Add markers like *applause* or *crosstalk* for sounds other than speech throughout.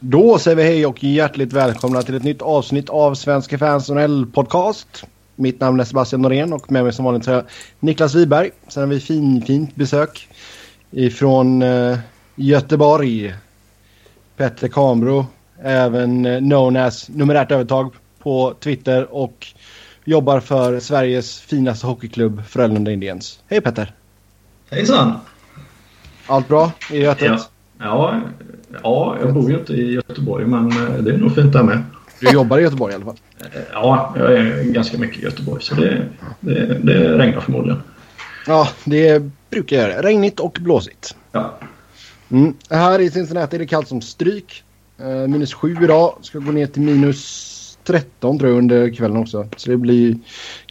Då säger vi hej och hjärtligt välkomna till ett nytt avsnitt av Svenska fans podcast. Mitt namn är Sebastian Norén och med mig som vanligt har jag Niklas Wiberg. Sen har vi fin, fint besök ifrån uh, Göteborg. Petter Kambro, även uh, known as numerärt övertag på Twitter och jobbar för Sveriges finaste hockeyklubb Frölunda Indians. Hej Petter! Hejsan! Allt bra i Götet? Ja. Ja, ja, jag bor ju inte i Göteborg men eh, det är nog fint där med. Du jobbar i Göteborg i alla fall? Ja, jag är ganska mycket i Göteborg så det, det, det regnar förmodligen. Ja, det brukar göra. Regnigt och blåsigt. Ja. Mm. Här i Cincinnati är det kallt som stryk. Uh, minus 7 idag. Ska gå ner till minus 13 tror jag under kvällen också. Så det blir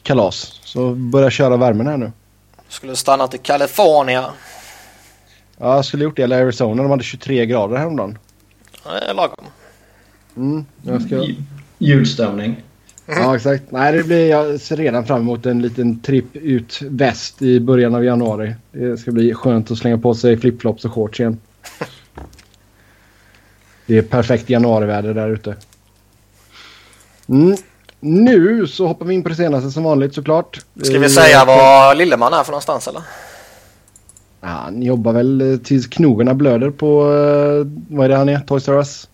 kalas. Så börja köra värmen här nu. Skulle stanna till California. Ja, jag skulle gjort det. Eller Arizona. De hade 23 grader häromdagen. Det är lagom. Mm, jag ska... Julstämning. Ja, exakt. Nej, det blir, jag ser redan fram emot en liten tripp ut väst i början av januari. Det ska bli skönt att slänga på sig flipflops och shorts igen. Det är perfekt januariväder där ute. Mm. Nu så hoppar vi in på det senaste som vanligt såklart. Ska vi säga vad Lilleman är för någonstans eller? Ja, han jobbar väl tills knogarna blöder på, vad är det han är, Toys R Us?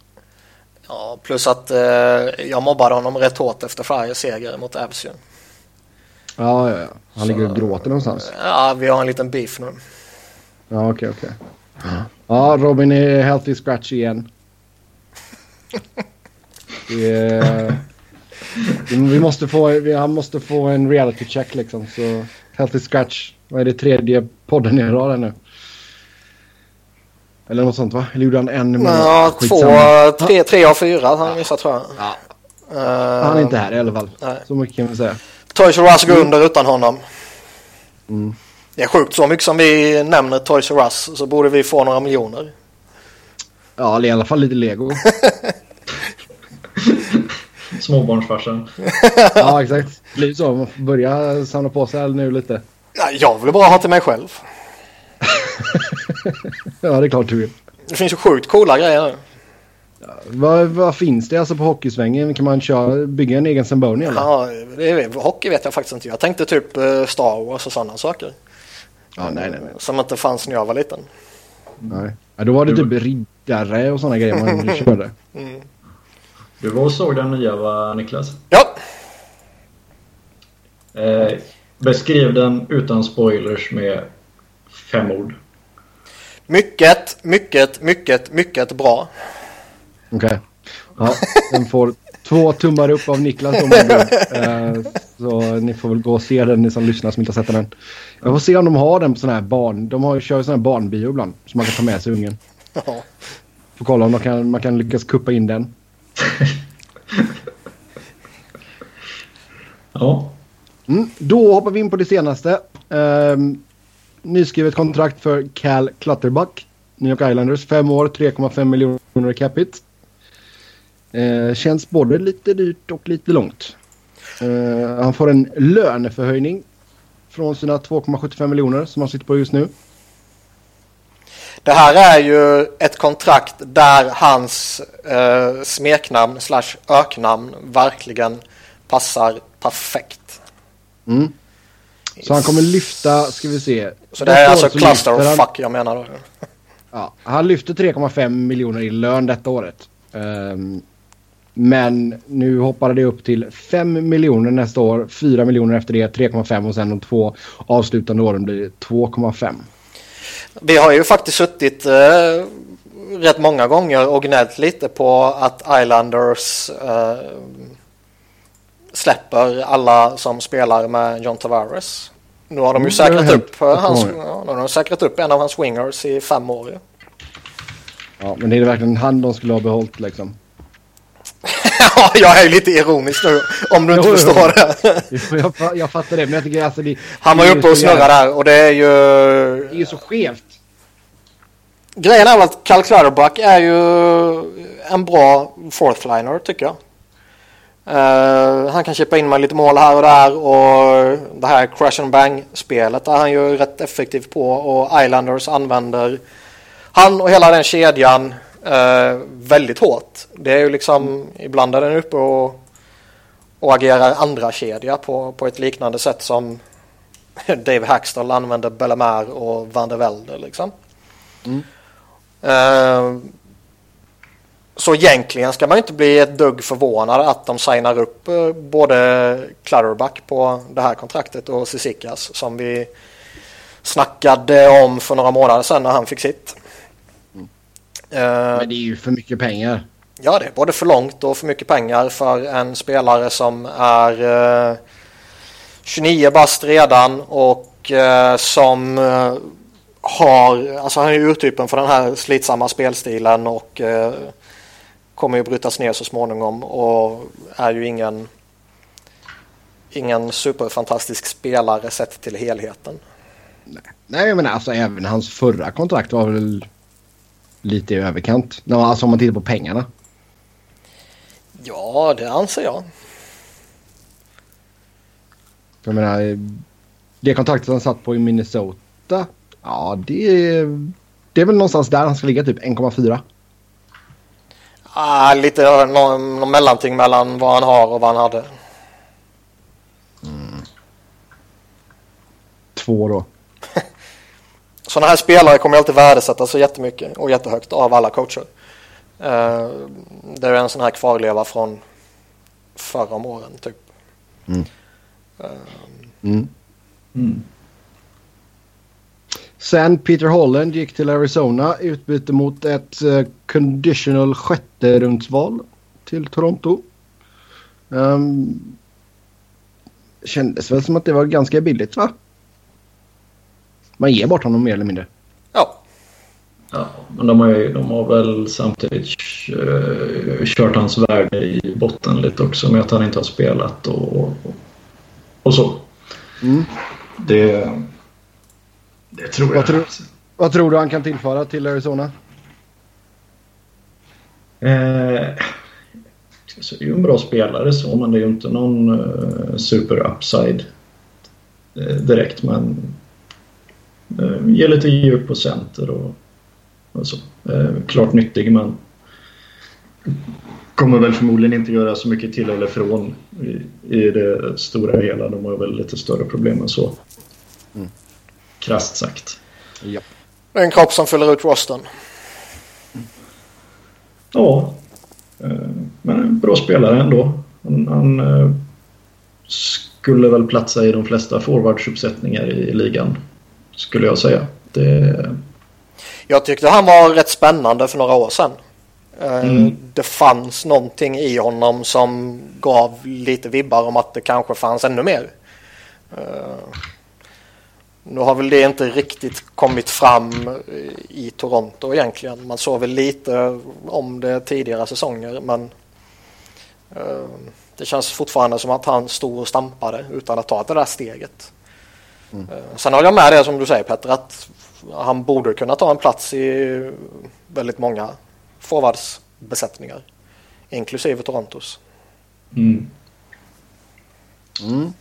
Ja, plus att eh, jag mobbade honom rätt hårt efter Flyers seger mot Abs Ja, ja, ja. Han ligger och gråter någonstans. Ja, vi har en liten beef nu. Ja, okej, okay, okej. Okay. Ja, Robin är healthy scratch igen. Är, vi måste få, han måste få en reality check liksom. Så healthy scratch. Vad är det tredje podden i rad nu? Eller något sånt va? Eller gjorde han en? Ja, två, tre, tre av fyra han missat tror jag. Ja. Uh, han är inte här i alla fall. Nej. Så mycket kan vi säga. Toys R Us går under mm. utan honom. Mm. Det är sjukt. Så mycket som vi nämner Toys R Us så borde vi få några miljoner. Ja, eller i alla fall lite lego. *laughs* Småbarnsfarsan. ja, exakt. Det blir så. Man får börja samla på sig nu lite. Ja, jag vill bara ha till mig själv. *laughs* ja, det är klart du vill. Det finns ju sjukt coola grejer nu. Vad, vad, finns det alltså på hockeysvängen? Kan man köra, bygga en egen Zamboni eller? Ja, det är, hockey vet jag faktiskt inte. Jag tänkte typ uh, Star Wars och sådana saker. Ja, nej, nej, nej. Som inte fanns när jag var liten. Nej. Ja, då var det typ riddare och sådana grejer man *laughs* körde. Mm. Du var och såg den nya va, Niklas? Ja. Eh, beskriv den utan spoilers med fem ord. Mycket, mycket, mycket, mycket bra. Okej. Okay. Ja, den får två tummar upp av Niklas om eh, Så ni får väl gå och se den, ni som lyssnar som inte har sett den. Jag får se om de har den på sån här barn... De har, kör ju sån här barnbio ibland. Som man kan ta med sig ungen. Ja. Får kolla om de kan, man kan lyckas kuppa in den. *laughs* ja. Mm, då hoppar vi in på det senaste. Um, nyskrivet kontrakt för Cal Clutterbuck. New York Islanders. Fem år, 3,5 miljoner i capita. Uh, ehm, känns både lite dyrt och lite långt. Uh, han får en löneförhöjning från sina 2,75 miljoner som han sitter på just nu. Det här är ju ett kontrakt där hans eh, smeknamn slash öknamn verkligen passar perfekt. Mm. Så han kommer lyfta, ska vi se. Så det är alltså cluster of fuck jag menar då. Ja, han lyfter 3,5 miljoner i lön detta året. Um, men nu hoppade det upp till 5 miljoner nästa år, 4 miljoner efter det, 3,5 och sen de två avslutande åren blir det 2,5. Vi har ju faktiskt suttit eh, rätt många gånger och gnällt lite på att Islanders eh, släpper alla som spelar med John Tavares. Nu har de ju mm, säkrat upp, eh, hans, ja, de har säkrat upp en av hans wingers i fem år. Ja, ja men det är verkligen han de skulle ha behållit liksom. *laughs* ja, jag är lite ironisk nu om du inte jo, förstår jo. det. jag, jag fattar det, men jag tycker alltså det, Han var ju uppe och snurrade där och det är ju... Det är ju så skevt. Grejen är väl att Cal Clutterbuck är ju en bra fourth-liner tycker jag. Uh, han kan chippa in med lite mål här och där och det här crash and bang spelet är han ju rätt effektiv på och Islanders använder han och hela den kedjan eh, väldigt hårt. Det är ju liksom, ibland är den uppe och, och agerar andra kedja på, på ett liknande sätt som *laughs* Dave Hackstall använde Bellemare och Van der Velde liksom. Mm. Eh, så egentligen ska man inte bli ett dugg förvånad att de signar upp eh, både Clutterback på det här kontraktet och Sisikas som vi snackade om för några månader sedan när han fick sitt. Eh, Men det är ju för mycket pengar. Ja, det är både för långt och för mycket pengar för en spelare som är eh, 29 bast redan och eh, som eh, har, alltså han är urtypen för den här slitsamma spelstilen och eh, kommer ju brytas ner så småningom och är ju ingen ingen superfantastisk spelare sett till helheten. Nej, men alltså även hans förra kontrakt var väl lite i överkant. Alltså om man tittar på pengarna. Ja, det anser jag. Jag menar, det kontraktet han satt på i Minnesota. Ja, det det är väl någonstans där han ska ligga, typ 1,4. Ah, lite någon, någon mellanting mellan vad han har och vad han hade. Två då. *laughs* Sådana här spelare kommer alltid värdesättas så jättemycket och jättehögt av alla coacher. Eh, det är en sån här kvarleva från förra om åren typ. Mm. Eh, Mm. Sen Peter Holland gick till Arizona i utbyte mot ett eh, conditional sjätte rundsval till Toronto. Um, kändes väl som att det var ganska billigt va? Man ger bort honom mer eller mindre. ja, Ja, men de har, ju, de har väl samtidigt uh, kört hans värde i botten lite också med att han inte har spelat och, och, och så. Mm. Det, det tror jag. Vad tror- Vad tror du han kan tillföra till Arizona? Eh, så det är ju en bra spelare så, men det är ju inte någon eh, super upside eh, direkt. Men eh, ger lite djup på center och, och så. Eh, klart nyttig, men kommer väl förmodligen inte göra så mycket till eller från i, i det stora hela. De har väl lite större problem än så. Mm. Krasst sagt. Ja. en kropp som fyller ut rosten. Ja, eh, men en bra spelare ändå. Han, han eh, skulle väl platsa i de flesta forwardsuppsättningar i ligan, skulle jag säga. Det, Jag tyckte han var rätt spännande för några år sedan. Eh, Mm. Det fanns någonting i honom som gav lite vibbar om att det kanske fanns ännu mer. Eh, Nu har väl det inte riktigt kommit fram i Toronto egentligen. Man såg väl lite om det tidigare säsonger men eh, det känns fortfarande som att han stod och stampade utan att ta det där steget. Eh, Sen håller jag med det som du säger Petter att han borde kunna ta en plats i väldigt många forwardsbesättningar. Inklusive Torontos. mm, Mm.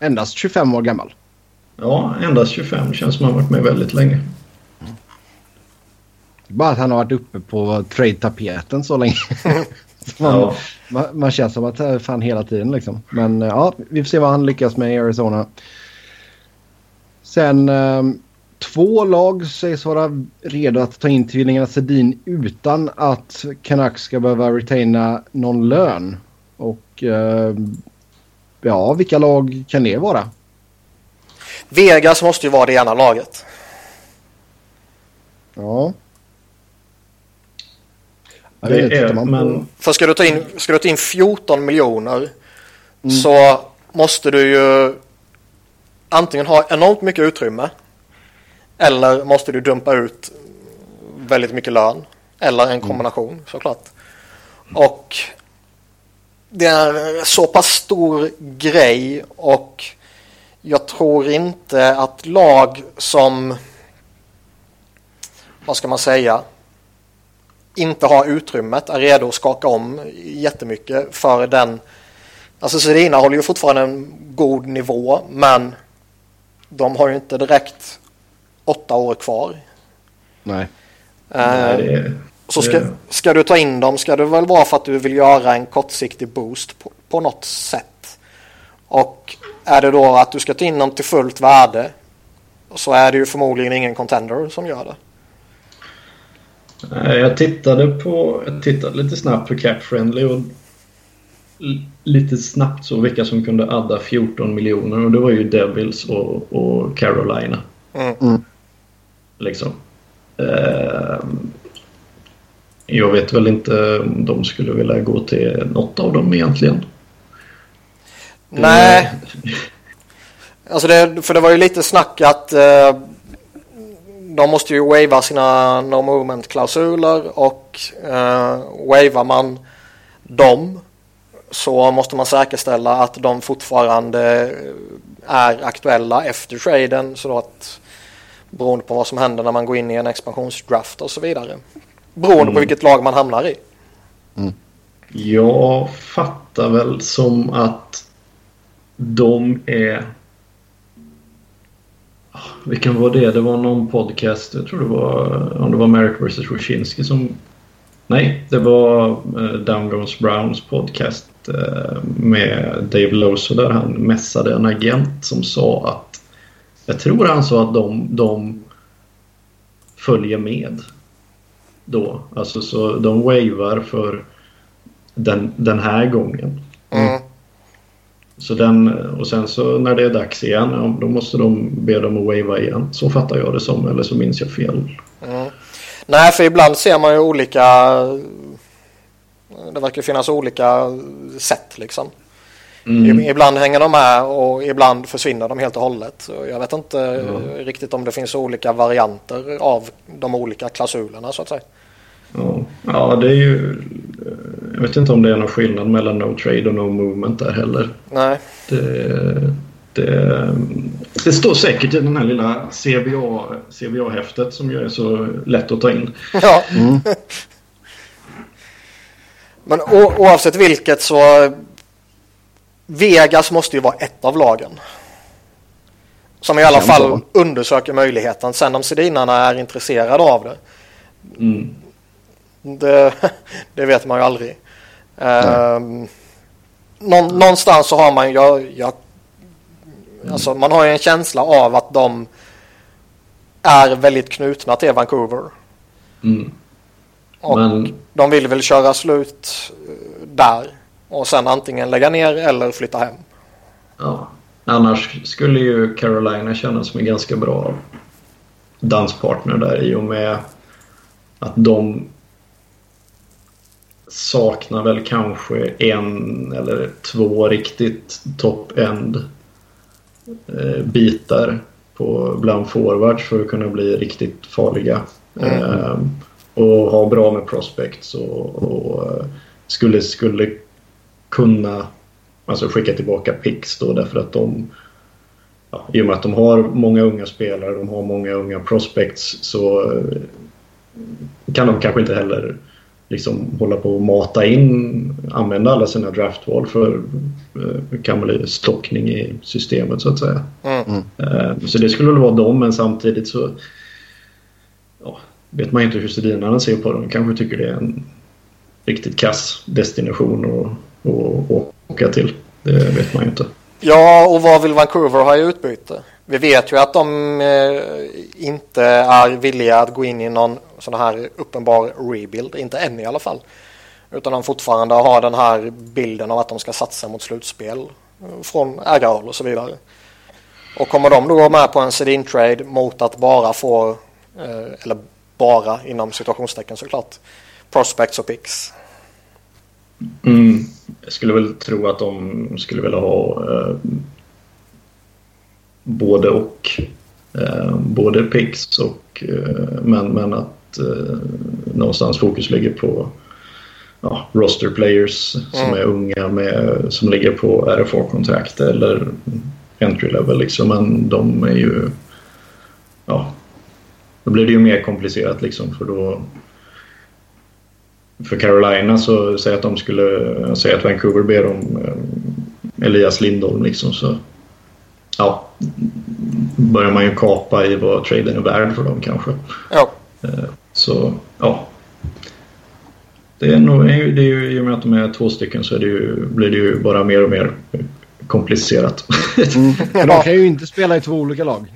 Endast 25 år gammal. Ja, endast 25 känns som han varit med väldigt länge. Bara att han har varit uppe på trade-tapeten så länge. *laughs* Så man, Ja, man, man känns som att det är fan hela tiden liksom. Men eh, ja, vi får se vad han lyckas med i Arizona. Sen eh, två lag sägs vara redo att ta in tvillingarna Sedin utan att Canucks ska behöva retaina någon lön. Och eh, ja, vilka lag kan det vara? Vegas måste ju vara det ena laget. Ja. Jag Det vet inte, tittar man men- För ska du ta in, ska du ta in 14 miljoner så måste du ju antingen ha enormt mycket utrymme eller måste du dumpa ut väldigt mycket lön eller en kombination såklart. Och det är så pass stor grej och jag tror inte att lag som vad ska man säga inte har utrymmet, är redo att skaka om jättemycket för den. Alltså Sedina håller ju fortfarande en god nivå men de har ju inte direkt åtta år kvar. Nej. Nej, det, så ska, ska du ta in dem ska det väl vara för att du vill göra en kortsiktig boost på, på något sätt. Och är det då att du ska ta in dem till fullt värde så är det ju förmodligen ingen contender som gör det. Jag tittade på, jag tittade lite snabbt på Cap Friendly och lite snabbt så vilka som kunde adda 14 miljoner och det var ju Devils och, och Carolina. Mm. mm. Liksom. Eh, jag vet väl inte om de skulle vilja gå till något av dem egentligen. Nej. Alltså det, för det var ju lite snack att eh, de måste ju wava sina no movement klausuler och eh, wavar man dem så måste man säkerställa att de fortfarande är aktuella efter traden så att beroende på vad som händer när man går in i en expansionsdraft och så vidare. Beroende mm. på vilket lag man hamnar i. Mm. Jag fattar väl som att de är... Ah, vilken var det? Det var någon podcast, jag tror det var, om det var Merrick vs. Wyszynski som... Nej, det var eh, uh, Down Goes Browns podcast uh, med Dave Loso där han mässade en agent som sa att... Jag tror han sa att de, de följer med då. Alltså så de wavar för den, den här gången. Så den, och sen så när det är dags igen, då måste de be dem att wava igen. Så fattar jag det som, eller så minns jag fel. Mm. Nej, för ibland ser man ju olika... Det verkar finnas olika sätt liksom. Mm. Ibland hänger de med och ibland försvinner de helt och hållet. Jag vet inte mm. riktigt om det finns olika varianter av de olika klausulerna så att säga. Ja, det är ju... Jag vet inte om det är någon skillnad mellan no trade och no movement där heller. Nej. Det, det, det står säkert i den här lilla CBA, CBA-häftet som ju är så lätt att ta in. Ja. Mm. *laughs* Men oavsett vilket så Vegas måste ju vara ett av lagen. Som i alla fall undersöker möjligheten. Sen om Sedinarna är intresserade av det. Mm. Det, *laughs* det vet man ju aldrig. Um, någonstans så har man jag, alltså man har ju en känsla av att de är väldigt knutna till Vancouver. Mm. Och Men... de vill väl köra slut eh, där och sen antingen lägga ner eller flytta hem. Ja. Annars skulle ju Carolina kännas som en ganska bra danspartner där i och med att de saknar väl kanske en eller två riktigt top-end eh, bitar på bland forwards för att kunna bli riktigt farliga. Mm. Eh, och ha bra med prospects och, och eh, skulle, skulle kunna alltså skicka tillbaka picks då därför att de ja, i och med att de har många unga spelare, de har många unga prospects så kan de kanske inte heller liksom hålla på och mata in, använda alla sina draftval för eh, stockning i systemet så att säga. Mm. Eh, så det skulle väl vara dem men samtidigt så ja, vet man inte hur Sedinarna ser på dem. Kanske tycker det är en riktigt kass destination att åka till. Det vet man ju inte. Ja, och vad vill Vancouver ha i utbyte? Vi vet ju att de eh, inte är villiga att gå in i någon sån här uppenbar rebuild, inte än i alla fall. Utan de fortfarande har den här bilden av att de ska satsa mot slutspel eh, från ägarhåll och så vidare. Och kommer de då gå med på en sedin trade mot att bara få, eh, eller bara inom situationstecken såklart, prospects och picks? Mm. Jag skulle väl tro att de skulle vilja ha eh, både och. Eh, både picks och eh, men, men att eh, någonstans fokus ligger på ja, roster players mm. som är unga med, som ligger på RFA-kontrakt eller entry level liksom. Men de är ju ja, då blir det ju mer komplicerat liksom för då för Carolina så säg att de skulle säga att Vancouver ber om eh, Elias Lindholm liksom så ja, börjar man ju kapa i vad traden är värd för dem kanske. Ja. Eh, Så ja. Det är nog, det är ju, I och med att de är två stycken så det ju, blir det ju bara mer och mer komplicerat. Mm. *laughs* De kan ju inte spela i två olika lag.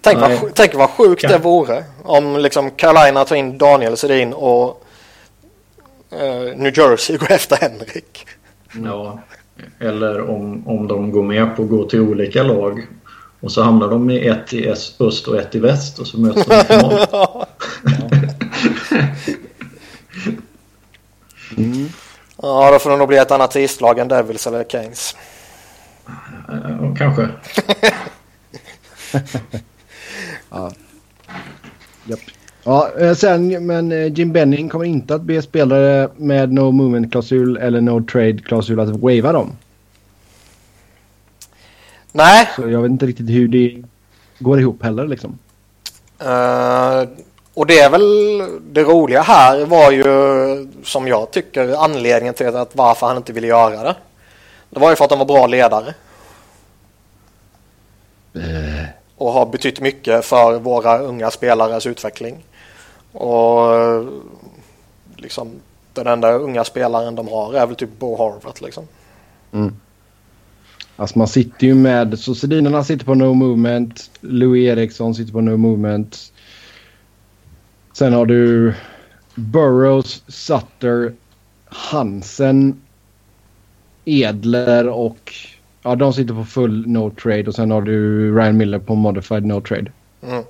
Tänk vad, tänk vad sjukt ja. det vore om liksom Carolina tar in Daniel Sedin och uh, New Jersey går efter Henrik. Ja, eller om, om de går med på att gå till olika lag och så hamnar de i ett i öst och ett i väst och så möts de i final. *laughs* mm. Ja, då får det nog bli ett annat islag än Devils eller Keynes. Ja, kanske. *laughs* ja. Japp. Ja, eh, sen, men eh, Jim Benning kommer inte att be spelare med no movement-klausul eller no trade-klausul att wava dem. Nej. Så jag vet inte riktigt hur det går ihop heller liksom. Uh, och det är väl det roliga här var ju som jag tycker anledningen till att varför han inte ville göra det. Det var ju för att de var bra ledare. Uh. Och har betytt mycket för våra unga spelares utveckling. Och liksom den enda unga spelaren de har är väl typ Bo Harvard liksom. Mm. Alltså man sitter ju med, så Sedinarna sitter på no movement, Louis Eriksson sitter på no movement. Sen har du Burrows, Sutter, Hansen, Edler och ja, de sitter på full no trade och sen har du Ryan Miller på modified no trade. Mm.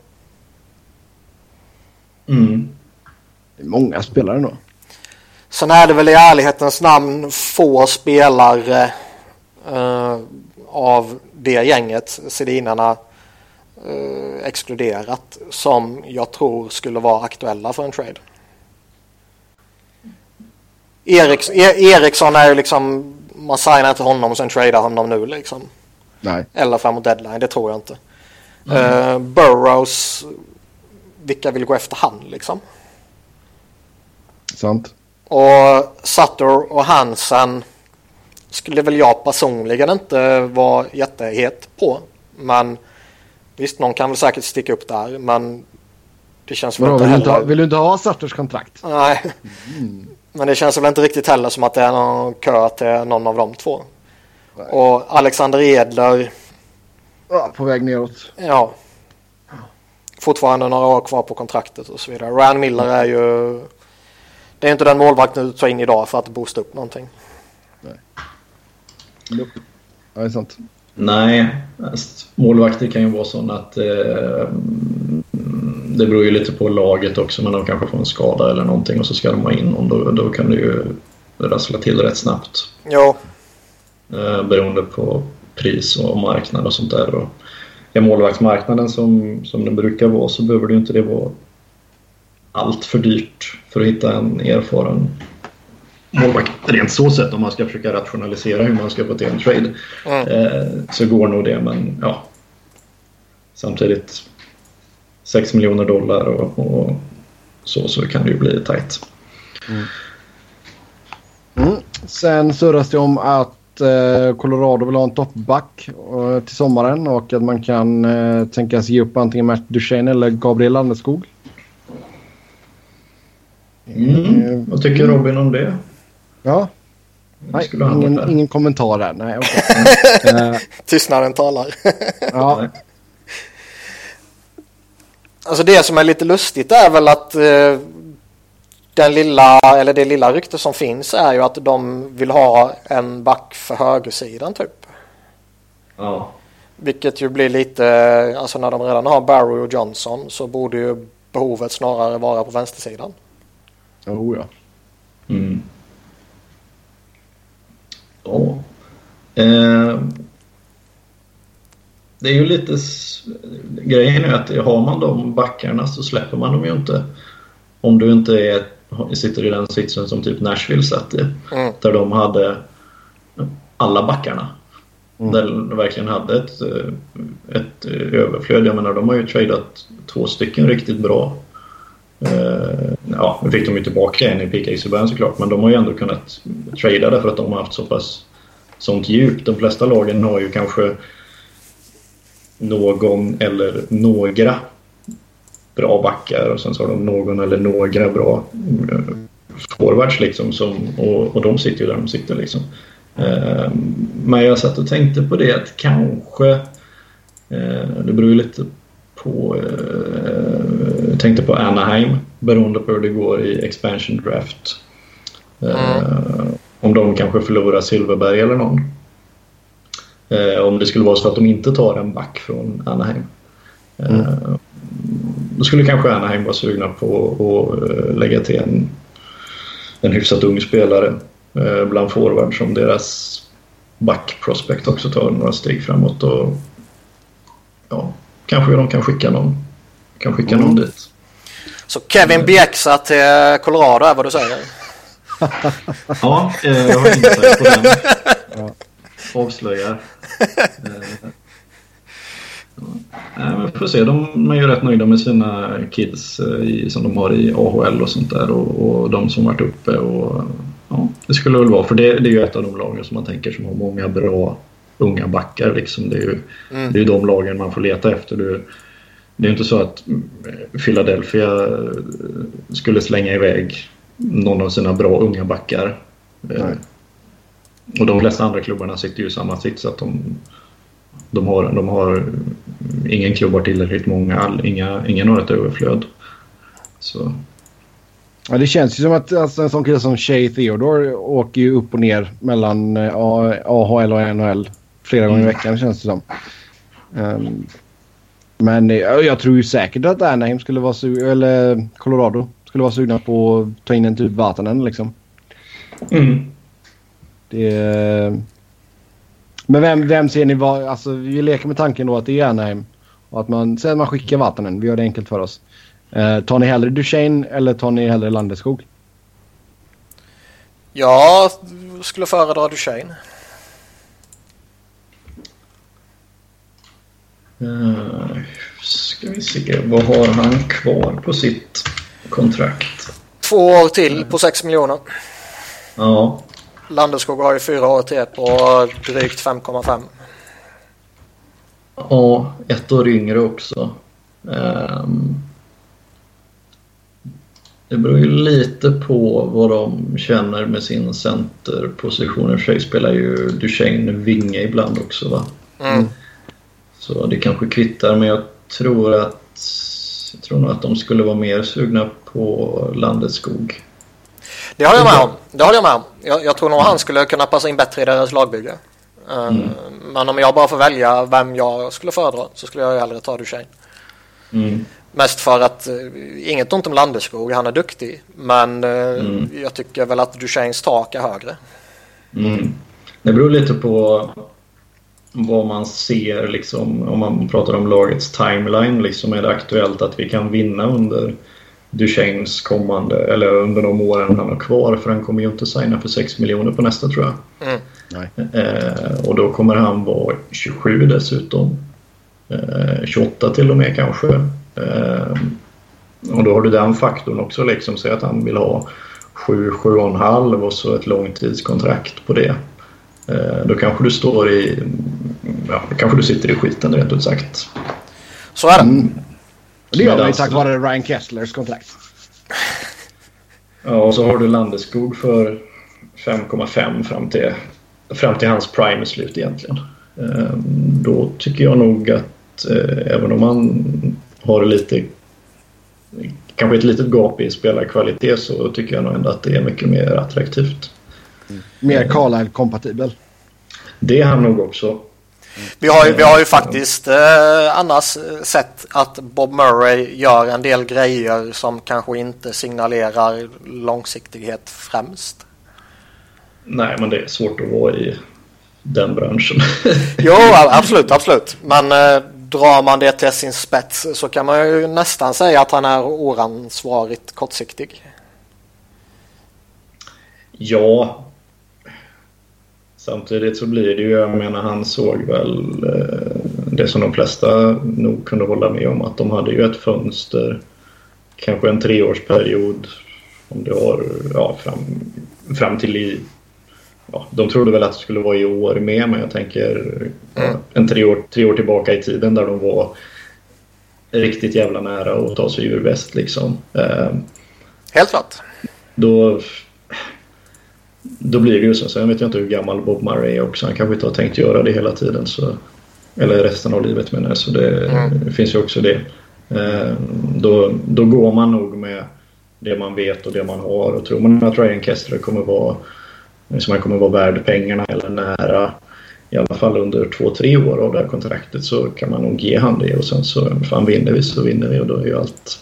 Mm. Det är många spelare då. Sen är det väl i ärlighetens namn få spelare uh, av det gänget, Sedinarna uh, exkluderat, som jag tror skulle vara aktuella för en trade. Eriks, e Eriksson är ju liksom, man signar inte honom och sen tradar honom nu liksom. Nej. Eller framåt deadline, det tror jag inte. Mm. Uh, Burrows, vilka vill gå efter han liksom? Sant. Och Sutter och Hansen skulle väl jag personligen inte vara jättehet på. Men visst, någon kan väl säkert sticka upp där. Men det känns väl inte vill, heller... du ha, vill du inte ha Sutters kontrakt? Nej. Mm. Men det känns väl inte riktigt heller som att det är någon kö till någon av de två. Nej. Och Alexander Edler. Ja, på väg neråt. Ja. Fortfarande några år kvar på kontraktet och så vidare. Ryan Miller är ju det är inte den målvakten du tar in idag för att boosta upp någonting. Nej. Nope. Ja, det är sant. Nej, målvakter kan ju vara sådana att eh, det beror ju lite på laget också, men de kanske får en skada eller någonting och så ska de ha in någon. Då, då kan det ju rassla till rätt snabbt. Ja. Eh, beroende på pris och marknad och sånt där. Och är målvaktsmarknaden som, som den brukar vara så behöver det ju inte det vara allt för dyrt för att hitta en erfaren målvakt. Rent så sett om man ska försöka rationalisera hur man ska få till en trade mm. eh, så går nog det men ja. Samtidigt 6 miljoner dollar och, och, så, så kan det ju bli tajt. Mm. Mm. Sen surras det om att eh, Colorado vill ha en toppback eh, till sommaren och att man kan eh, tänkas ge upp antingen Matt Duchene eller Gabriel Landeskog. Mm. Vad tycker Robin om det? *laughs* *laughs* *laughs* Ja. Nej, ingen, ingen kommentar där. Nej, okay. Tystnaden talar. ja. Alltså det som är lite lustigt är väl att uh, den lilla, eller det lilla rykte som finns är ju att de vill ha en back för högersidan typ. Ja. Vilket ju blir lite, alltså när de redan har Barrow och Johnson så borde ju behovet snarare vara på vänstersidan. Oh ja. Mm. Ja. Eh, det är ju lite... Grejen är att har man de backarna så släpper man dem ju inte. Om du inte är, sitter i den sitsen som typ Nashville satt i. Mm. Där de hade alla backarna. Mm. Där de verkligen hade ett, ett överflöd. Jag menar, de har ju tradat två stycken riktigt bra Uh, ja, nu fick de ju tillbaka en i PK i början såklart, men de har ju ändå kunnat trada därför att de har haft så pass sånt djup. De flesta lagen har ju kanske någon eller några bra backar och sen så har de någon eller några bra eh, forwards liksom som, och, och de sitter ju där de sitter liksom. Eh, men jag satt och tänkte på det att kanske eh, det beror ju lite på eh, jag tänkte på Anaheim beroende på hur det går i expansion draft. Mm. Om de kanske förlorar Silverberg eller någon. Om det skulle vara så att de inte tar en back från Anaheim. Mm. Då skulle kanske Anaheim vara sugna på att eh, lägga till en, en hyfsat ung spelare eh, bland forward som deras backprospect också tar några steg framåt. Och, ja, kanske de kan skicka någon, kan skicka mm. någon dit. Så Kevin Bjäxa till Colorado är vad du säger? *laughs* ja, eh, jag har insikt på den. *laughs* Avslöjar. Ja, vi får se. De är ju rätt nöjda med sina kids eh, i, som de har i AHL och sånt där och, och de som varit uppe. Och, ja, det skulle väl vara, för det, det är ju ett av de lagen som man tänker som har många bra unga backar. Liksom. Det, är ju, mm. det är de lagen man får leta efter. Du, det är inte så att eh, Philadelphia eh, skulle slänga iväg någon av sina bra unga backar. Nej. Och de flesta andra klubbarna sitter ju i samma sits. Att de, de har, de har ingen klubb har tillräckligt många, inga, ingen har ett överflöd. Så. Ja, det känns ju som att alltså, en sån kille som Shay Theodore åker ju upp och ner mellan AHL och NHL flera gånger i mm. veckan känns det som. Um, men uh, jag tror ju säkert att Anaheim skulle vara sugna, eller Colorado skulle vara sugna på att ta in en typ Vatanen liksom. Mm. Det... Men vem, vem ser ni var, alltså vi leker med tanken då att det är Anaheim. Och att man, sen man skickar Vatanen, vi gör det enkelt för oss. Eh, tar ni hellre Duchene eller tar ni hellre Landeskog? Jag skulle föredra Duchene. Uh, ska vi se, vad har han kvar på sitt kontrakt? Två år till på 6 miljoner. Ja. Landeskog har ju fyra år till på drygt 5,5. Ja, ett år yngre också. Um, det beror ju lite på vad de känner med sin centerposition. I och för sig spelar ju Duchene vinge ibland också va? Mm. Så det kanske kvittar men jag tror att jag tror nog att de skulle vara mer sugna på Landeskog. Det håller jag med om. Det håller jag med om. Jag, jag tror nog han skulle kunna passa in bättre i deras lagbygge. Eh, mm. Men om jag bara får välja vem jag skulle föredra så skulle jag hellre ta Duchene. Mm. Mest för att, uh, inget ont om Landeskog, han är duktig. Men uh, mm. jag tycker väl att Duchenes tak är högre. Mm. Det beror lite på vad man ser, liksom, om man pratar om lagets timeline. Liksom, är det aktuellt att vi kan vinna under Duchennes kommande, eller under de åren han har kvar. För han kommer ju inte signa för 6 miljoner på nästa tror jag. Mm. Eh, och då kommer han vara 27 dessutom. Eh, 28 till och med kanske. Eh, och då har du den faktorn också. Liksom, säg att han vill ha 7, 7,5 och så ett långtidskontrakt på det. Eh, då kanske du står i... Ja, då kanske du sitter i skiten rent ut sagt. Så är det. Mm. Det gör man ju tack vare Ryan Kesslers kontrakt. Ja, och så har du Landeskog för 5,5 fram till, fram till hans prime slut egentligen. Ehm, då tycker jag nog att eh, även om man har lite kanske ett litet gap i spelarkvalitet så tycker jag nog ändå att det är mycket mer attraktivt. Mer Carlisle-kompatibel? Det är han nog också. Vi har ju, vi har ju faktiskt eh, annars sett att Bob Murray gör en del grejer som kanske inte signalerar långsiktighet främst. Nej, men det är svårt att vara i den branschen. *laughs* jo, absolut, absolut. Men eh, drar man det till sin spets så kan man ju nästan säga att han är oansvarigt kortsiktig. Ja, Samtidigt så blir det ju, jag menar han såg väl eh, det som de flesta nog kunde hålla med om att de hade ju ett fönster, kanske en treårsperiod om det var ja, fram, fram till i Ja, de trodde väl att det skulle vara i år med men jag tänker mm. en tre år, tre år tillbaka i tiden där de var riktigt jävla nära att ta sig ur väst liksom. Eh, Helt klart. Då, då blir det ju så. Sen vet jag inte hur gammal Bob Murray är också. Han kanske inte har tänkt göra det hela tiden. Så, eller resten av livet menar jag. Så det, Mm. det finns ju också det. Eh, då, då går man nog med det man vet och det man har. Och tror man att Ryan Kessler kommer vara, som han kommer vara värd pengarna eller nära i alla fall under två, tre år av det här kontraktet så kan man nog ge han det och sen så fan vinner vi så vinner vi och då är ju allt,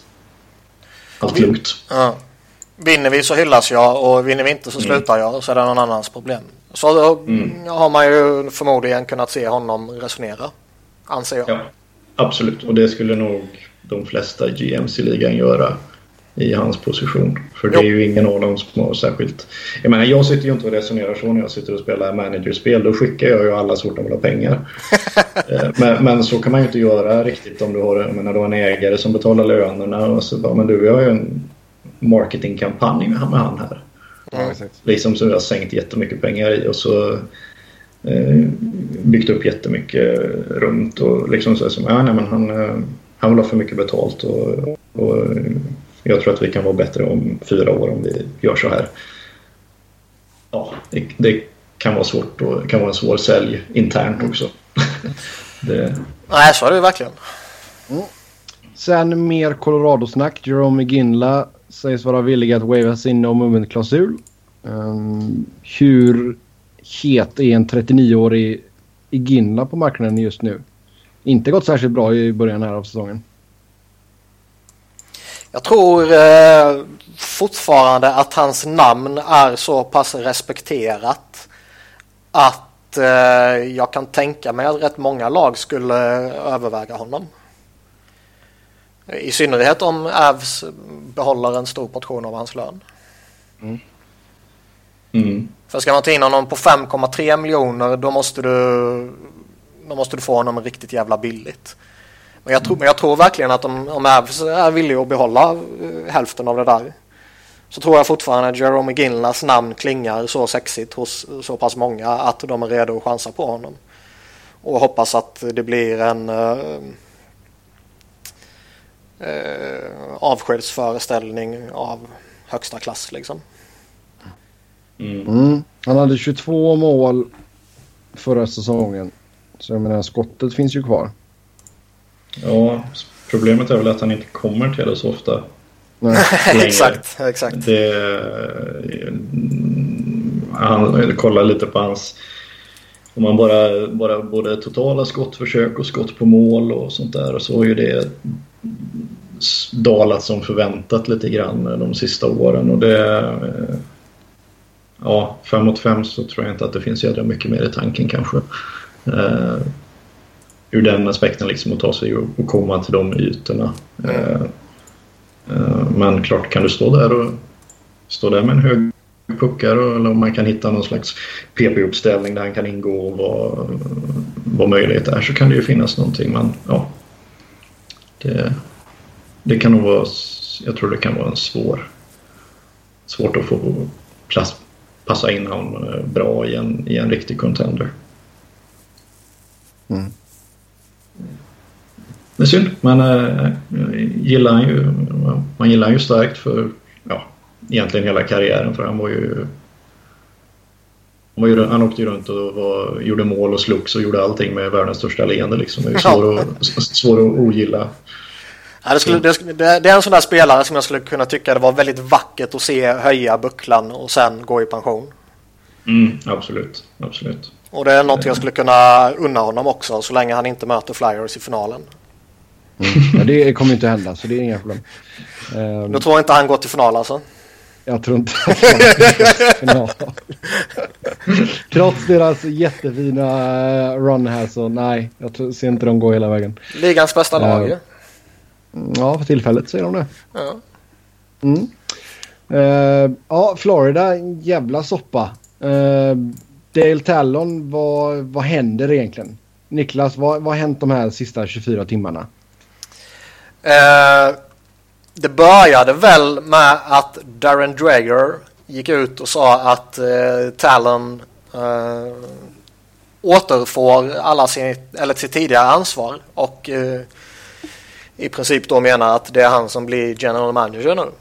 allt lugnt. Ja. Vinner vi så hyllas jag och vinner vi inte så slutar jag och så är det någon annans problem. Så då har man ju förmodligen kunnat se honom resonera. Anser jag. Ja, absolut. Och det skulle nog de flesta GMs i ligan göra i hans position. För det är ju ingen av dem som har särskilt... Jag menar, jag sitter ju inte och resonerar så när jag sitter och spelar managerspel. Då skickar jag ju alla de vill ha pengar. *laughs* Eh, men, men så kan man ju inte göra riktigt om du har, jag menar, du har en ägare som betalar lönerna och så bara, men du, vi har ju en marketingkampanj med, han här. Ja. Liksom som vi har sänkt jättemycket pengar i och så eh, byggt upp jättemycket runt och liksom så som, ja nej men han, eh, han vill ha för mycket betalt och, och jag tror att vi kan vara bättre om fyra år om vi gör så här. Ja, det, det kan vara svårt och kan vara en svår sälj internt också. *laughs* det, Nej, så är det ju verkligen. Sen mer Colorado-snack. Jerome Ginla sägs vara villiga att waiva sin no movement-klausul. Um, ehm, hur het är en 39-årig Ginla på marknaden just nu? Inte gått särskilt bra i början här av säsongen. Jag tror eh, fortfarande att hans namn är så pass respekterat att eh, jag kan tänka mig att rätt många lag skulle eh, överväga honom. I synnerhet om Avs behåller en stor portion av hans lön. mm, För ska man ta in honom på 5,3 miljoner då måste du då måste du få honom riktigt jävla billigt. Men jag tror, men jag tror verkligen att om, om Avs är villiga att behålla eh, hälften av det där så tror jag fortfarande att Jerome Ginlas namn klingar så sexigt hos så pass många att de är redo att chansa på honom. Och hoppas att det blir en eh, eh, avskedsföreställning av högsta klass liksom. mm. Mm. Han hade 22 mål förra säsongen. Så jag menar skottet finns ju kvar. Ja, problemet är väl att han inte kommer till det så ofta. Nej. *laughs* exakt, exakt. Det, han kollar lite på hans... Om man bara, bara både totala skottförsök och skott på mål och sånt där så har ju det dalat som förväntat lite grann de sista åren och det... Ja, fem mot fem så tror jag inte att det finns jädra mycket mer i tanken kanske. Uh, ur den aspekten liksom att ta sig och, och komma till de ytorna. Uh, uh, men klart kan du stå där och stå där med en hög puckar och- eller om man kan hitta någon slags PP-uppställning där han kan ingå och vad, vad möjlighet är så kan det ju finnas någonting. Men ja, det, det kan nog vara, jag tror det kan vara en svår, svårt att få plats, passa in honom eh, bra i en, i en riktig contender. Mm. Det är synd, men äh, gillar han ju, man gillar han ju starkt för ja, egentligen hela karriären för han var ju han, var ju, han åkte ju runt och var, gjorde mål och slogs och gjorde allting med världens största leende liksom. Det är ju svår, att, svår att ogilla. Ja, det, skulle, det, det, är en sån där spelare som jag skulle kunna tycka det var väldigt vackert att se höja bucklan och sen gå i pension. Mm, absolut, absolut. Och det är något jag skulle kunna unna honom också så länge han inte möter Flyers i finalen. Ja, det kommer inte hända så det är inga problem. Ehm, Då tror jag inte han går till final alltså. Jag tror inte ja. *laughs* Trots deras jättefina eh, run här så nej, jag ser inte dem gå hela vägen. Ligans bästa lag ju. Ja. Ja, för tillfället säger de det. Ja. Mm. Eh, ja, Florida, jävla soppa. Eh, Dale Tallon, vad, vad händer egentligen? Niklas, vad, vad har hänt de här sista 24 timmarna? Eh, det började väl med att Darren Dreger gick ut och sa att eh, Talon eh, återfår alla sin, eller sitt tidigare ansvar och eh, i princip då menar att det är han som blir general manager nu.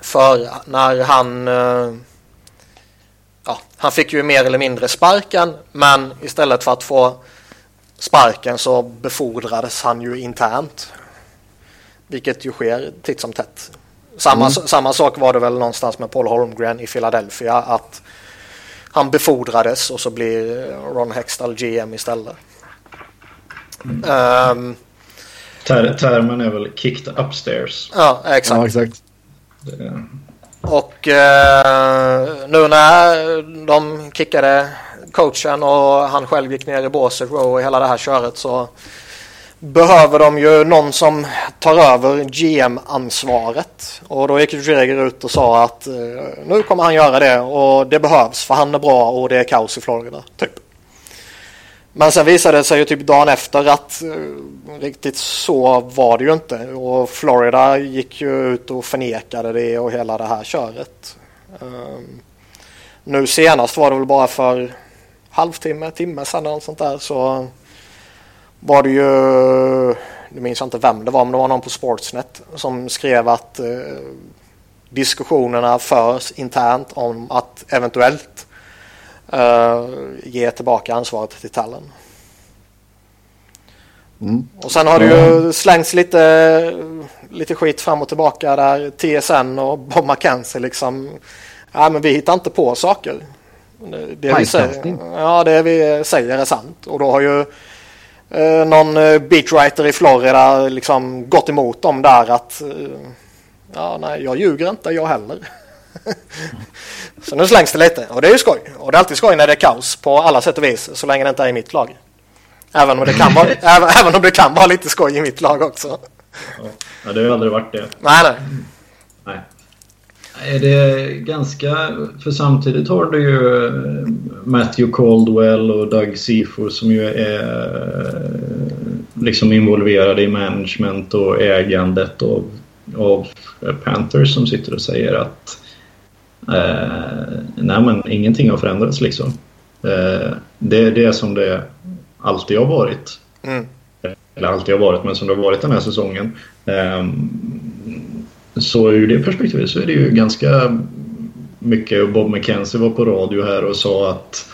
För när han eh, ja, han fick ju mer eller mindre sparken men istället för att få sparken så befordrades han ju internt. Vilket ju sker titt som tätt. Samma, mm. samma sak var det väl någonstans med Paul Holmgren i Philadelphia att han befordrades och så blir Ron Hextall GM istället. Mm. Um, Ter termen är väl kicked upstairs. Ja, exakt. Ja, exakt. Det... Och eh, nu när de kickade coachen och han själv gick ner i båset och hela det här köret så behöver de ju någon som tar över GM-ansvaret. Och då gick Dreger ut och sa att eh, nu kommer han göra det och det behövs för han är bra och det är kaos i Florida. Typ. Men sen visade det sig ju typ dagen efter att eh, riktigt så var det ju inte. Och Florida gick ju ut och förnekade det och hela det här köret. Um, nu senast var det väl bara för halvtimme, timme sedan eller något sånt där så var det ju, nu minns jag inte vem det var, men det var någon på Sportsnet som skrev att uh, diskussionerna förs internt om att eventuellt uh, ge tillbaka ansvaret till Tallen. Mm. Och sen har det ju slängts lite, lite skit fram och tillbaka där TSN och Bob McKenzie liksom. Ja men vi hittar inte på saker. Det vi säger, ja det vi säger är sant. Och då har ju eh, någon eh, beatwriter i Florida liksom gått emot dem där att eh, ja nej jag ljuger inte jag heller. *laughs* så nu slängs det lite och det är ju skoj. Och det är alltid skoj när det är kaos på alla sätt och vis så länge det inte är i mitt lag. Även om det kan vara, *laughs* även, även om det kan vara lite skoj i mitt lag också. Ja, det har ju aldrig varit det. Nej, nej. nej. Är det ganska... För samtidigt har du ju eh, Matthew Caldwell och Doug Seafor som ju är eh, liksom involverade i management och ägandet av, av Panthers som sitter och säger att eh, nej men ingenting har förändrats liksom. Eh, det, det är som det alltid har varit. Mm. Eller alltid har varit, men som det har varit den här säsongen. Um, så ur det perspektivet så är det ju ganska mycket. Bob McKenzie var på radio här och sa att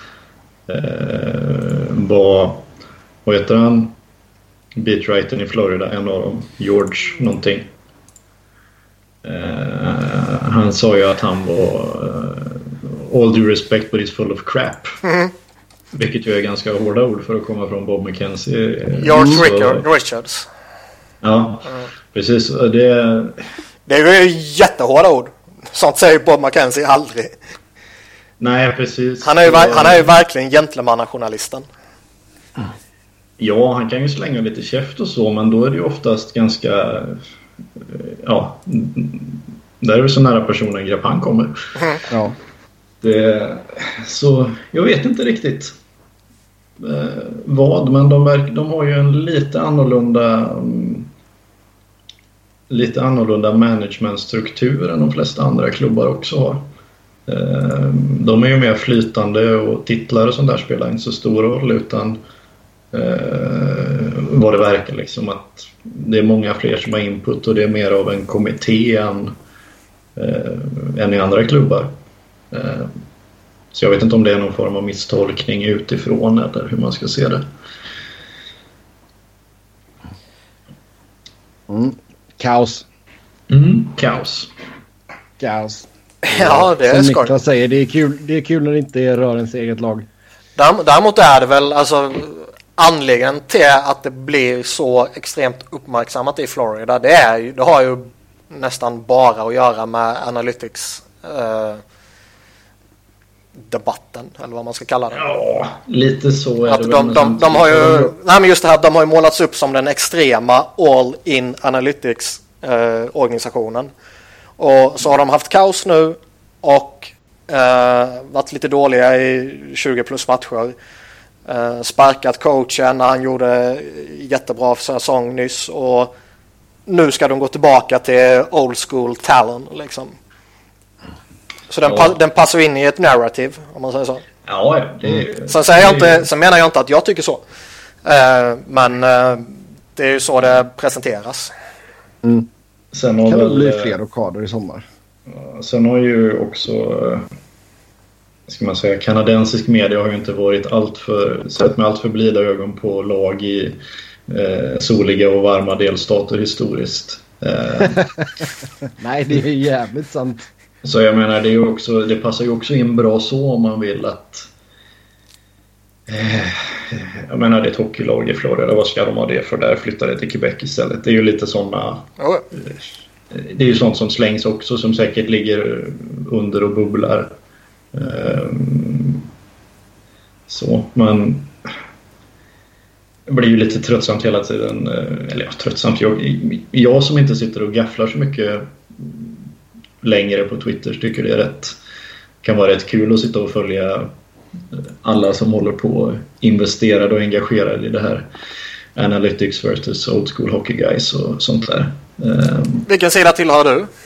eh, vad, vad heter han? Beatwritern i Florida, en av dem, George någonting. Eh, han sa ju att han var uh, all due respect but he's full of crap. Mm. Vilket ju är ganska hårda ord för att komma från Bob McKenzie. George Richards. Ja, mm. precis. Det... det är ju jättehårda ord. Sånt säger Bob McKenzie aldrig. Nej, precis. Han är ju, han är ju verkligen gentlemannajournalisten. Ja, han kan ju slänga lite käft och så, men då är det ju oftast ganska... Ja, där är det så nära personangrepp han kommer. Mm. Ja. Det, så jag vet inte riktigt eh, vad, men de, de har ju en lite annorlunda um, lite annorlunda managementstruktur än de flesta andra klubbar också har. Eh, de är ju mer flytande och titlar och sånt där spelar inte så stor roll utan eh, vad det verkar liksom att det är många fler som har input och det är mer av en kommitté än, eh, än i andra klubbar. Eh, så jag vet inte om det är någon form av misstolkning utifrån eller hur man ska se det. Mm. Kaos. Mm, kaos. Kaos. Ja, det är Som Niklas säger, det är, kul, det är kul när det inte rör ens eget lag. Däremot är det väl alltså anledningen till att det blir så extremt uppmärksammat i Florida. Det, är, det har ju nästan bara att göra med Analytics. Uh, debatten eller vad man ska kalla det. Ja, lite så är att det de, de, de, har ju, nej men just det här, de har ju målats upp som den extrema all in analytics eh, organisationen. Och så har de haft kaos nu och eh, varit lite dåliga i 20 plus matcher. Eh, sparkat coachen när han gjorde jättebra säsong nyss och nu ska de gå tillbaka till old school talent liksom. Så den, ja. den passar in i ett narrativ om man säger så. Ja, det, mm. sen, säger jag inte, sen menar jag inte att jag tycker så. Uh, men uh, Det är ju så det presenteras. Mm. Sen Det har kan väl bli fler rockader i sommar. Sen har ju också, eh, ska man säga, kanadensisk media har ju inte varit allt för, sett med allt för blida ögon på lag i eh, soliga och varma delstater historiskt. Eh, *laughs* Nej, det är jävligt sant. Så jag menar, det, är också, det passar ju också in bra så om man vill att eh, jag menar det är ett hockeylag i Florida, vad ska de ha det för? Där flyttar det till Quebec istället. Det är ju lite sådana Jo, det är ju sånt som slängs också som säkert ligger under och bubblar. Ehm, Så, men det blir ju lite tröttsamt hela tiden. eh, Eller ja, tröttsamt. Jag, jag som inte sitter och gafflar så mycket längre på Twitter tycker det är rätt kan vara rätt kul att sitta och följa alla som håller på investerade och engagerade i det här. Analytics versus old school hockey guys och sånt där. Ehm, Vilken sida tillhör du? *laughs*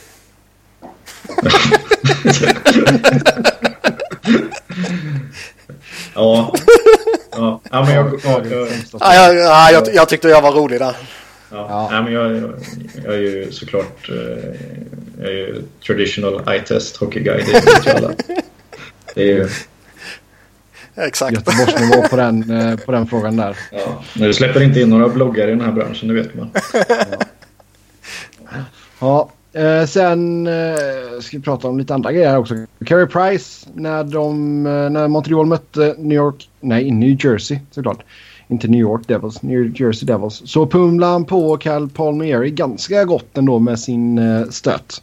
Ja. Ja, ja men jag, jag, jag, Ja, jag, ja, jag, jag tyckte jag var rolig där. Ja. Ja. Nej, men jag, jag, jag är ju såklart eh, jag är ju traditional eye-test hockey guy. Det vet ju alla. *laughs* Det är ju, Exakt. Göteborgsnivå på den, eh, på den frågan där. ja. Men du släpper inte in några bloggare i den här branschen, det vet man. *laughs* Ja, eh, sen eh, ska vi prata om lite andra grejer här också. Carey Price när, de, eh, när Montreal mötte New York, nej New Jersey såklart. Inte New York Devils, New Jersey Devils. Så pumlade han på Cal Palmieri ganska gott ändå med sin eh, stöt.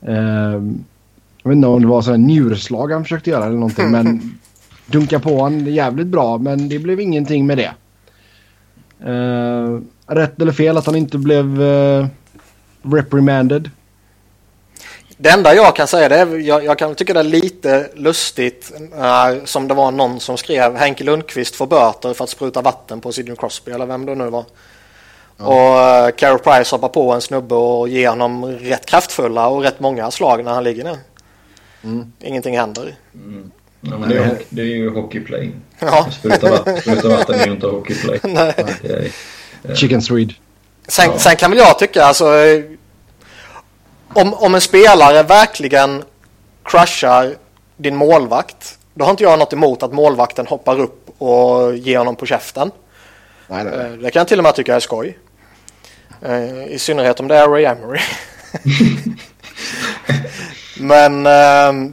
Eh, jag vet inte om det var sådana njurslag han försökte göra eller någonting men *laughs* dunka på han jävligt bra men det blev ingenting med det. Eh, rätt eller fel att han inte blev eh, reprimanded. Det enda jag kan säga det är, jag, jag kan tycka det är lite lustigt eh, som det var någon som skrev Henke Lundqvist får böter för att spruta vatten på Sidney Crosby eller vem det nu var. Och uh, Carey Price hoppar på en snubbe och ger honom rätt kraftfulla och rätt många slag när han ligger ner. Mm. Ingenting händer. Ja, men det, är, det är ju hockeyplay. *laughs* Ja. Spruta vatten, spruta vatten är ju inte hockeyplay. *laughs* Nej. Är, Chicken Swede. Sen, Ja. sen kan väl jag tycka alltså om, om en spelare verkligen crushar din målvakt då har inte jag något emot att målvakten hoppar upp och ger honom på käften. Nej, nej. Eh, Det kan jag till och med tycka är skoj. Eh, I synnerhet om det är Ray Emery. *laughs* Men ehm,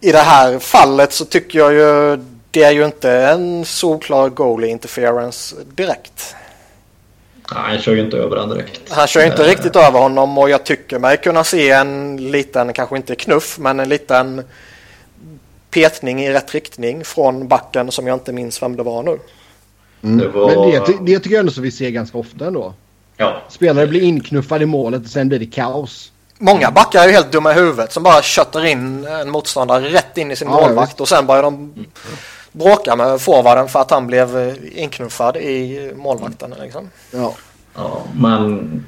i det här fallet så tycker jag ju det är ju inte en solklar goalie interference direkt. Nej, han kör ju inte över han direkt. Han kör inte Eh, riktigt över honom och jag tycker mig kunna se en liten, kanske inte knuff, men en liten petning i rätt riktning från backen som jag inte minns vem det var nu. Mm. det var- Men det, det tycker jag ändå så vi ser ganska ofta ändå. Ja, Spelare blir inknuffade i målet och sen blir det kaos. Många backar är ju helt dumma i huvudet som bara köttar in en motståndare rätt in i sin Ja, målvakt och sen börjar de bråka med forwarden för att han blev eh, inknuffad i målvakten. Liksom. Ja. ja, men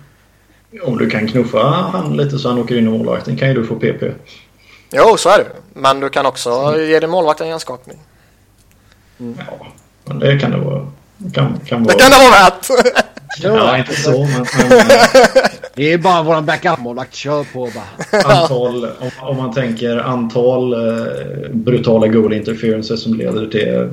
om du kan knuffa han lite så han åker in i målvakten kan ju du få PP. Jo, så är det Men du kan också ge din målvakt en hjärnskakning. Ja, men det kan det vara. Kan, kan Det vara. kan det vara värt! Ja, inte så, men, men *laughs* Det är bara våran backup-målvakt. Kör på bara. antal, om, om man tänker antal eh, brutala goal interferences som leder till,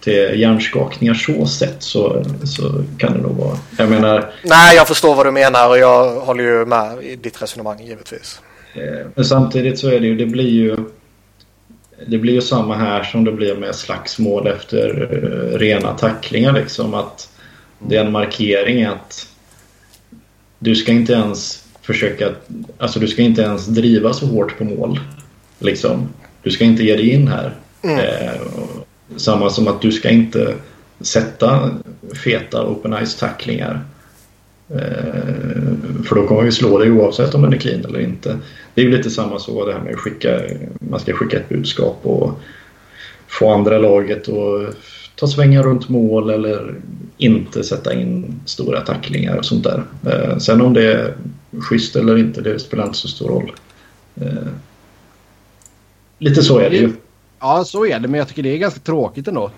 till hjärnskakningar så sett så, så kan det nog vara. Jag menar, Nej, jag förstår vad du menar och jag håller ju med i ditt resonemang givetvis. eh, men samtidigt så är det ju, det blir ju det blir ju samma här som det blir med slagsmål efter eh, rena tacklingar liksom att det är en markering att du ska inte ens försöka, alltså du ska inte ens driva så hårt på mål. Liksom. Du ska inte ge dig in här. Mm. Eh, samma som att du ska inte sätta feta open ice tacklingar. Eh, för då kommer vi slå dig oavsett om den är clean eller inte. Det är ju lite samma så det här med att skicka, man ska skicka ett budskap och få andra laget att ta svängar runt mål eller inte sätta in stora tacklingar och sånt där. Eh, sen om det är schysst eller inte, det spelar inte så stor roll. Eh, lite så är det ju. Ja, så är det. Men jag tycker det är ganska tråkigt ändå.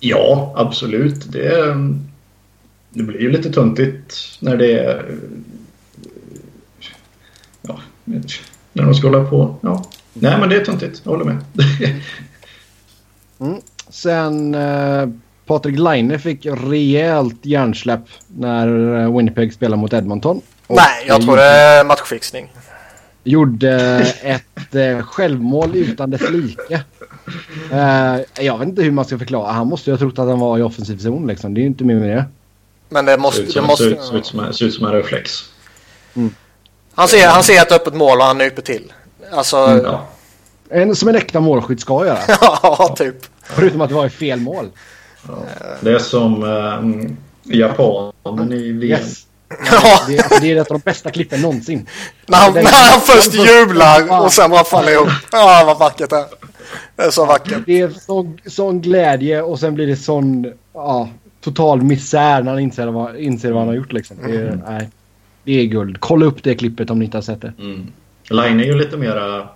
Ja, absolut. Det är, det blir ju lite tuntigt när det är... Ja, när de ska hålla på. Ja. Nej, men det är tuntigt. Jag håller med. *laughs* mm. Sen eh, Patrik Laine fick rejält hjärnsläpp när eh, Winnipeg spelade mot Edmonton. Nej, jag tror det är matchfixning. Gjorde ett eh, självmål utan dess like. Eh, jag vet inte hur man ska förklara. Han måste ju ha trott att han var i offensiv zon liksom. Det är ju inte mer med det. Men det måste... Det, måste... Ser, ut som, ser ut som en reflex. Mm. Han, ser, han ser ett öppet mål och han nyper till. Alltså... Mm, ja. En, som en äkta målskytt ska göra. *laughs* ja, typ. Förutom att det var i fel mål. Ja. Det är som um, japanen i VM. Yes. *laughs* Ja, det, är, det är ett av de bästa klippen någonsin. När han, när han först jublar och sen bara faller ihop. Ja, vad vackert det är. Det är så vackert. Det är sån, sån glädje och sen blir det sån ja, total misär när han inser vad, inser vad han har gjort. Liksom. Det, är, mm. nej, det är guld. Kolla upp det klippet om ni inte har sett det. Mm. Line är ju lite mera...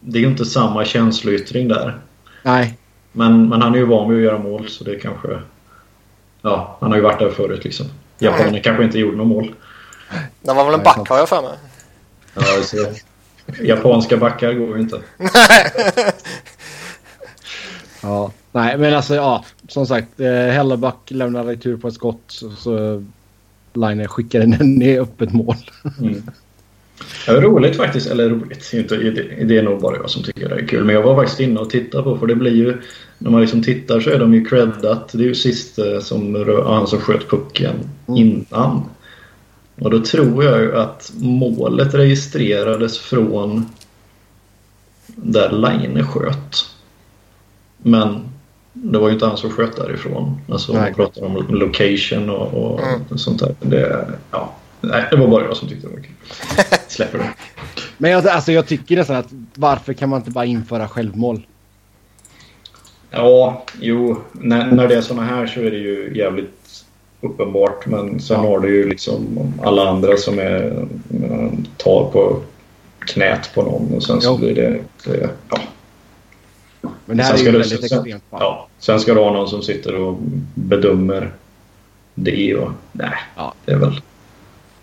Det är ju inte samma känsloyttring där. Nej. Men, men han är ju van vid att göra mål så det kanske... Ja, han har ju varit där förut liksom. Japanen mm. kanske inte gjorde något mål. Det var väl en back har jag för mig. Ja, så, japanska backar går ju inte. *laughs* *laughs* ja, nej men alltså ja. Som sagt, eh, Helleback lämnar retur på ett skott. Så, så Line skickar *laughs* den i öppet mål. Mm. Är roligt faktiskt, eller roligt, inte, det är nog bara jag som tycker det är kul. Men jag var faktiskt inne och tittade på, för det blir ju, när man liksom tittar så är de ju creddat. Det är ju sist eh, som han som sköt pucken mm. innan. Och då tror jag ju att målet registrerades från där Line sköt. Men det var ju inte han som sköt därifrån. Alltså Nej. man pratar om location och, och mm. sånt där. Det, ja, Nej, det var bara jag som tyckte det var kul. *laughs* Släpper det. Men jag, alltså, jag tycker nästan att varför kan man inte bara införa självmål? Ja, jo. När, när det är såna här så är det ju jävligt uppenbart. Men sen ja. har du ju liksom alla andra som är, tar på knät på någon och sen jo. så blir det... det ja. Men det här sen är ju väldigt extremt fall. Ja, sen ska du ha någon som sitter och bedömer det och... Nej, ja. det är väl...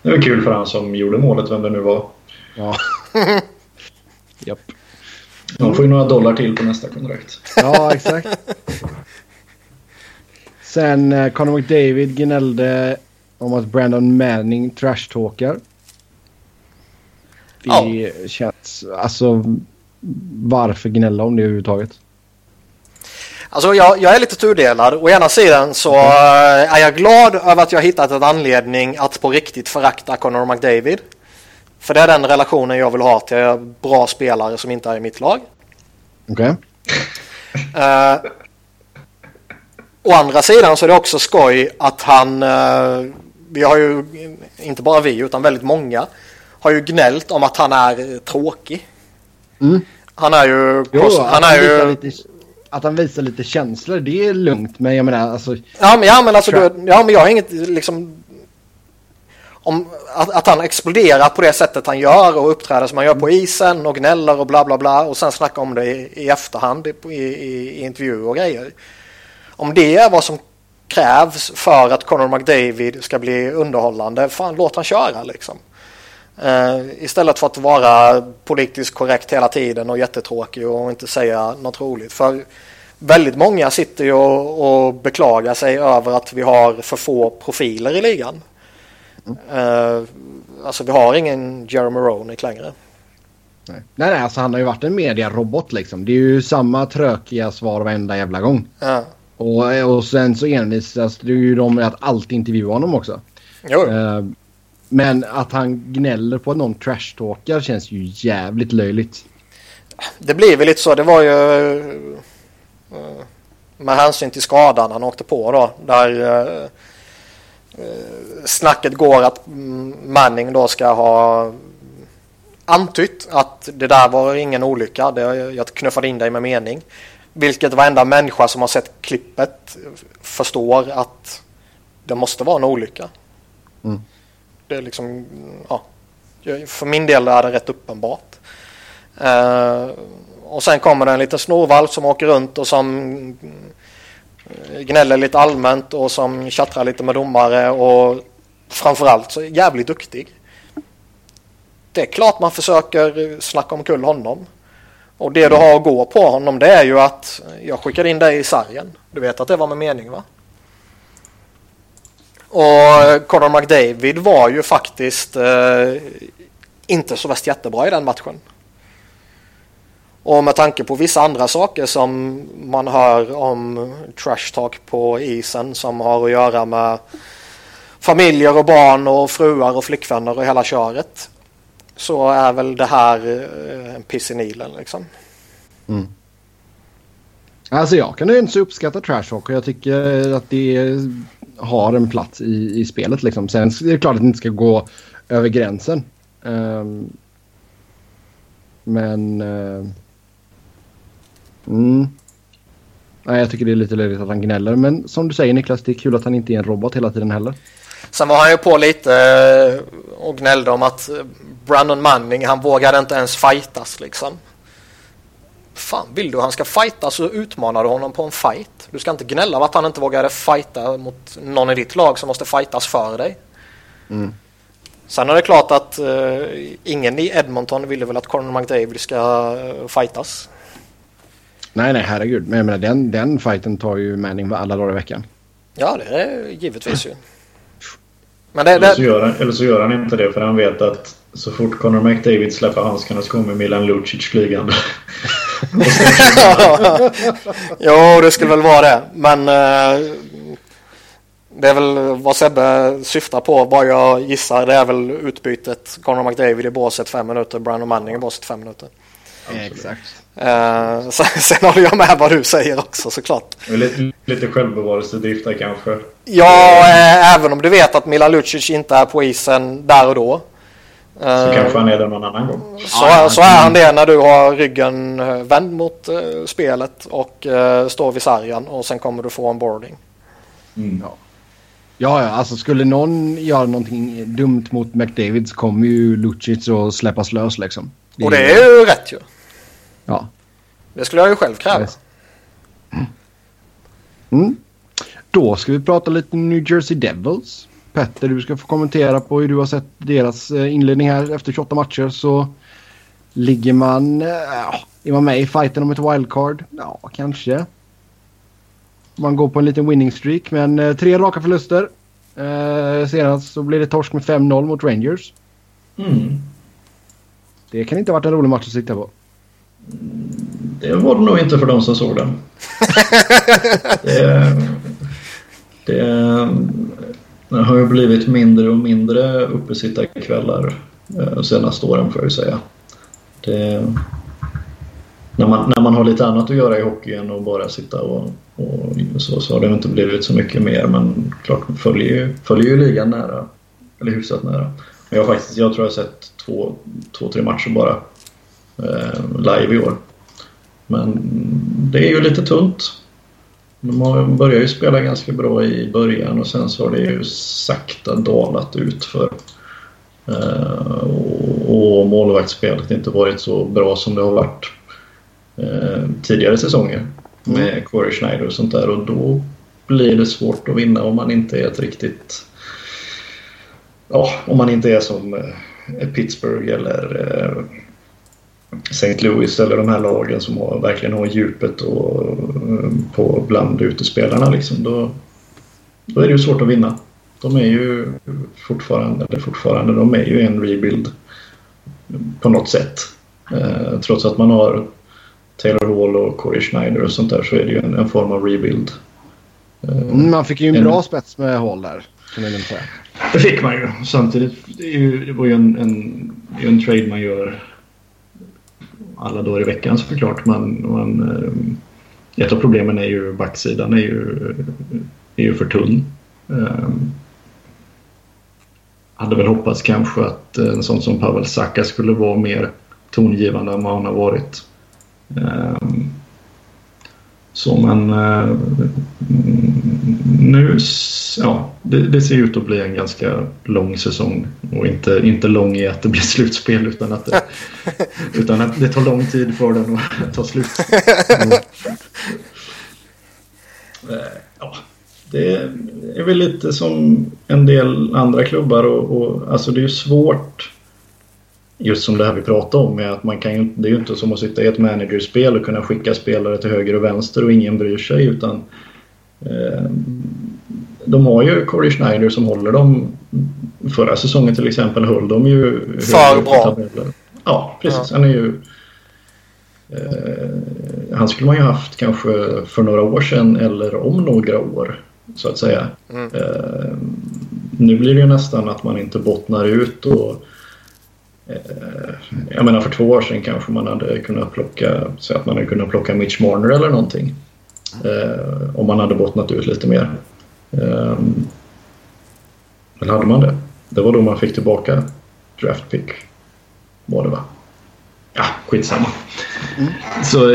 Det var kul för han som gjorde målet, vem det nu var. Ja. *laughs* Japp. De får ju några dollar till på nästa kontrakt. Ja, exakt. Sen eh, Conor McDavid gnällde om att Brandon Manning trashtalkar. Det ja. känns... Alltså, varför gnälla om det överhuvudtaget? Alltså jag, jag är lite tudelad. Å ena sidan så eh, är jag glad över att jag hittat en anledning att på riktigt förakta Conor McDavid. För det är den relationen jag vill ha till bra spelare som inte är i mitt lag. Okej. Okay. Uh, eh, å andra sidan så är det också skoj att han, uh, vi har ju, inte bara vi utan väldigt många, har ju gnällt om att han är tråkig. Mm. Han är ju... Jo, han är ju... Lite att han visar lite känslor, det är lugnt. Men jag menar alltså... Ja men, ja, men alltså, du, ja, men jag har inget liksom... Om, att, att, han exploderar på det sättet han gör och uppträder som han gör på isen och gnäller och bla bla bla och sen snackar om det i, i efterhand i, i, i intervjuer och grejer. Om det är vad som krävs för att Conor McDavid ska bli underhållande, fan låt han köra liksom. Uh, istället för att vara politiskt korrekt hela tiden och jättetråkig och inte säga något roligt. För väldigt många sitter ju och, och beklagar sig över att vi har för få profiler i ligan. Mm. Uh, alltså vi har ingen Jeremy Roenick längre. Nej. nej, nej, alltså han har ju varit en mediarobot liksom. Det är ju samma trökiga svar varenda jävla gång. Ja. Och, och sen så envisas det ju de med att alltid intervjua honom också. Jo. Men att han gnäller på att någon trashtalkar känns ju jävligt löjligt. Det blir väl lite så. Det var ju uh, med hänsyn till skadan han åkte på då. Där uh, snacket går att Manning då ska ha antytt att det där var ingen olycka. Det, jag knuffade in dig med mening. Vilket varenda människa som har sett klippet förstår att det måste vara en olycka. Mm det är liksom, ja, för min del är det rätt uppenbart. Uh, och sen kommer det en liten snorvalp som åker runt och som eh, gnäller lite allmänt och som tjattrar lite med domare och framförallt så är jävligt duktig. Det är klart man försöker snacka omkull honom. Och det du har att gå på honom det är ju att jag skickade in dig i sargen. Du vet att det var med mening va? Och eh, Conor McDavid var ju faktiskt eh, inte så värst jättebra i den matchen. Och med tanke på vissa andra saker som man hör om trash talk på isen som har att göra med familjer och barn och fruar och flickvänner och hela köret. Så är väl det här eh, en piss i Nilen liksom. Mm. Alltså jag kan ju inte så uppskatta trash talk och jag tycker att det är har en plats i, i spelet liksom. Sen är det klart att det inte ska gå över gränsen. Um, men... Uh, mm. Nej, jag tycker det är lite löjligt att han gnäller. Men som du säger Niklas, det är kul att han inte är en robot hela tiden heller. Sen var han ju på lite eh, och gnällde om att Brandon Manning, han vågade inte ens fightas liksom. Fan, vill du han ska fighta så utmanar du honom på en fight. Du ska inte gnälla att han inte vågade fighta mot någon i ditt lag som måste fightas för dig. Mm. Sen är det klart att uh, ingen i Edmonton ville väl att Conor McDavid ska uh, fightas. Nej, nej, herregud. Men jag menar, den, den fighten tar ju Manning alla dagar i veckan. Ja, det är givetvis ju. *laughs* Men det, det... Eller, så gör han, eller så gör han inte det för han vet att så fort Conor McDavid släpper handskarna så kommer Milan Lucic flygande. *laughs* *laughs* jo, det skulle väl vara det. Men uh, det är väl vad Sebbe syftar på. Vad jag gissar det är väl utbytet Conor McDavid i båset fem minuter, Brandon Manning i båset fem minuter. Exakt. Uh, *laughs* sen, sen håller jag med vad du säger också såklart. Lite, lite självbevarelsedrift där kanske. Ja, äh, även om du vet att Milan Lucic inte är på isen där och då. Så uh, kanske han är det någon annan gång. Så, ja, så är han det när du har ryggen vänd mot uh, spelet och står vid sargen och sen kommer du få en boarding. Mm. Ja. Ja, ja, alltså skulle någon göra någonting dumt mot McDavid så kommer ju Lucic att släppas lös liksom. Det och det är ju rätt ju. Ja. Det skulle jag ju själv kräva. Mm. Då ska vi prata lite New Jersey Devils. Petter, du ska få kommentera på hur du har sett deras eh, inledning här efter 28 matcher. Så ligger man... Äh, är man med i fighten om ett wildcard? Ja, kanske. Man går på en liten winning streak, men äh, tre raka förluster. Äh, senast så blev det torsk med 5-0 mot Rangers. Mm. Det kan inte ha varit en rolig match att sitta på. Det var det nog inte för de som såg den. *laughs* det, det, det har ju blivit mindre och mindre uppesittarkvällar eh, de senaste åren får jag ju säga. Det, när, man, när man har lite annat att göra i hockeyn och bara sitta och, och så, så har det inte blivit så mycket mer men klart följer ju, följer ju ligan nära. Eller hyfsat nära. Men jag, faktiskt, jag tror jag har sett två, två tre matcher bara eh, live i år. Men det är ju lite tunt. De börjar ju spela ganska bra i början och sen så har det ju sakta dalat ut för eh, och målvaktsspelet inte varit så bra som det har varit eh, tidigare säsonger med mm. Corey Schneider och sånt där och då blir det svårt att vinna om man inte är ett riktigt ja, om man inte är som eh, Pittsburgh eller St. Louis eller de här lagen som har, verkligen har djupet och, eh, på bland utespelarna liksom, då, då är det ju svårt att vinna. De är ju fortfarande, eller fortfarande, de är ju en rebuild på något sätt. Eh, trots att man har Taylor Hall och Corey Schneider och sånt där så är det ju en, en form av rebuild. Eh, man fick ju en, en bra spets med Hall där. Det fick man ju. Samtidigt det var ju en, en, en trade man gör alla dagar i veckan såklart. Men, men eh, ett av problemen är ju backsidan är ju, är ju för tunn. Um, hade väl hoppats kanske att eh, en sån som Pavel Saka skulle vara mer tongivande än vad han har varit. Um, så men uh, nu, ja, det, det, ser ut att bli en ganska lång säsong. Och inte, inte lång i att det blir *laughs* slutspel utan att det, *laughs* utan att det tar lång tid för den att *laughs* ta slut. Eh, ja, det är väl lite som en del andra klubbar och, och alltså det är ju svårt just som det här vi pratade om med att man kan ju, det är ju inte som att sitta i ett managerspel och kunna skicka spelare till höger och vänster och ingen bryr sig utan eh, de har ju Corey Schneider som håller dem. Förra säsongen till exempel höll de ju... För bra. Ja, precis. Ja. Han är ju... Eh, han skulle man ju haft kanske för några år sedan eller om några år så att säga. Mm. Eh, nu blir det ju nästan att man inte bottnar ut och eh, jag menar för två år sedan kanske man hade kunnat plocka så att man hade kunnat plocka Mitch Marner eller någonting. Eh, om man hade bottnat ut lite mer. Eh, eller hade man det? Det var då man fick tillbaka draft pick. Var det va? Ja, skitsamma. Mm. Så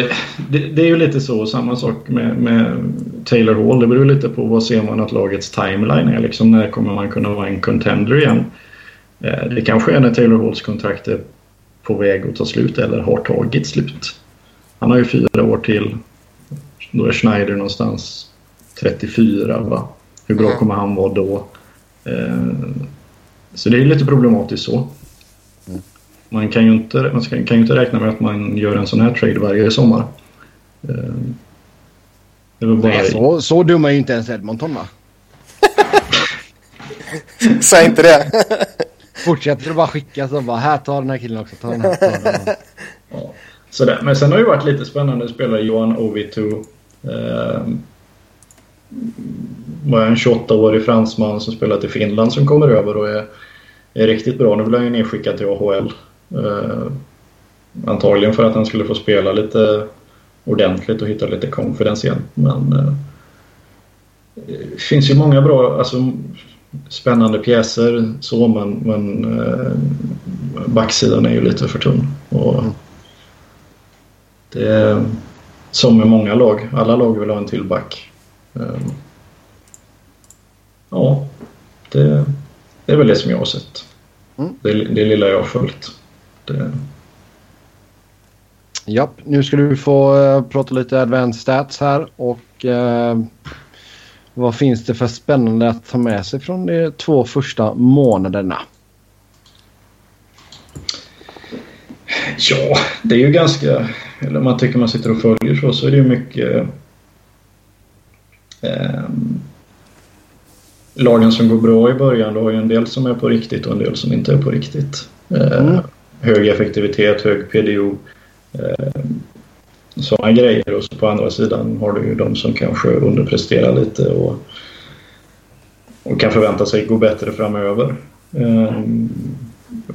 det, det, är ju lite så. Samma sak med, med, Taylor Hall. Det beror lite på vad ser man att lagets timeline är. Liksom när kommer man kunna vara en contender igen? Eh, det kanske är när Taylor Halls kontrakt är på väg att ta slut eller har tagit slut. Han har ju fyra år till. Då är Schneider någonstans 34 va? Hur bra kommer han vara då? Eh, så det är lite problematiskt så. Man kan ju inte, man kan ju inte räkna med att man gör en sån här trade varje sommar. Eh, det var bara... Nej, så, så dum är ju inte ens Edmonton va? *laughs* Säg inte det. *laughs* Fortsätter du bara skicka så bara här tar den här killen också. Ta den här, ta den här. ja, sådär. Men sen har det varit lite spännande att spela Johan Ovitu. Eh, var en 28-årig fransman som spelat i Finland som kommer över och är, är riktigt bra. Nu blir han ju nedskickad till AHL. Eh, antagligen för att han skulle få spela lite ordentligt och hitta lite confidence igen. Men eh, det finns ju många bra, alltså spännande pjäser så men, men eh, backsidan är ju lite för tunn. Och det är som med många lag. Alla lag vill ha en till back. Eh, ja, det, det är väl det som jag har sett. Mm. Det, det lilla jag har följt. Det... Japp, nu ska du få uh, prata lite advanced stats här och uh, vad finns det för spännande att ta med sig från de två första månaderna? Ja, det är ju ganska... Eller om man tycker man sitter och följer så, så är det ju mycket... Eh, lagen som går bra i början, då har ju en del som är på riktigt och en del som inte är på riktigt. Eh, mm hög effektivitet, hög PDO. Eh, sådana grejer. Och så på andra sidan har du ju de som kanske underpresterar lite och, och kan förvänta sig gå bättre framöver. Eh,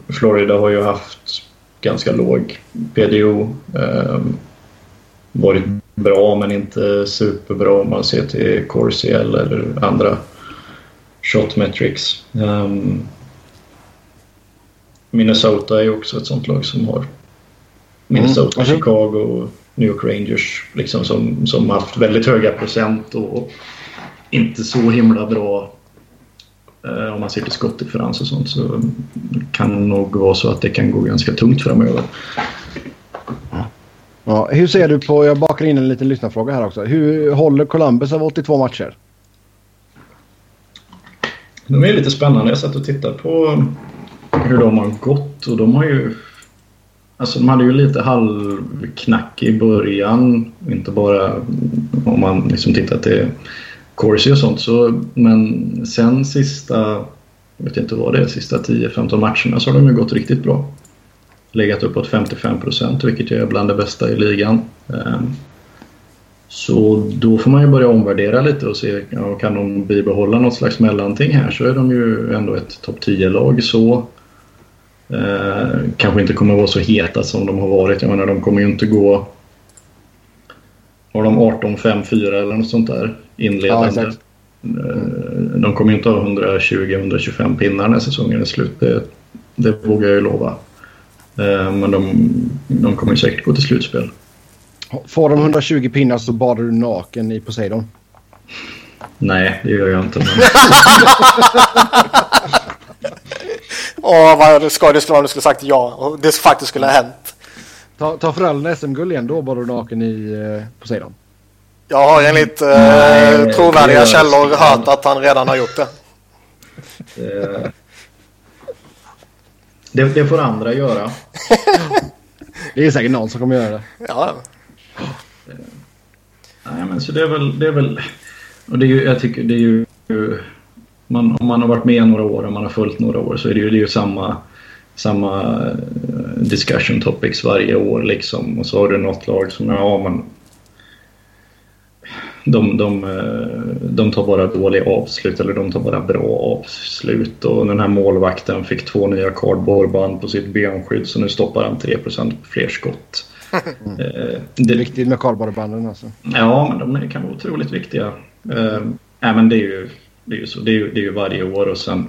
Florida har ju haft ganska låg PDO. Varit bra men inte superbra om man ser till Corsi eller andra shot metrics. Um, Minnesota är också ett sånt lag som har Minnesota, mm. Chicago, New York Rangers liksom som, som haft väldigt höga procent och inte så himla bra eh, om man ser till skottdifferens och sånt så kan det nog vara så att det kan gå ganska tungt framöver. Ja, hur ser du på, jag bakar in en liten lyssnarfråga här också. Hur håller Columbus av 82 matcher? De är lite spännande. Jag satt och tittade på hur de har gått och de har ju... Alltså de hade ju lite halvknack i början. Inte bara om man liksom tittar till Corsi och sånt. Så, men sen sista, jag vet inte vad det är, sista 10-15 matcherna så har de ju gått riktigt bra. Legat uppåt 55 procent vilket är bland det bästa i ligan. Ehm, så då får man ju börja omvärdera lite och se, ja, kan de bibehålla något slags mellanting här så är de ju ändå ett topp 10-lag så. Eh, kanske inte kommer vara så heta som de har varit. Jag menar, de kommer ju inte gå... Har de 18-5-4 eller något sånt där inledande? Ja, eh, de kommer ju inte ha 120-125 pinnar när säsongen är slut. Det, det vågar jag ju lova. Eh, men de, de kommer säkert gå till slutspel. Får de 120 pinnar så badar du naken i Poseidon? Nej, det gör jag inte. Men... *laughs* Åh, vad skoj det skulle vara om du skulle sagt ja och det faktiskt skulle ha hänt. Ta, ta Frölunda SM-guld igen, då badar du naken i eh, Poseidon. Jag har enligt eh, Nej, trovärdiga det- källor hört att han redan har gjort det. Eh, Det, det får andra göra. Det är säkert någon som kommer göra det. Ja, Nej, men så det är väl... Det är väl och det är ju, jag tycker det är ju... Man, om man har varit med några år och man har följt några år så är det ju, det är ju samma, samma eh, discussion topics varje år liksom. Och så har du något lag som, ja men... De, de, eh, de tar bara dåliga avslut eller de tar bara bra avslut. Och den här målvakten fick två nya cardboardband på sitt benskydd så nu stoppar han 3% fler skott. Eh, Det är viktigt med kardborrebanden alltså. Ja, men de kan vara otroligt viktiga. Nej, men det är ju, det är ju så. Det är ju, det är ju varje år och sen,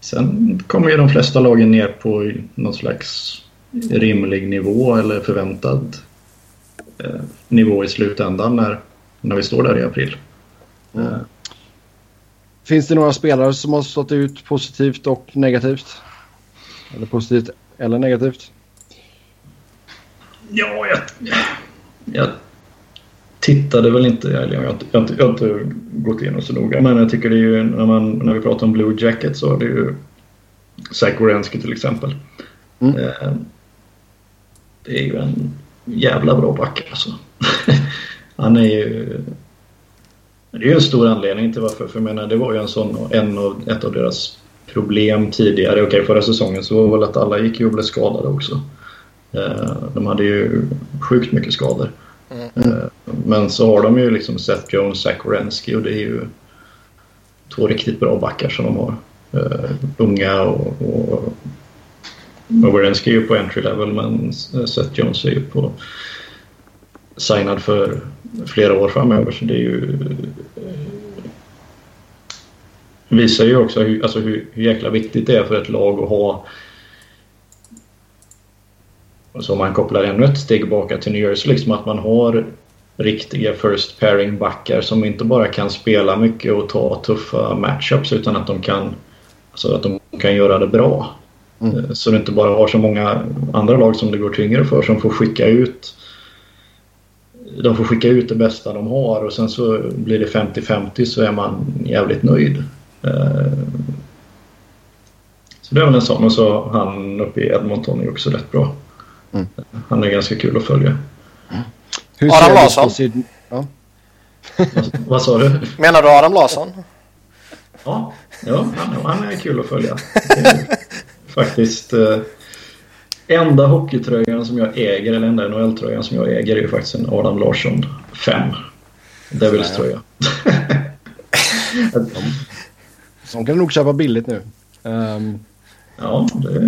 sen kommer ju de flesta lagen ner på någon slags rimlig nivå eller förväntad eh, nivå i slutändan när, när vi står där i april. Eh, Finns det några spelare som har stått ut positivt och negativt? Eller positivt eller negativt? Ja, jag, jag tittade väl inte, eller jag har inte, jag jag har inte gått igenom så noga. Men jag tycker det är ju, när, man, när vi pratar om Blue Jacket så är det ju Zach Wierenski till exempel. Mm. Eh, det är ju en jävla bra back alltså. *laughs* Han är ju... Det är ju en stor anledning till varför, för jag menar det var ju en sån, en av, ett av deras problem tidigare. Okej, förra säsongen så var väl att alla gick ju och blev skadade också. Eh, De hade ju sjukt mycket skador. Eh, Men så har de ju liksom Seth Jones, Zach Wierenski och det är ju två riktigt bra backar som de har. Eh, Unga och, och, och Wierenski är ju på entry level men Seth Jones är ju på signad för flera år framöver så det är ju eh, visar ju också hur, alltså hur, hur jäkla viktigt det är för ett lag att ha och så om man kopplar ännu ett steg tillbaka till New Jersey, liksom att man har riktiga first pairing backar som inte bara kan spela mycket och ta tuffa matchups utan att de kan, alltså att de kan göra det bra. Mm. Eh, Så det inte bara har så många andra lag som det går tyngre för som får skicka ut de får skicka ut det bästa de har och sen så blir det 50-50 så är man jävligt nöjd. Eh, Så det är väl en sån och så han uppe i Edmonton är också rätt bra. Mm. Han är ganska kul att följa. Hur Adam Larsson. Syd- Ja. Vad, *laughs* vad sa du? menar du Adam Larsson? Ja, ja han, han är kul att följa. *laughs* Faktiskt eh, enda hockeytröjan som jag äger, eller enda NHL-tröjan som jag äger är ju faktiskt en Adam Larsson 5. Devils tröja. *laughs* De kan nog köpa billigt nu. Ehm, Ja, det är,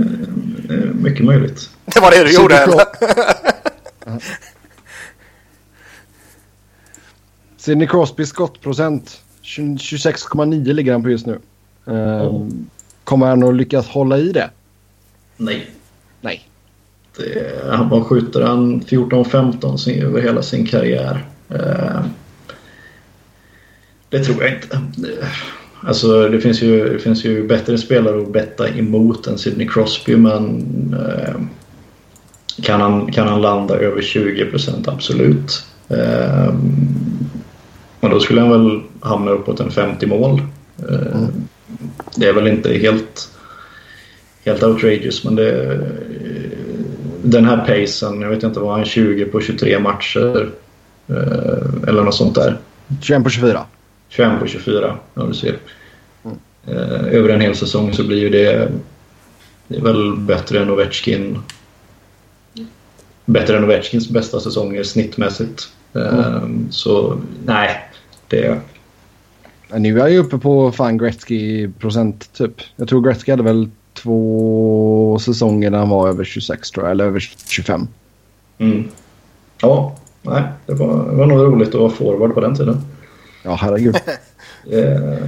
det är mycket möjligt. Det var det du gjorde eller? *laughs* Sidney Crosby skottprocent. 20 26,9 ligger han på just nu. Ehm, Ja. Kommer han att lyckas hålla i det? Nej. Det, han bara skjuter han 14-15 sin- över hela sin karriär. Eh, det tror jag inte. Det, alltså det finns, ju, det finns ju bättre spelare att betta emot än Sidney Crosby men eh, kan, han, kan han landa över 20% absolut. Eh, och då skulle han väl hamna uppåt en 50 mål. Eh, Det är väl inte helt helt outrageous men det den här pacen, jag vet inte vad han är 20 på 23 matcher eh, eller något sånt där. 21 på 24. 21 på 24, ja du ser. Eh, över en hel säsong så blir ju det, det är väl bättre än Ovechkin. Bättre än Ovechkins bästa säsonger snittmässigt. Eh, Så nej, det, Nu är jag ju uppe på fan Gretzky-procent typ. Jag tror Gretzky hade väl två säsonger när han var över 26 tror jag. Eller över 25. mm. Ja, nej, det var, det var nog roligt att vara forward på den tiden. Ja, herregud. *laughs* Eh,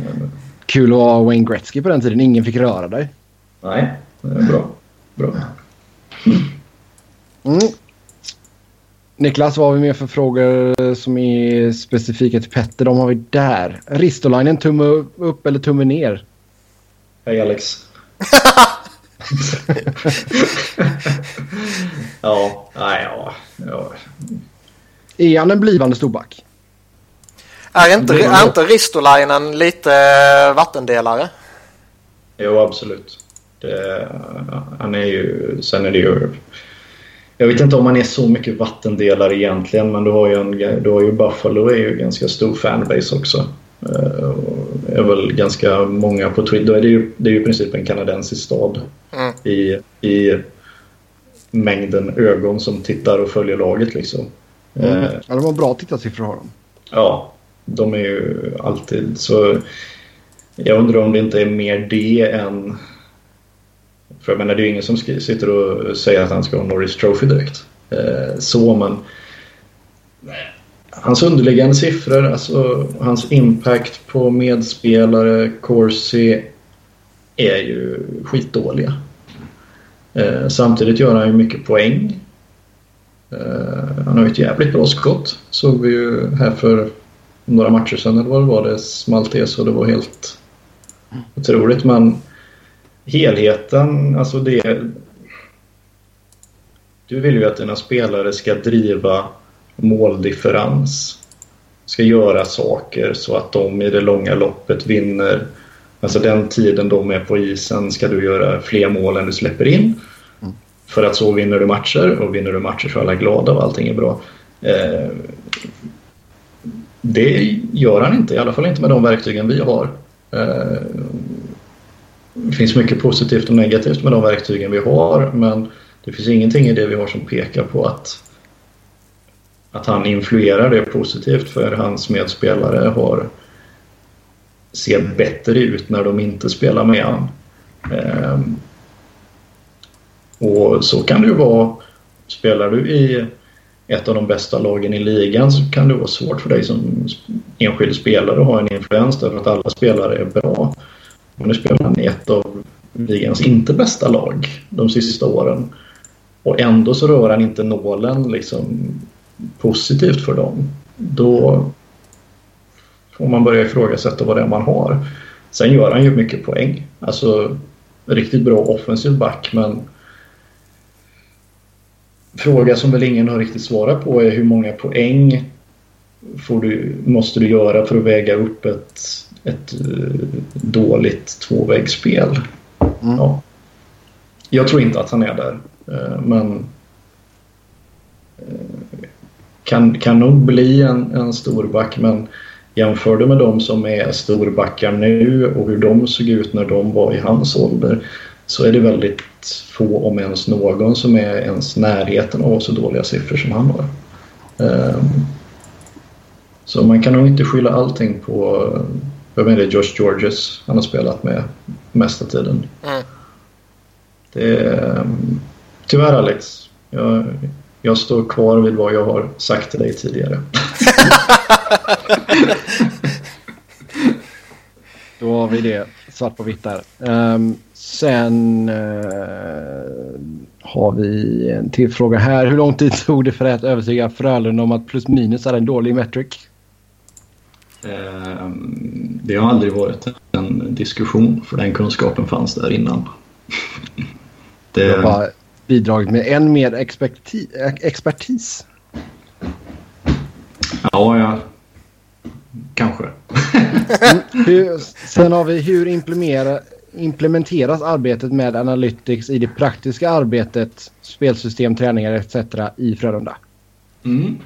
Kul att ha Wayne Gretzky på den tiden. Ingen fick röra dig. nej, är bra. bra. Mm. Niklas, vad har vi mer för frågor som är specifika till Petter? De har vi där. Ristolainen, tumme upp eller tumme ner? Hej Alex. *laughs* ja, nej, ja, ja. Är han en blivande storback? Är inte, är inte Ristolainen lite vattendelare? Jo, absolut. Det, han är ju... Sen är det ju... Jag vet inte om han är så mycket vattendelare egentligen men du har ju, en, du har ju Buffalo är ju ganska stor fanbase också. Uh, är väl ganska många på Twitter. Då är det, ju, det är ju i princip en kanadensisk stad mm. i, i mängden ögon som tittar och följer laget liksom. Mm. Uh, ja, de har bra tittarsiffror har de. Ja, de är ju alltid så... Jag undrar om det inte är mer det än... För jag menar, det är ju ingen som sitter och säger att han ska ha Norris Trophy direkt. Uh, så, men hans underliggande siffror, alltså hans impact på medspelare, Corsi, är ju skitdåliga. Eh, samtidigt gör han ju mycket poäng. Eh, han har ju ett jävligt bra skott. Såg vi ju här för några matcher sedan eller vad det var. Det small till så det var helt otroligt. Men helheten, alltså det... Du vill ju att dina spelare ska driva måldifferens. Ska göra saker så att de i det långa loppet vinner. Alltså den tiden de är på isen ska du göra fler mål än du släpper in. Mm. För att så vinner du matcher och vinner du matcher så är alla glada och allting är bra. Eh, det gör han inte, i alla fall inte med de verktygen vi har. Eh, det finns mycket positivt och negativt med de verktygen vi har men det finns ingenting i det vi har som pekar på att att han influerar det positivt för hans medspelare har ser bättre ut när de inte spelar med han. Ehm, och så kan det ju vara. Spelar du i ett av de bästa lagen i ligan så kan det vara svårt för dig som enskild spelare att ha en influens därför att alla spelare är bra. Men nu spelar han i ett av ligans inte bästa lag de sista åren och ändå så rör han inte nålen liksom positivt för dem. Då får man börja ifrågasätta vad det är man har. Sen gör han ju mycket poäng. Alltså riktigt bra offensiv back men fråga som väl ingen har riktigt svarat på är hur många poäng får du, måste du göra för att väga upp ett, ett uh, dåligt tvåvägsspel? Mm. Ja. Jag tror inte att han är där. Uh, men uh, kan, kan nog bli en, en storback men jämför du med de som är storbackar nu och hur de såg ut när de var i hans ålder så är det väldigt få, om ens någon, som är ens närheten av så dåliga siffror som han har. Um, så man kan nog inte skylla allting på vem är det, Josh Georges han har spelat med mesta tiden. Mm. Det är, um, tyvärr Alex, jag, jag står kvar vid vad jag har sagt till dig tidigare. *laughs* Då har vi det svart på vitt där. Um, sen uh, har vi en till fråga här. Hur lång tid tog det för att övertyga Frölunda om att plus minus är en dålig metric? Uh, det har aldrig varit en diskussion för den kunskapen fanns där innan. *laughs* det... Bara bidragit med än mer experti expertis. Ja, ja. Kanske. Mm, hur, sen har vi hur implementeras arbetet med Analytics i det praktiska arbetet, spelsystem, träningar etc. i Frölunda? Mm.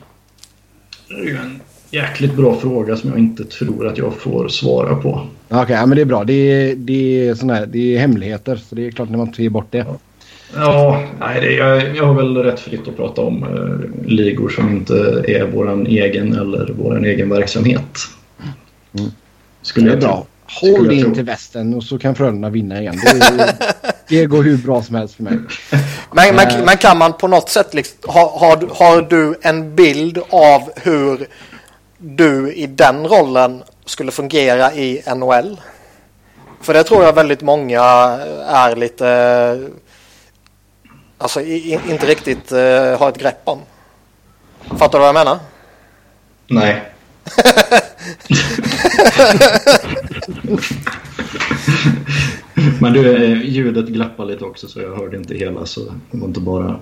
Det är ju en jäkligt bra fråga som jag inte tror att jag får svara på. Okej, okay, ja, men det är bra. Det är, det, är sån här, det är hemligheter så det är klart att man inte ger bort det. Ja. Ja, nej, det, jag, jag har väl rätt fritt att prata om eh, ligor som inte är vår egen eller vår egen verksamhet. Mm. Skulle det är bra. Håll dig in till västen och så kan Frölunda vinna igen. Det, *laughs* det, går hur bra som helst för mig. Men, men, eh. men kan man på något sätt, liksom, har, har, har du en bild av hur du i den rollen skulle fungera i NHL? För det tror jag väldigt många är lite alltså i, inte riktigt uh, har ett grepp om. Fattar du vad jag menar? Nej. *laughs* Men du, eh, ljudet glappar lite också så jag hörde inte hela så det var inte bara...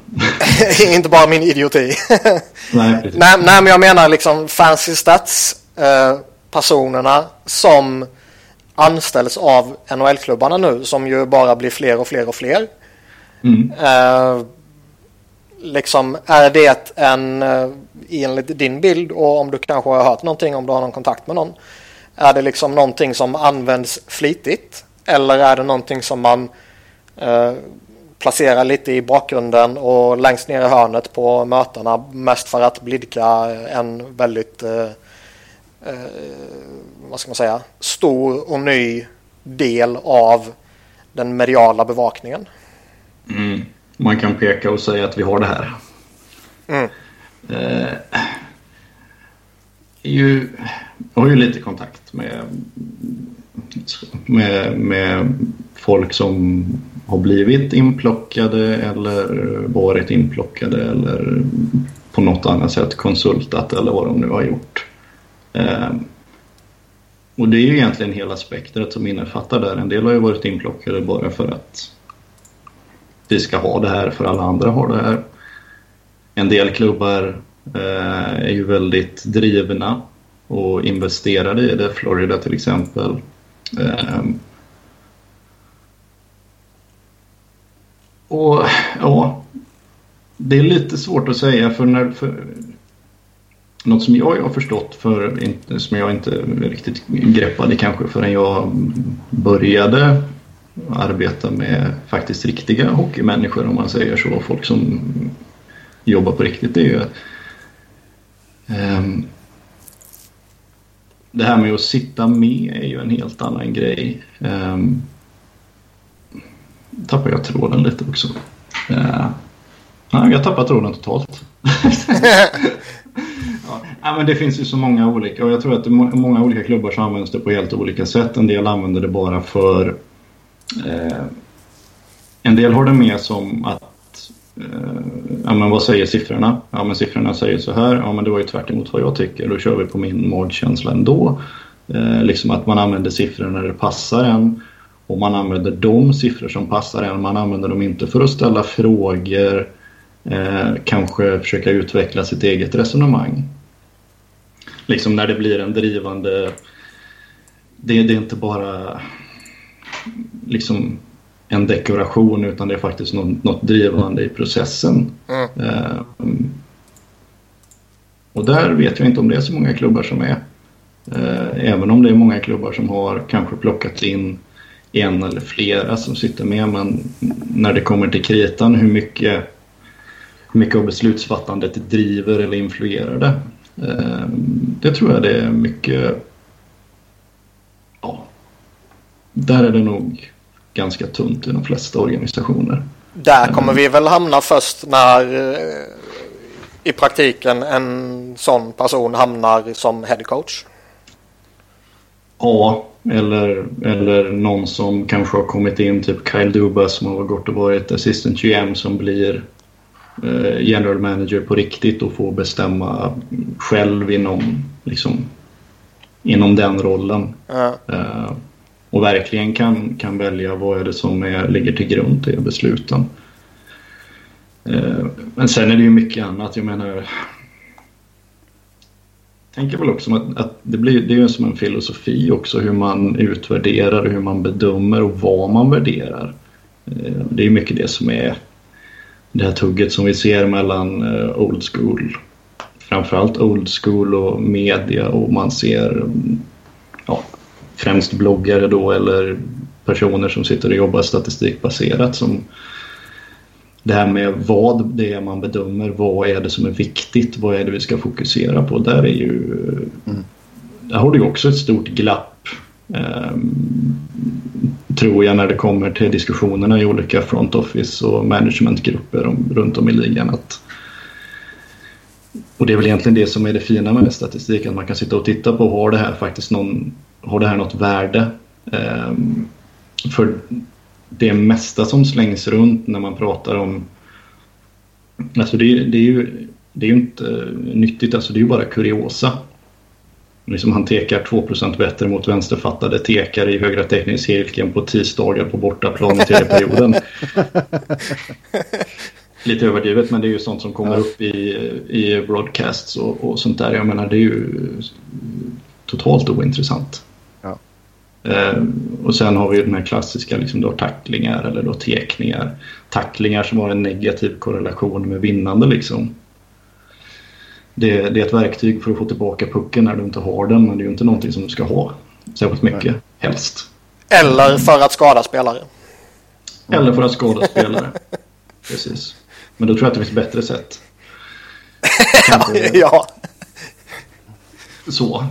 *laughs* inte bara min idioti. *laughs* nej, nej, nej, men jag menar liksom fancy stats. Uh, personerna som anställs av NHL-klubbarna nu som ju bara blir fler och fler och fler. Mm. Uh, liksom är det en, uh, enligt din bild och om du kanske har hört någonting om du har någon kontakt med någon. Är det liksom någonting som används flitigt? Eller är det någonting som man uh, placerar lite i bakgrunden och längst ner i hörnet på mötena mest för att blidka en väldigt eh, vad ska man säga, stor och ny del av den mediala bevakningen. Mm. Man kan peka och säga att vi har det här. Mm. Eh, ju, jag har ju lite kontakt med, med, med folk som har blivit inplockade eller varit inplockade eller på något annat sätt konsultat eller vad de nu har gjort. Eh, och det är ju egentligen hela spektret som innefattar där. En del har ju varit inplockade bara för att vi ska ha det här för alla andra har det här. En del klubbar eh, är ju väldigt drivna och investerade i det. Florida till exempel. Eh, och ja, det är lite svårt att säga för när, för, något som jag har förstått för, som jag inte riktigt greppade kanske förrän jag började arbeta med faktiskt riktiga hockeymänniskor om man säger så. Folk som jobbar på riktigt. Det är ju um, det här med att sitta med är ju en helt annan grej. Um, tappar jag tråden lite också. Uh, nej, jag tappar tråden totalt. *laughs* Ja, men det finns ju så många olika och jag tror att det är många olika klubbar som använder det på helt olika sätt. En del använder det bara för... Eh, en del har det med som att... Eh, ja, men vad säger siffrorna? Ja, men siffrorna säger så här. Ja, men det var ju tvärt emot vad jag tycker. Då kör vi på min magkänsla ändå. Eh, liksom att man använder siffror när det passar en. Och man använder de siffror som passar en. Man använder dem inte för att ställa frågor. Eh, kanske försöka utveckla sitt eget resonemang liksom när det blir en drivande... Det, det är inte bara liksom en dekoration utan det är faktiskt något, något drivande i processen. Mm. Uh, och där vet jag inte om det är så många klubbar som är. Uh, även om det är många klubbar som har kanske plockat in en eller flera som sitter med. Men när det kommer till kritan hur mycket, hur mycket av beslutsfattandet driver eller influerar det. Ehm, det tror jag det är mycket... Ja, där är det nog ganska tunt i de flesta organisationer. Där kommer vi väl hamna först när eh, i praktiken en sån person hamnar som head coach? Ja, eller, eller någon som kanske har kommit in, typ Kyle Dubas som har gått och varit assistant GM som blir Eh, general manager på riktigt och få bestämma själv inom, liksom, inom den rollen. Ja. Och verkligen kan, kan välja vad är det som är, ligger till grund till besluten. Eh, men sen är det ju mycket annat. Jag menar, jag tänker väl också att, att det, blir, det är som en filosofi också hur man utvärderar, hur man bedömer och vad man värderar. Eh, det är mycket det som är det här tugget som vi ser mellan eh, old school, framförallt old school och media och man ser ja, främst bloggare då eller personer som sitter och jobbar statistikbaserat som det här med vad det är man bedömer, vad är det som är viktigt, vad är det vi ska fokusera på. Där är ju, mm. där har du också ett stort glapp um, tror jag när det kommer till diskussionerna i olika front office och managementgrupper om, runt om i ligan. Att, och det är väl egentligen det som är det fina med statistik, att man kan sitta och titta på har det här faktiskt någon, har det här något värde? Um, för det mesta som slängs runt när man pratar om, alltså det, det är ju det är ju inte nyttigt, alltså det är ju bara kuriosa. Liksom han tekar 2% bättre mot vänsterfattade tekare i högra teckningscirkeln på tisdagar på bortaplan i tredje perioden. *laughs* Lite överdrivet men det är ju sånt som kommer upp i, i broadcasts och, och sånt där. Jag menar det är ju totalt ointressant. Eh, och sen har vi de här klassiska liksom då tacklingar eller då tekningar. Tacklingar som har en negativ korrelation med vinnande liksom. Det, det är ett verktyg för att få tillbaka pucken när du inte har den men det är ju inte någonting som du ska ha särskilt mycket helst. Eller för att skada spelare. Eller för att skada spelare. *laughs* Precis. Men då tror jag att det finns bättre sätt. *laughs* Kanske ja, så.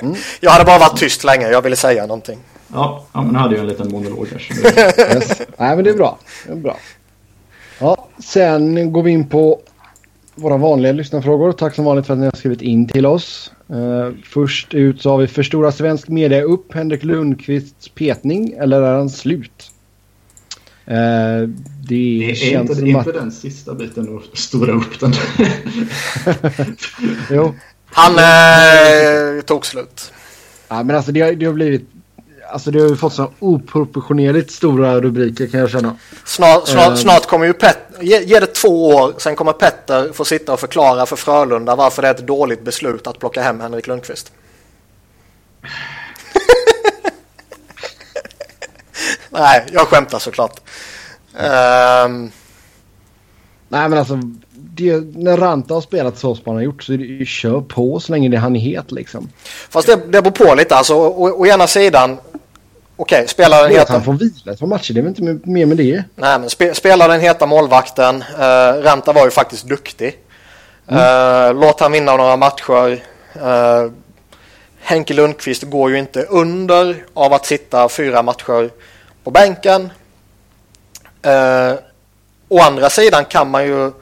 *laughs* jag hade bara varit tyst länge. Jag ville säga någonting. Ja, ja men nu hade jag en liten monolog så Yes. Nej, men det är bra. Det är bra. Ja, sen går vi in på våra vanliga lyssnarfrågor. Tack som vanligt för att ni har skrivit in till oss. Eh, först ut så har vi Förstora svensk media upp Henrik Lundqvists petning eller är han slut? Eh, det, Det är känns inte, som inte att... den sista biten att stora upp den. *laughs* *laughs* Jo. Han eh, tog slut. Ja, men alltså det har, det har blivit... Alltså det har ju fått så oproportionerligt stora rubriker kan jag känna. Snart, snart, Eh. snart kommer ju Petter, ge, ge det två år, sen kommer Petter få sitta och förklara för Frölunda varför det är ett dåligt beslut att plocka hem Henrik Lundqvist. *laughs* Nej, jag skämtar såklart. Ehm, Nej men alltså det, när Ranta har spelat så som han har gjort så är det ju kör på så länge det han är het liksom. fast det, det beror på lite alltså. Å, å ena sidan, okej, spelar den heta... han får vila ett par matcher, det är väl inte mer- med det. Nej, men spe, spelar den heta målvakten. Uh, Ranta var ju faktiskt duktig. Eh, låt han vinna några matcher. Eh, Henke Lundqvist går ju inte under av att sitta fyra matcher på bänken. Uh, å andra sidan kan man ju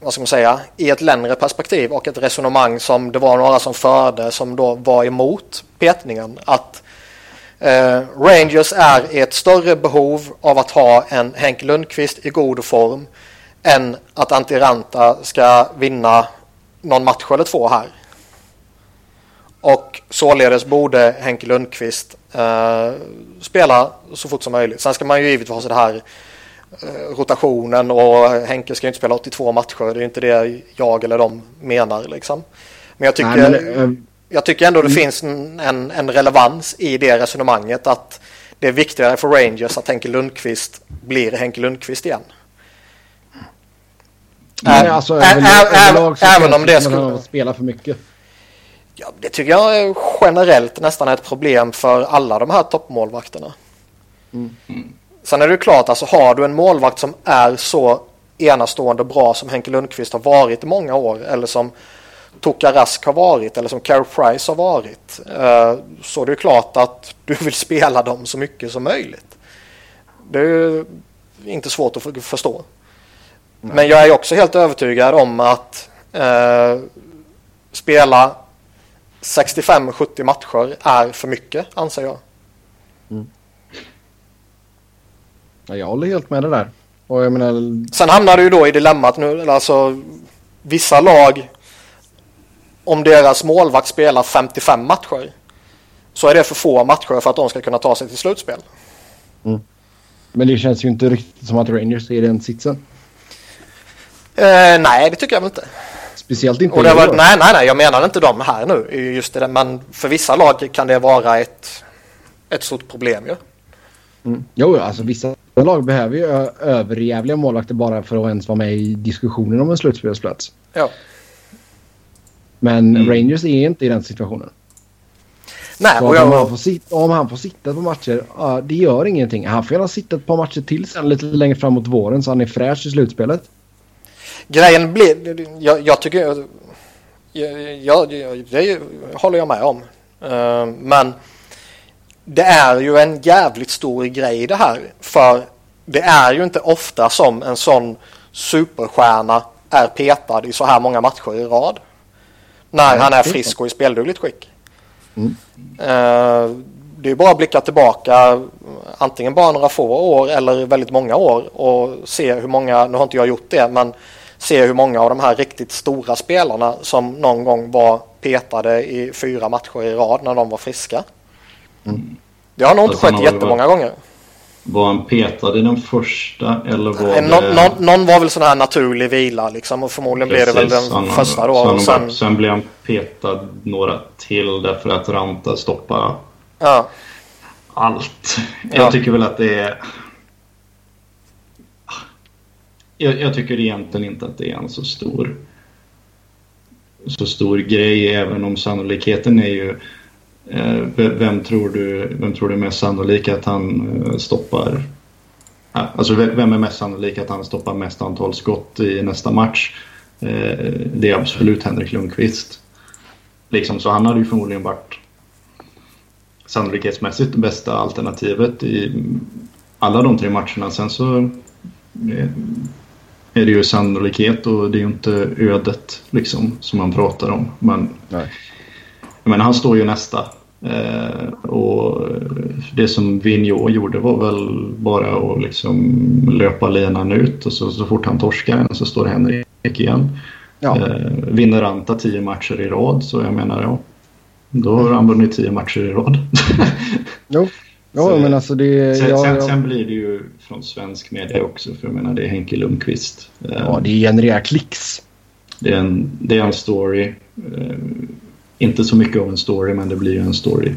vad ska man säga, i ett längre perspektiv och ett resonemang som det var några som förde som då var emot petningen. Att eh, Rangers är i ett större behov av att ha en Henk Lundqvist i god form än att Antiranta ska vinna någon match eller två här. Och således borde Henke Lundqvist eh, spela så fort som möjligt. Sen ska man ju givetvis ha så det här rotationen och Henke ska ju inte spela 82 matcher. Det är inte det jag eller de menar liksom. Men jag tycker, Nej, men, eh, jag tycker ändå det finns en, en, en relevans i det resonemanget att det är viktigare för Rangers att Henke Lundqvist blir Henke Lundqvist igen. men Ä- alltså, ä- ä- ä- överlag så även om det skulle... har spelat för mycket. Ja, det tycker jag är generellt nästan ett problem för alla de här toppmålvakterna. Sen är det ju klart, alltså har du en målvakt som är så enastående bra som Henke Lundqvist har varit i många år eller som Toka Rask har varit eller som Carey Price har varit eh, så är det ju klart att du vill spela dem så mycket som möjligt. Det är ju inte svårt att för- förstå. Men jag är också helt övertygad om att eh, spela 65-70 matcher är för mycket anser jag. Ja, jag håller helt med det där. Och jag menar, Sen hamnar du ju då i dilemmat nu, alltså vissa lag om deras målvakt spelar 55 matcher så är det för få matcher för att de ska kunna ta sig till slutspel. men det känns ju inte riktigt som att Rangers är i den sitsen. Eh, nej, det tycker jag väl inte. Speciellt inte Och det var, nej, nej, nej, jag menar inte de här nu. Just det, men för vissa lag kan det vara ett, ett stort problem ju. Mm. Jo, alltså vissa lag behöver ju överjävliga målvakter bara för att ens vara med i diskussionen om en slutspelsplats. Ja. Men Mm. Rangers är inte i den situationen. Nej, Så och att om, han jag, får sitta, om han får sitta på matcher, ja, det gör ingenting. Han får gärna sitta ett par matcher till sen lite längre fram mot våren så han är fräsch i slutspelet. grejen blir, jag, jag tycker, jag, jag, jag, det håller jag med om. Eh, men det är ju en jävligt stor grej det här. För det är ju inte ofta som en sån superstjärna är petad i så här många matcher i rad. När han är frisk och i speldugligt skick. Mm. Eh, Det är bara att blicka tillbaka antingen bara några få år eller väldigt många år och se hur många, nu har inte jag gjort det, men se hur många av de här riktigt stora spelarna som någon gång var petade i fyra matcher i rad när de var friska. Mm. Det har nog inte han skett jättemånga gånger. Var han petad i den första eller var Nej, det... någon, någon, någon var väl sån här naturlig vila liksom och förmodligen blev det väl den Precis, första då. Sen, Och sen, sen blev han petad några till därför att Ranta stoppade ja, allt. Ja. Jag tycker väl att det är... Jag, jag tycker egentligen inte att det är en så stor så stor grej även om sannolikheten är ju vem tror du vem tror du är mest sannolik att han eh, stoppar Alltså ve- vem är mest sannolik att han stoppar mest antal skott i nästa match? Eh, Det är absolut Henrik Lundqvist. Liksom, så han hade ju förmodligen varit sannolikhetsmässigt det bästa alternativet i alla de tre matcherna. Sen så eh, är det ju sannolikhet och det är ju inte ödet liksom som man pratar om. Men, men han står ju nästa. Eh, och det som Vigneault gjorde var väl bara att liksom löpa linan ut och så, så fort han torskar den så står Henrik igen. Ja. Eh, vinner Anta tio matcher i rad så jag menar ja. Då har han vunnit tio matcher i rad. *laughs* Jo, jo Så- men alltså det... sen, ja, sen, ja. sen blir det ju från svensk media också för jag menar det är Henke Lundqvist. Eh, ja, det genererar klicks. det, är en, det är en story. Inte så mycket av en story men det blir ju en story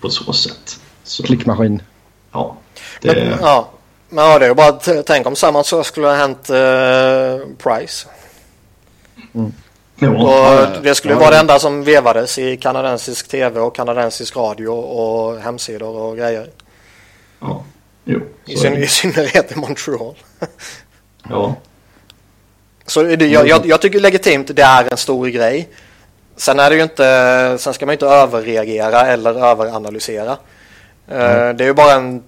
på så sätt. Så, Klickmaskin. Ja, men, det, ja. Men ja, det är bara tänk om samma sak skulle ha hänt eh, Price. ja, Och det skulle ja, vara det enda som vevades i kanadensisk tv och kanadensisk radio och hemsidor och grejer. ja, jo, I, syn-. I synnerhet i Montreal. ja, Så det, jag, jag, jag tycker legitimt det är en stor grej. Sen är det ju inte, sen ska man inte överreagera eller överanalysera. Eh, Det är ju bara en,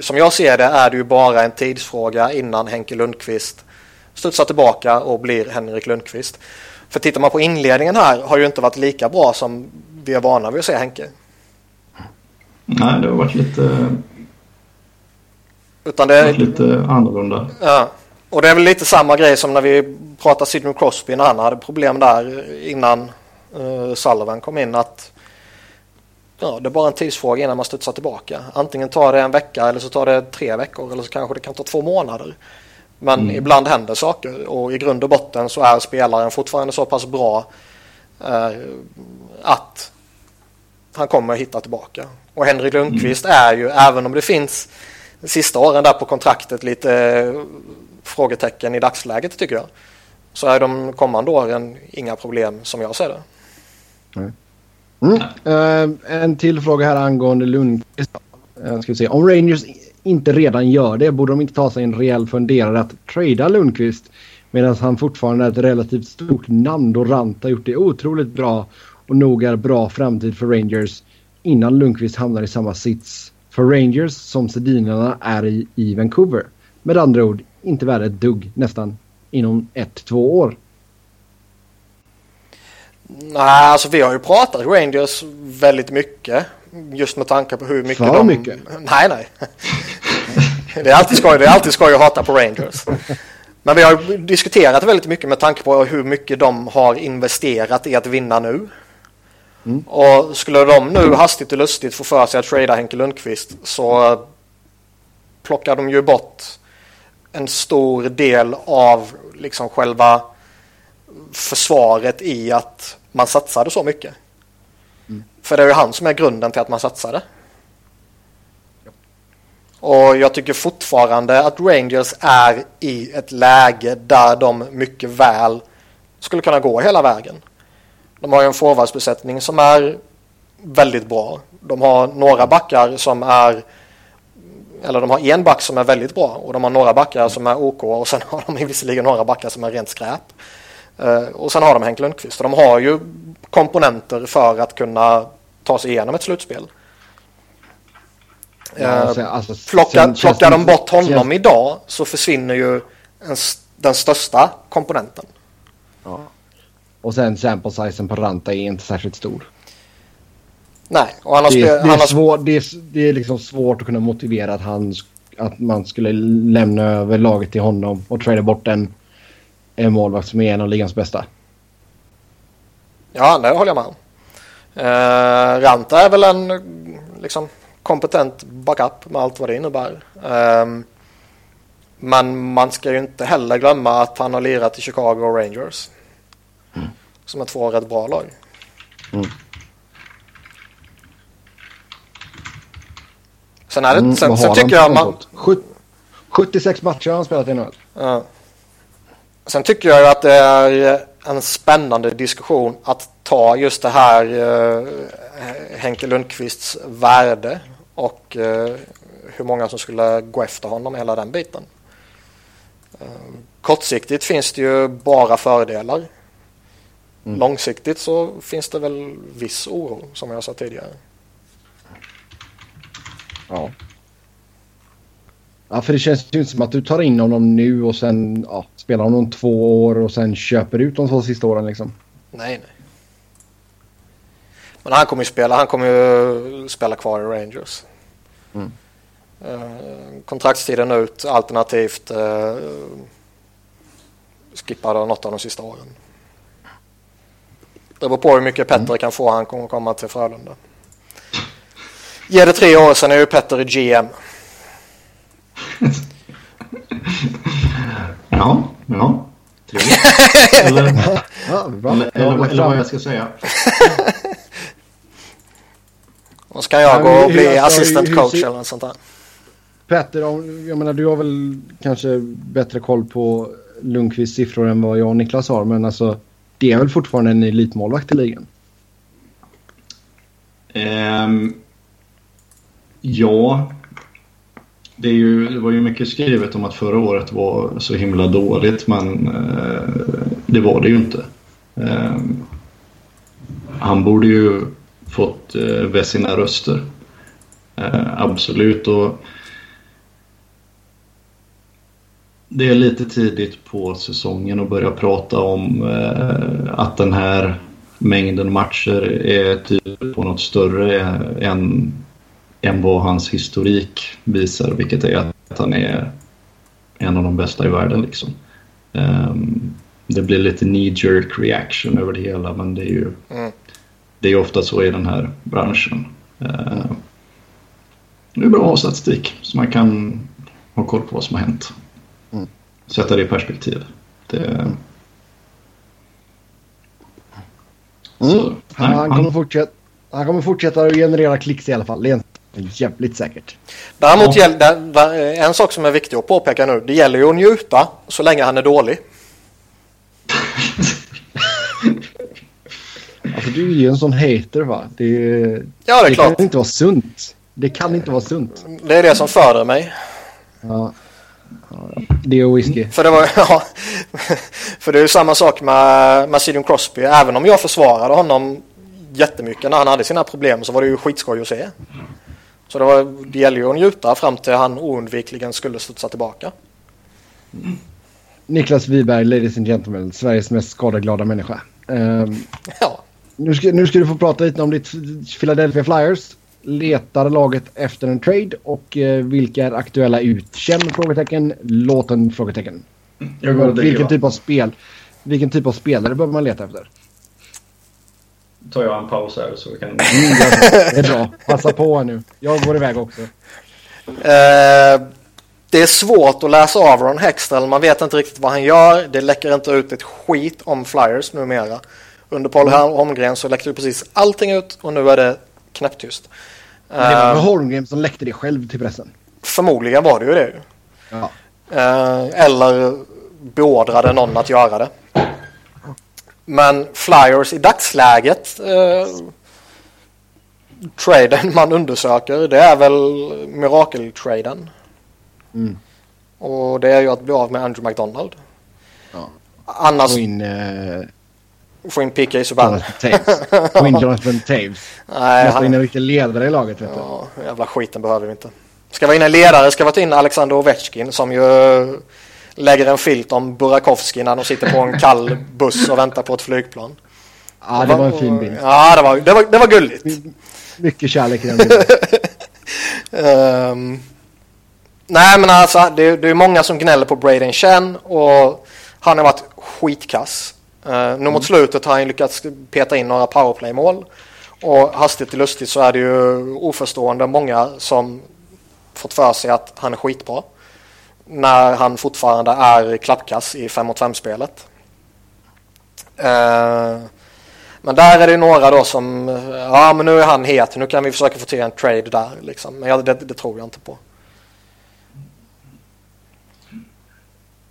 som jag ser det är det ju bara en tidsfråga innan Henke Lundqvist studsar tillbaka och blir Henrik Lundqvist. För tittar man på inledningen här har ju inte varit lika bra som vi är vana vid att se Henke. nej det har varit lite, Utan det, varit lite annorlunda. Ja, och det är väl lite samma grej som när vi pratade Sidney Crosby när han hade problem där innan uh, Sullivan kom in. att ja, Det är bara en tidsfråga innan man studsar tillbaka. Antingen tar det en vecka eller så tar det tre veckor eller så kanske det kan ta två månader. Men Mm. ibland händer saker och i grund och botten så är spelaren fortfarande så pass bra eh, att han kommer hitta tillbaka. Och Henrik Lundqvist är ju, även om det finns sista åren där på kontraktet lite eh, frågetecken i dagsläget tycker jag. Så är de kommande åren inga problem som jag ser det. Mm. Uh, en till fråga här angående Lundqvist. Uh, ska vi se. Om Rangers inte redan gör det borde de inte ta sig en rejäl funderare att trada Lundqvist medan han fortfarande är ett relativt stort namn då Ranta gjort det otroligt bra och nog är bra framtid för Rangers innan Lundqvist hamnar i samma sits för Rangers som Sedinarna är i, i Vancouver. Med andra ord inte värre ett dugg nästan inom ett, två år. Nej, alltså vi har ju pratat Rangers väldigt mycket. Just med tanke på hur mycket För de... mycket? Nej, nej. *laughs* Det är alltid skoj, det är alltid skoj att hata på Rangers. Men vi har diskuterat väldigt mycket med tanke på hur mycket de har investerat i att vinna nu. Mm. Och skulle de nu hastigt och lustigt få för sig att trada Henke Lundqvist så plockar de ju bort en stor del av liksom själva försvaret i att man satsade så mycket. För det är ju han som är grunden till att man satsade. Och jag tycker fortfarande att Rangers är i ett läge där de mycket väl skulle kunna gå hela vägen. De har ju en forwardsbesättning som är väldigt bra. De har några backar som är eller de har en back som är väldigt bra och de har några backar som är OK och sen har de *laughs* visserligen några backar som är rent skräp. Eh, och sen har de Henk Lundqvist och de har ju komponenter för att kunna ta sig igenom ett slutspel. Ja, Eh, sen- alltså, Plockar, plockar de bort honom känns- idag så försvinner ju en, den största komponenten. Och sen sample sizen på Ranta är inte särskilt stor. Nej, och han har, Det är, det, är har svår, det, är, det är liksom svårt att kunna motivera att, han, att man skulle lämna över laget till honom och trada bort en, en målvakt som är en av ligans bästa. Ja, det håller jag med om. Eh, Ranta är väl en liksom, kompetent backup med allt vad det innebär. Um, men man ska ju inte heller glömma att han har lirat i Chicago Rangers. Mm. Som är två rätt bra lag. Mm. Sen, är det, mm, sen, sen tycker jag man... 76 matcher har han spelat i NHL. Ja. Sen tycker jag att det är en spännande diskussion att ta just det här eh, Henke Lundqvists värde och eh, hur många som skulle gå efter honom, hela den biten. Eh, kortsiktigt finns det ju bara fördelar. Mm. Långsiktigt så finns det väl viss oro som jag sa tidigare. Ja. Ja, för det känns ju inte som att du tar in honom nu och sen ja, spelar honom två år och sen köper ut de två sista åren liksom. Nej, nej. Men han kommer ju spela, han kommer ju spela kvar i Rangers. Mm. Uh, kontraktstiden ut alternativt uh, skippa något av de sista åren. Det beror på hur mycket Petter mm. kan få han kommer komma till Frölunda. Ge det tre år sen är ju Petter i GM. Ja, ja. Eller, ja, eller, eller, eller vad jag ska säga. Och så kan jag gå och bli assistant coach eller något sånt där. Petter, jag menar du har väl kanske bättre koll på Lundqvists siffror än vad jag och Niklas har. Men alltså det är väl fortfarande en elitmålvakt i ligan? Um, ja, det, ju, det, var ju mycket skrivet om att förra året var så himla dåligt men eh, det var det ju inte. Eh, han borde ju fått uh, sina röster. Eh, absolut. Och det är lite tidigt på säsongen att börja prata om eh, att den här mängden matcher är typ på något större än, än vad hans historik visar. Vilket är att han är en av de bästa i världen. Liksom. Um, det blir lite knee jerk reaction över det hela men det är ju mm det är ofta så i den här branschen. Eh, det är bra att ha statistik så man kan ha koll på vad som har hänt. Mm. Sätta det i perspektiv. Det... Mm. Så, han, han, kommer fortsätta, han kommer fortsätta att generera klicks i alla fall. Det är jävligt säkert. Däremot ja. gäller, en sak som är viktig att påpeka nu. Det gäller ju att njuta så länge han är dålig. *laughs* Alltså du är ju en sån hater va? Det, ja, det är det kan inte vara sunt. Det kan inte vara sunt. Det är det som föder mig. Ja. Det och whisky. För det, var, *laughs* ja, för det är ju samma sak med, med Sidon Crosby. Även om jag försvarade honom jättemycket när han hade sina problem så var det ju skitskoj att se. Så det, var, det gäller ju att njuta fram till han oundvikligen skulle studsa tillbaka. Niklas Wiberg, ladies and gentlemen, Sveriges mest skadeglada människa. Um, ja. Nu ska, nu ska du få prata lite om ditt Philadelphia Flyers. Letar laget efter en trade och eh, vilka är aktuella ut? Känn? Frågetecken. Låten? Frågetecken. vilken, typ av spel, vilken typ av spelare behöver man leta efter? Tar jag en paus här så vi kan... *laughs* Mm, det är bra. Passa på nu. Jag går iväg också. Uh, det är svårt att läsa av Ron Hextall. Man vet inte riktigt vad han gör. Det läcker inte ut ett skit om Flyers numera. Under Paul mm. Holmgren så läckte precis allting ut och nu är det knäpptyst. Det var uh, Holmgren som läckte det själv till pressen. Förmodligen var det ju det. Ja. Uh, eller beordrade någon att göra det. Men Flyers i dagsläget uh, traden *laughs* man undersöker det är väl mirakeltraden. Mm. Och det är ju att bli av med Andrew McDonald. Ja. Annars... Och in, uh, Få in PK Subban. Få in Jonathan Taves. *laughs* Nej, Måste han... in en riktig ledare i laget. Vet ja, du. jävla skiten behöver vi inte. Ska vi in en ledare ska vi ta in Alexander Ovechkin som ju lägger en filt om Burakovsky när de sitter på en kall buss och väntar på ett flygplan. Ja, det var, en fin bild. Ja, det var, det var, det var gulligt. Mycket kärlek i den bilden. um, *laughs* nej, men alltså det, det är många som gnäller på Braden Chen och han har varit skitkass. Uh, nu mot slutet har han lyckats peta in några powerplay-mål. Och hastigt och lustigt så är det ju oförstående många som fått för sig att han är skitbra. När han fortfarande är klappkass i 5 mot 5-spelet. Eh, men där är det några då som, ja men nu är han het, nu kan vi försöka få till en trade där liksom. Men jag, det, det tror jag inte på.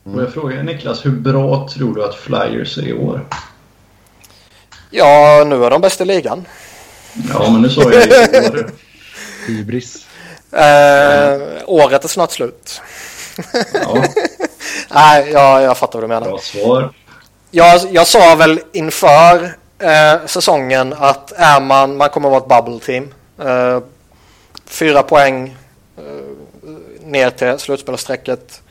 Och jag frågar Niklas, hur bra tror du att Flyers är i år? Ja, nu är de bäst i ligan. Ja, men nu sa jag år. Hybris. *laughs* Eh, året är snart slut. Ja, *laughs* Nej, jag, jag fattar vad du menar. bra svar. Jag, jag sa väl inför eh, säsongen att är man, man kommer att vara ett bubble team. Eh, fyra poäng eh, ner till slutspelsstrecket.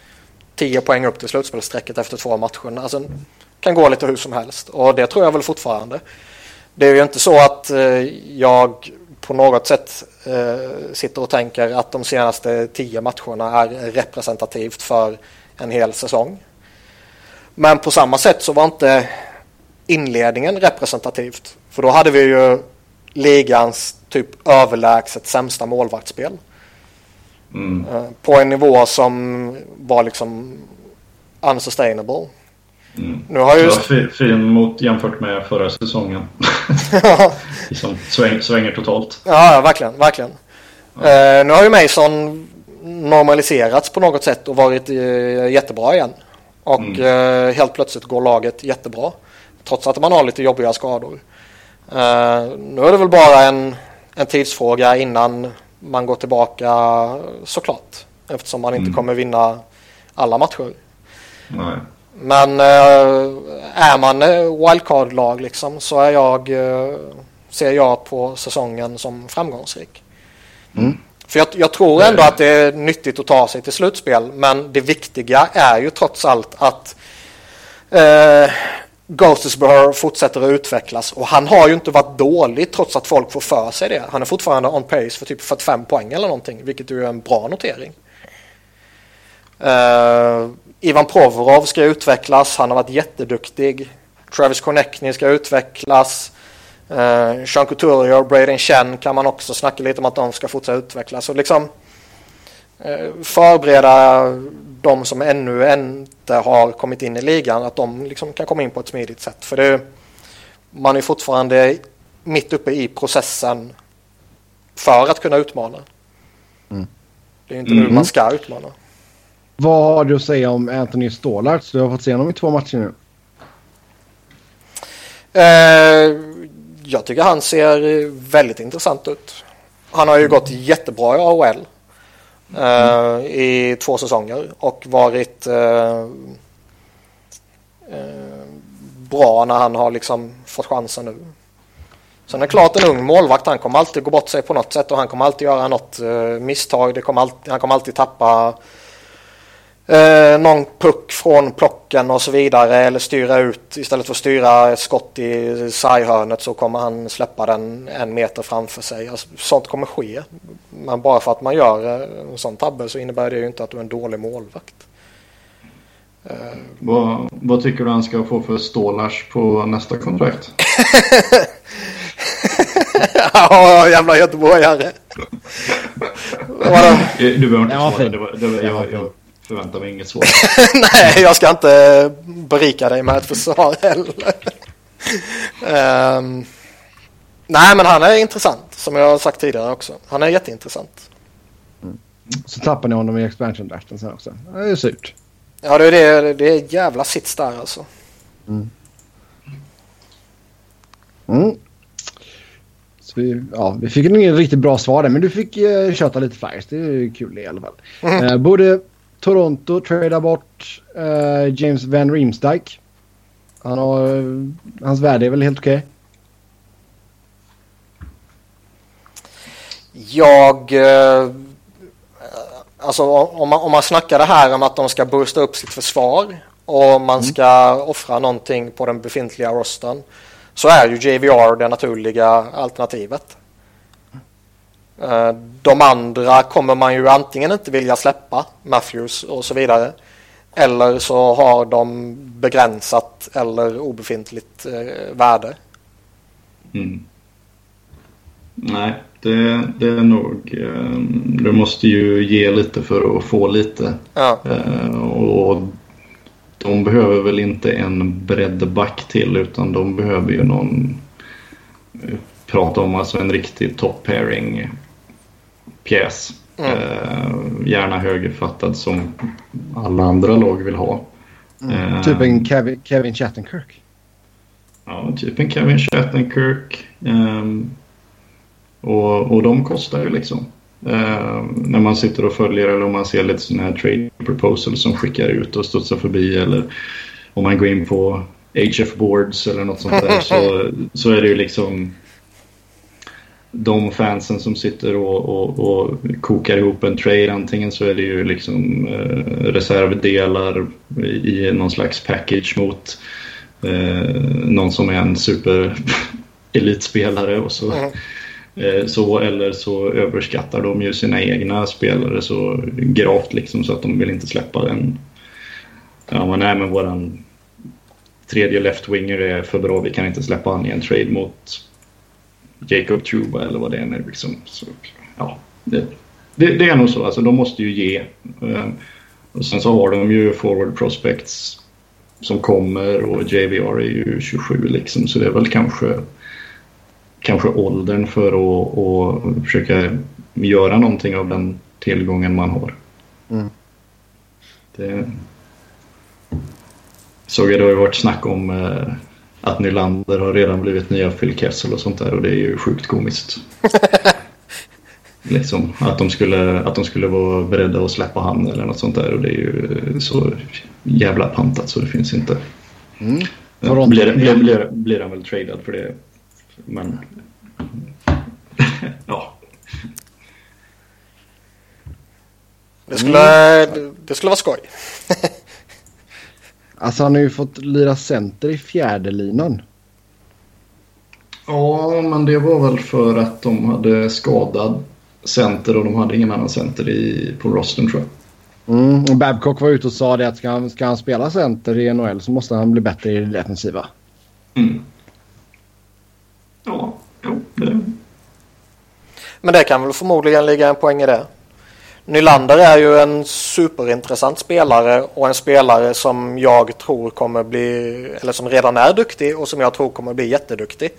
Tio poäng upp till slutspelsstrecket efter två matcher. Alltså, kan gå lite hur som helst och det tror jag väl fortfarande. Det är ju inte så att eh, jag på något sätt eh, sitter och tänker att de senaste tio matcherna är representativt för en hel säsong. Men på samma sätt så var inte inledningen representativt. För då hade vi ju ligans typ överlägset sämsta målvaktsspel. Mm. Eh, På en nivå som var liksom unsustainable. Mm. Nu har Det ju... var fi- fin mot jämfört med förra säsongen. *laughs* liksom *laughs* sväng, svänger totalt. Ja, ja verkligen, verkligen. Eh, nu har ju Mason normaliserats på något sätt och varit eh, jättebra igen. Och Mm. eh, helt plötsligt går laget jättebra. Trots att man har lite jobbiga skador. Nu är det väl bara en, en tidsfråga innan man går tillbaka såklart. Eftersom man inte Mm. kommer vinna alla matcher. Nej. Men eh, är man eh, wildcard-lag liksom så är jag, eh, ser jag på säsongen som framgångsrik. Mm. För jag, jag tror ändå att det är nyttigt att ta sig till slutspel men det viktiga är ju trots allt att eh, Ghostesborough fortsätter att utvecklas och han har ju inte varit dålig trots att folk får för sig det. Han är fortfarande on pace för typ 45 poäng eller någonting vilket ju är en bra notering. Eh, Ivan Provorov ska utvecklas, han har varit jätteduktig. Travis Konechny ska utvecklas. Uh, Sean Couturier och Braden Chen kan man också snacka lite om att de ska fortsätta utvecklas. Och liksom eh, förbereda de som ännu inte har kommit in i ligan att de liksom kan komma in på ett smidigt sätt. För det, man är fortfarande mitt uppe i processen för att kunna utmana. Mm. Det är inte nu Mm. man ska utmana. Vad har du att säga om Anthony Stålarts? Du har fått se honom i två matcher nu. Eh, jag tycker han ser väldigt intressant ut. Han har ju gått jättebra i AHL eh, i två säsonger och varit eh, eh, bra när han har liksom fått chansen nu. Sen är det klart en ung målvakt, han kommer alltid gå bort sig på något sätt och han kommer alltid göra något eh, misstag. Det kommer alltid, han kommer alltid tappa eh, någon puck från plocken och så vidare eller styra ut istället för att styra ett skott i sarghörnet så kommer han släppa den en meter framför sig. Alltså, sånt kommer ske. Men bara för att man gör eh, en sån tabbe så innebär det ju inte att du är en dålig målvakt. Eh, Vad, vad tycker du han ska få för stålars på nästa kontrakt? *laughs* Ja, jävla göteborgare. *laughs* Vadå? Du behöver inte svara. Det var, det var, jag, jag förväntar mig inget svar. *laughs* Nej, jag ska inte berika dig med ett försvar heller. *laughs* Ehm, nej, men han är intressant, som jag har sagt tidigare också. Han är jätteintressant. Så tappar ni honom i expansion draften sen också. Det är ju surt. Ja, det är, det, det är jävla sits där alltså. Mm. Så vi, ja, vi fick inget riktigt bra svar där, men du fick uh, köta lite flyers. Det är ju kul i alla fall. Eh, borde Toronto trada bort eh, James Van Riemsdyk? Han har, eh, hans värde är väl helt okej? Jag... Eh, alltså om man, om man snackar det här om att de ska boosta upp sitt försvar och man ska offra någonting på den befintliga rosten så är ju JVR det naturliga alternativet. Eh, De andra kommer man ju antingen inte vilja släppa, Matthews och så vidare. Eller så har de begränsat eller obefintligt eh, värde. Mm. Nej, det, det är nog... Eh, du måste ju ge lite för att få lite. Ja. Och de behöver väl inte en breddback till utan de behöver ju någon... Prata om alltså en riktig top pairing pjäs. Mm. Eh, gärna högerfattad som alla andra lag vill ha. Eh, Typ en Kevin, Kevin Chattenkirk. Ja, typ en Kevin Shattenkirk. Um, och, och de kostar ju liksom. Ehm, när man sitter och följer eller om man ser lite sådana här trade proposals som skickar ut och studsar förbi eller om man går in på HF boards eller något sånt där så, så är det ju liksom de fansen som sitter och, och, och kokar ihop en trade. Antingen så är det ju liksom eh, reservdelar i någon slags package mot eh, någon som är en super *laughs* elitspelare och så, Mm. eh, så eller så överskattar de ju sina egna spelare så gravt liksom så att de vill inte släppa den. Ja men nej men våran tredje left-winger är för bra, vi kan inte släppa han i en trade mot Jacob Truba eller vad det än är. Liksom. Så, ja, det, det, det är nog så, alltså de måste ju ge. Eh, och sen så har de ju forward prospects som kommer och JVR är ju 27 liksom så det är väl kanske kanske åldern för att, att försöka göra någonting av den tillgången man har. Mm. Det såg jag det har varit snack om eh, att Nylander har redan blivit nya Phil Kessel och sånt där och det är ju sjukt komiskt. *laughs* liksom, att, de skulle, att de skulle vara beredda att släppa han eller något sånt där och det är ju så jävla pantat så det finns inte. Mm. Toronto. blir, blir, blir, blir han väl tradad för det. Men... *laughs* ja. Det skulle, det, det skulle vara skoj. *laughs* Alltså han har ju fått lira center i fjärde linan. ja, men det var väl för att de hade skadad center och de hade ingen annan center i, på rosten tror jag. Mm. Och Babcock var ute och sa det att ska han, ska han spela center i NHL så måste han bli bättre i det defensiva. Mm. Ja, jo, det... Men det kan väl förmodligen ligga en poäng i det. Nylander är ju en superintressant spelare och en spelare som jag tror kommer bli, eller som redan är duktig och som jag tror kommer bli jätteduktig.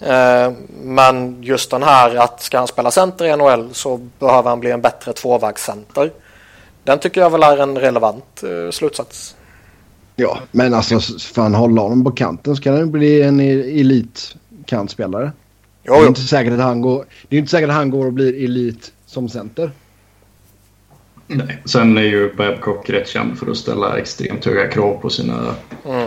Eh, Men just den här att ska han spela center i NHL så behöver han bli en bättre tvåvägscenter. Den tycker jag väl är en relevant eh, slutsats. Ja, men alltså fan hålla honom på kanten så kan han bli en e- elitkantspelare. Jo, Det är jo. inte säkert att han går, det är inte säkert att han går och blir elit som center. Nej. Sen är ju Babcock rätt känd för att ställa extremt höga krav på sina Mm.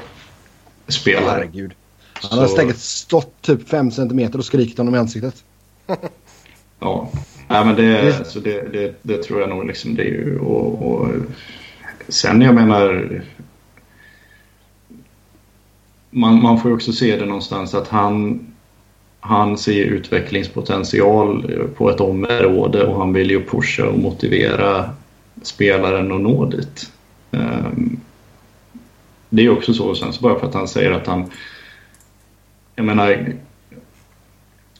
spelare. Herregud. Han har säkert stått typ 5 centimeter och skrikit honom i ansiktet. *laughs* Ja, Nej, men det, Det- så det, det, det tror jag nog liksom det är ju och, och sen jag menar man, man får ju också se det någonstans att han han ser utvecklingspotential på ett område och han vill ju pusha och motivera spelaren att nå dit. Ehm, det är också så, sen så bara för att han säger att han... Jag menar,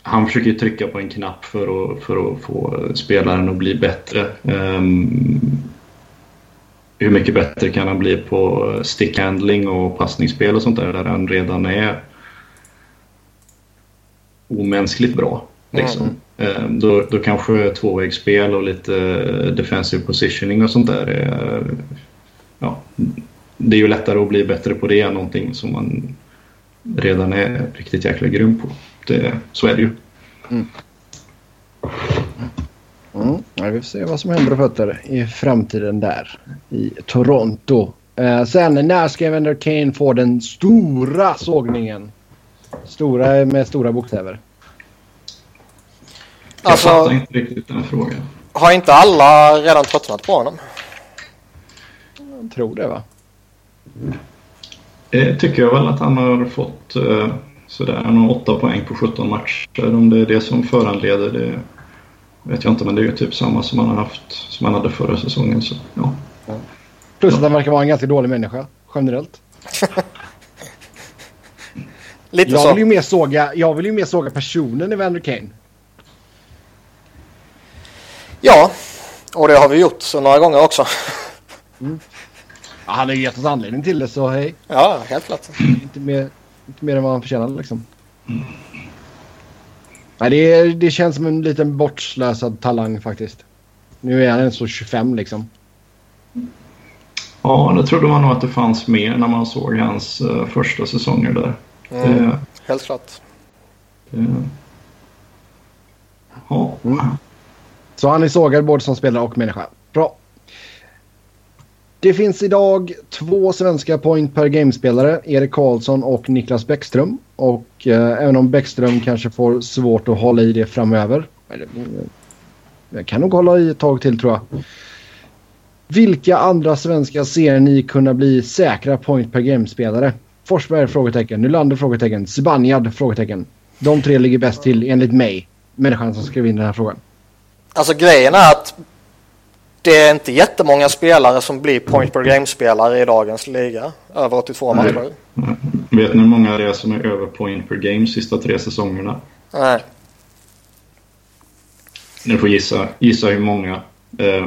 han försöker ju trycka på en knapp för att, för att få spelaren att bli bättre. Ehm, hur mycket bättre kan han bli på stickhandling och passningsspel och sånt där, där han redan är omänskligt bra. Liksom. Mm. Eh, då, då kanske tvåvägsspel och lite eh, defensive positioning och sånt där är... Ja, det är ju lättare att bli bättre på det än någonting som man redan är riktigt jäkla grym på. Det, så är det ju. Mm, mm. ja, vi får se vad som händer och fötter i framtiden där i Toronto. Eh, sen när ska Evander Kane få den stora sågningen? Stora med stora bokstäver. Jag Alltså- fattar inte riktigt den här frågan. Har inte alla redan tröttnat på honom? Jag tror det va? Det tycker jag väl att han har fått eh, sådär. Han har 8 poäng på 17 matcher. Om det är det som föranleder det vet jag inte. Men det är ju typ samma som han har haft som han hade förra säsongen. Så, ja. Plus att han verkar vara en ganska dålig människa generellt. *laughs* Lite Jag så. vill, ju mer såga, jag vill ju mer såga personen Evander Kane. Ja, och det har vi gjort så några gånger också. Ja, han har ju gett oss anledning till det så hej. Ja, helt klart. Inte mer, inte mer än vad han förtjänar liksom. Nej, det, det känns som en liten bortslösad talang faktiskt. Nu är han så 25 liksom. Ja, det trodde man nog att det fanns mer när man såg hans uh, första säsonger där. Mm, Det, helt klart. det, ja. Mm. Så han är sågad både som spelare och människa. Bra. Det finns idag två svenska point per game-spelare. Erik Karlsson och Niklas Bäckström. Och eh, även om Bäckström kanske får svårt att hålla i det framöver. Eller, eh, jag kan nog hålla i ett tag till tror jag. Vilka andra svenska ser ni kunna bli säkra point per game-spelare? Forsberg? Frågetecken. Nylander? Frågetecken. Zibanejad? Frågetecken. De tre ligger bäst till enligt mig. Människan som skrev in den här frågan. Alltså grejen är att det är inte jättemånga spelare som blir point per game-spelare i dagens liga. Över 82 Nej. matcher. Vet ni hur många det är som är över point per game sista tre säsongerna? Nej. Ni får gissa, gissa hur många. Eh,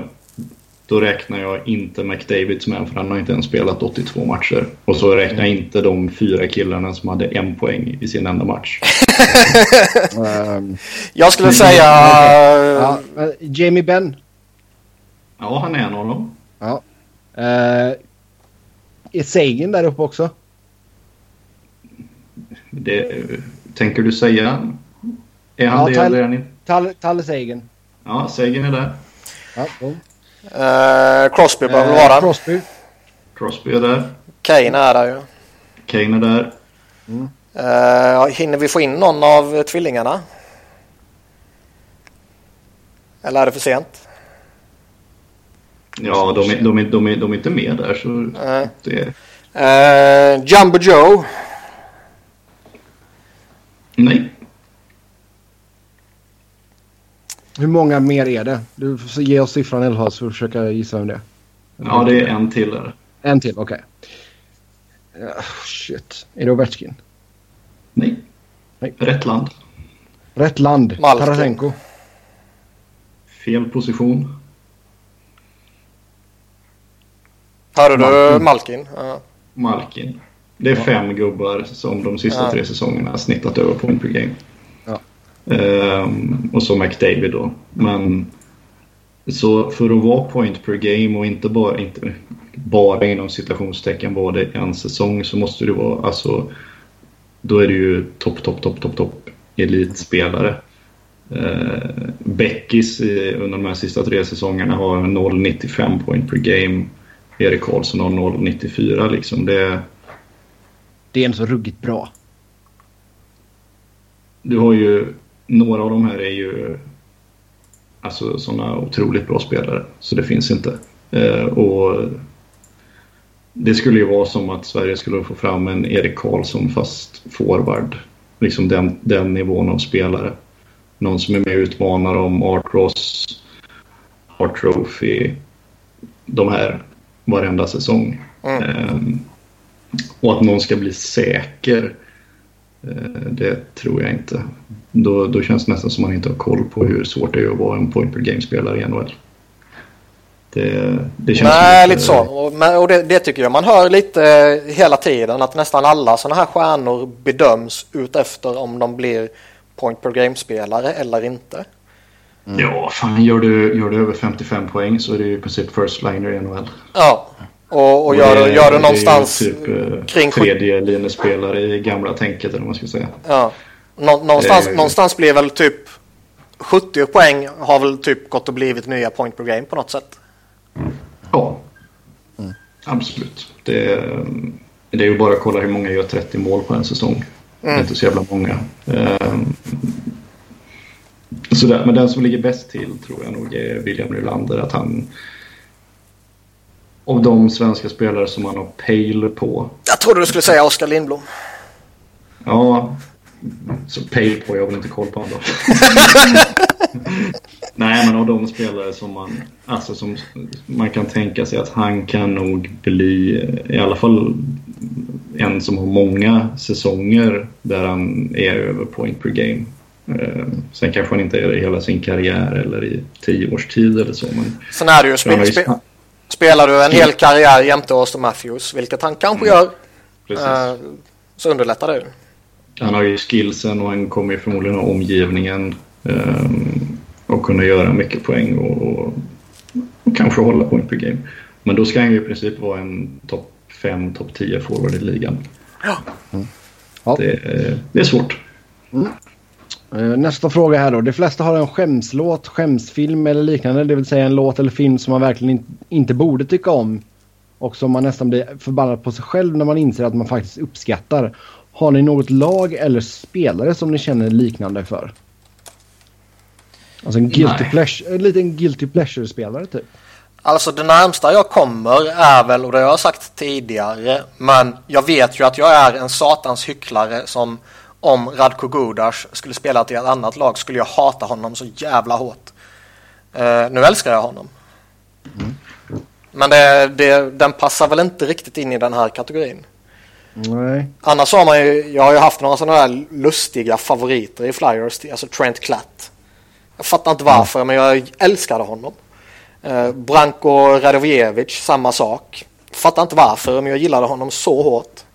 då räknar jag inte McDavids med för han har inte ens spelat 82 matcher. Och så räknar jag inte de fyra killarna som hade en poäng i sin enda match. *laughs* Jag skulle säga... *laughs* ja, Jamie Benn. Ja, han är en av dem. Ja. Uh, är Sagan där uppe också? Det, tänker du säga? Är han Ja, det Tyler- eller är han inte? Talle, Talle Sagan. Ja, Sagan är där. Ja. Eh, Crosby behöver Eh, vara där. Crosby. Crosby är där. Kane är där ju. Kane är där. Eh, hinner vi få in någon av tvillingarna? Eller är det för sent? Ja, de är, de är, de är, de är inte med där så Nej. det... Jumbo Joe. Nej. Hur många mer är det? Du får ge oss siffran fall så får vi försöka gissa vem det är. Ja, det är en till där. En till, okej. Ja, shit. Är det Ovechkin? Nej. Nej. Rätt land. Rätt land. Malkin. Tarasenko. Fel position. Hörde du Malkin. Malkin? Ja. Malkin. Det är fem gubbar som de sista Ja. tre säsongerna har snittat över point per game. Ehm, och så McDavid då. Men så för att vara point per game och inte bara, inte bara inom citationstecken vara det en säsong så måste du vara alltså då är du ju topp, topp, topp, topp, topp elitspelare. Uh, Beckis i, under de här sista tre säsongerna har 0,95 point per game. Erik Karlsson har 0,94 liksom. Det, Det är en så ruggigt bra. du har ju, några av de här är ju alltså sådana otroligt bra spelare. Så det finns inte. Eh, och det skulle ju vara som att Sverige skulle få fram en Erik Karlsson fast forward. Liksom den, den nivån av spelare. Någon som är med och utmanar om Art Ross, Art Trophy, de här varenda säsong. Mm. Ehm, och att någon ska bli säker, eh, det tror jag inte. Då, då känns det nästan som man inte har koll på hur svårt det är att vara en point per game-spelare i NHL. Det, det känns Nej, som lite så. Och, men, och det, det tycker jag man hör lite eh, hela tiden att nästan alla sådana här stjärnor bedöms utefter om de blir point per game-spelare eller inte. Ja, fan gör du, gör du över 55 poäng så är det ju i princip first liner i NHL. Ja, och, och det- gör, gör det någonstans ju typ eh, kring tredje linjespelare i gamla tänket eller vad man ska säga. Ja. Nå, någonstans, Eh. någonstans blir väl typ 70 poäng har väl typ gått och blivit nya point per game på något sätt. Ja, absolut. Det, är- det är ju bara att kolla hur många gör 30 mål på en säsong. Det är inte så jävla många. Ehm, Sådär, men den som ligger bäst till tror jag nog är William Nylander. Att han av de svenska spelare som han har pejl på. Jag trodde du skulle säga Oskar Lindblom. Ja, så pejl på, jag har väl inte koll på då. *laughs* Nej, men av de spelare som man, alltså som man kan tänka sig att han kan nog bli i alla fall en som har många säsonger där han är över point per game. Eh, sen kanske han inte är det i hela sin karriär eller i tio års tid eller så. Men Sen är det ju, spe, spe, spelar du en hel karriär jämte Austin Matthews, vilket han kanske Mm. gör, precis. eh, så underlättar det. Han har ju skillsen och han kommer ju förmodligen ha omgivningen eh, och kunna göra mycket poäng och, och, och kanske hålla point per game. Men då ska han ju i princip vara en topp 5, topp 10 forward i ligan. Ja. Ja. Det, är- det är svårt. Eh, Nästa fråga här då. De flesta har en skämslåt, skämsfilm eller liknande. Det vill säga en låt eller film som man verkligen in, inte borde tycka om. Och som man nästan blir förbannad på sig själv när man inser att man faktiskt uppskattar. Har ni något lag eller spelare som ni känner liknande för? Alltså en guilty Nej. pleasure, en liten guilty pleasure-spelare typ. Alltså det närmsta jag kommer är väl, och det har jag sagt tidigare, men jag vet ju att jag är en satans hycklare som om Radko Gudas skulle spela till ett annat lag skulle jag hata honom så jävla hårt. Eh, nu älskar jag honom. Men det, det, den passar väl inte riktigt in i den här kategorin. Nej. Annars har man ju, jag har ju haft några sådana här lustiga favoriter i Flyers, alltså Trent Klatt. Jag fattar inte varför, men jag älskade honom. Eh, Branko Radovijevic, samma sak. Fattar inte varför, men jag gillade honom så hårt.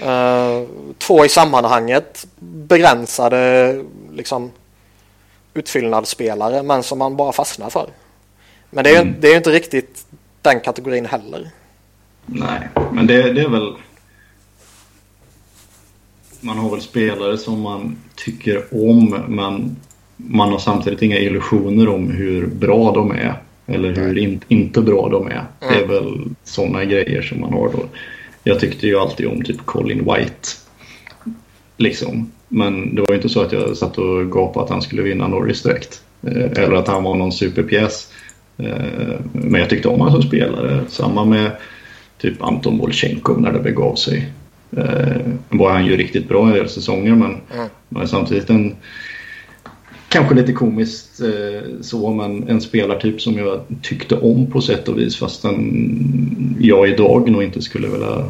Eh, två i sammanhanget begränsade liksom utfyllnadsspelare, men som man bara fastnar för. Men det är ju Mm. det är ju inte riktigt den kategorin heller. Nej, men det, det är väl... Man har väl spelare som man tycker om men man har samtidigt inga illusioner om hur bra de är. Eller hur in, inte bra de är. Det är väl sådana grejer som man har då. Jag tyckte ju alltid om typ Colin White. Liksom. Men det var ju inte så att jag satt och gapade att han skulle vinna Norris direkt. Eh, Eller att han var någon superpjäs. Eh, Men jag tyckte om honom som spelare. Samma med typ Anton Volchenkov när det begav sig. Eh, var han ju riktigt bra i hela säsonger men, Mm. men samtidigt en kanske lite komiskt eh, så men en spelartyp som jag tyckte om på sätt och vis fastän jag idag nog inte skulle vilja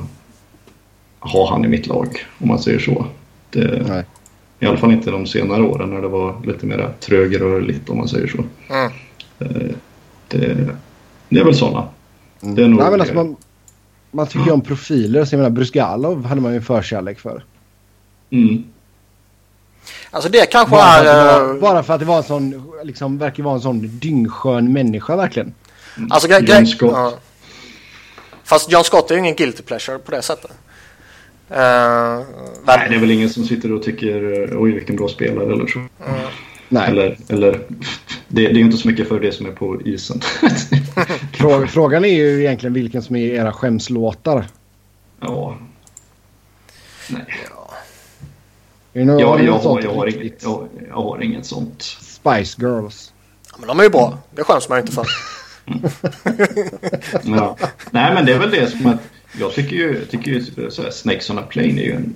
ha han i mitt lag om man säger så. Det, Nej. I alla fall inte de senare åren när det var lite mer trögrörligt om man säger så. Mm. Eh, det, det är väl sådana. Mm. Det är nog- Nej, men alltså man, man tycker ju om profiler. Så jag menar Brusgalov hade man ju en förkärlek för. Mm. Alltså det kanske Bara för, är... var, eh, bara för att det var en sån, liksom, verkar vara en sån dyngskön människa verkligen. Alltså, John Scott. Ja. Fast John Scott är ju ingen guilty pleasure på det sättet. Uh, Nej, det är väl ingen som sitter och tycker eh, oj vilken bra spelare eller så. Nej, Eller, eller det, det är ju inte så mycket för det som är på isen. *laughs* frå, frågan är ju egentligen vilken som är era skämslåtar. ja. Nej, Är det något, jag, har jag, har, inget, jag, jag har inget sånt. Spice Girls. men de är ju bra. Det skäms man inte för. *laughs* Men, nej men det är väl det som att jag tycker ju, tycker ju så här, Snakes on a Plane är ju en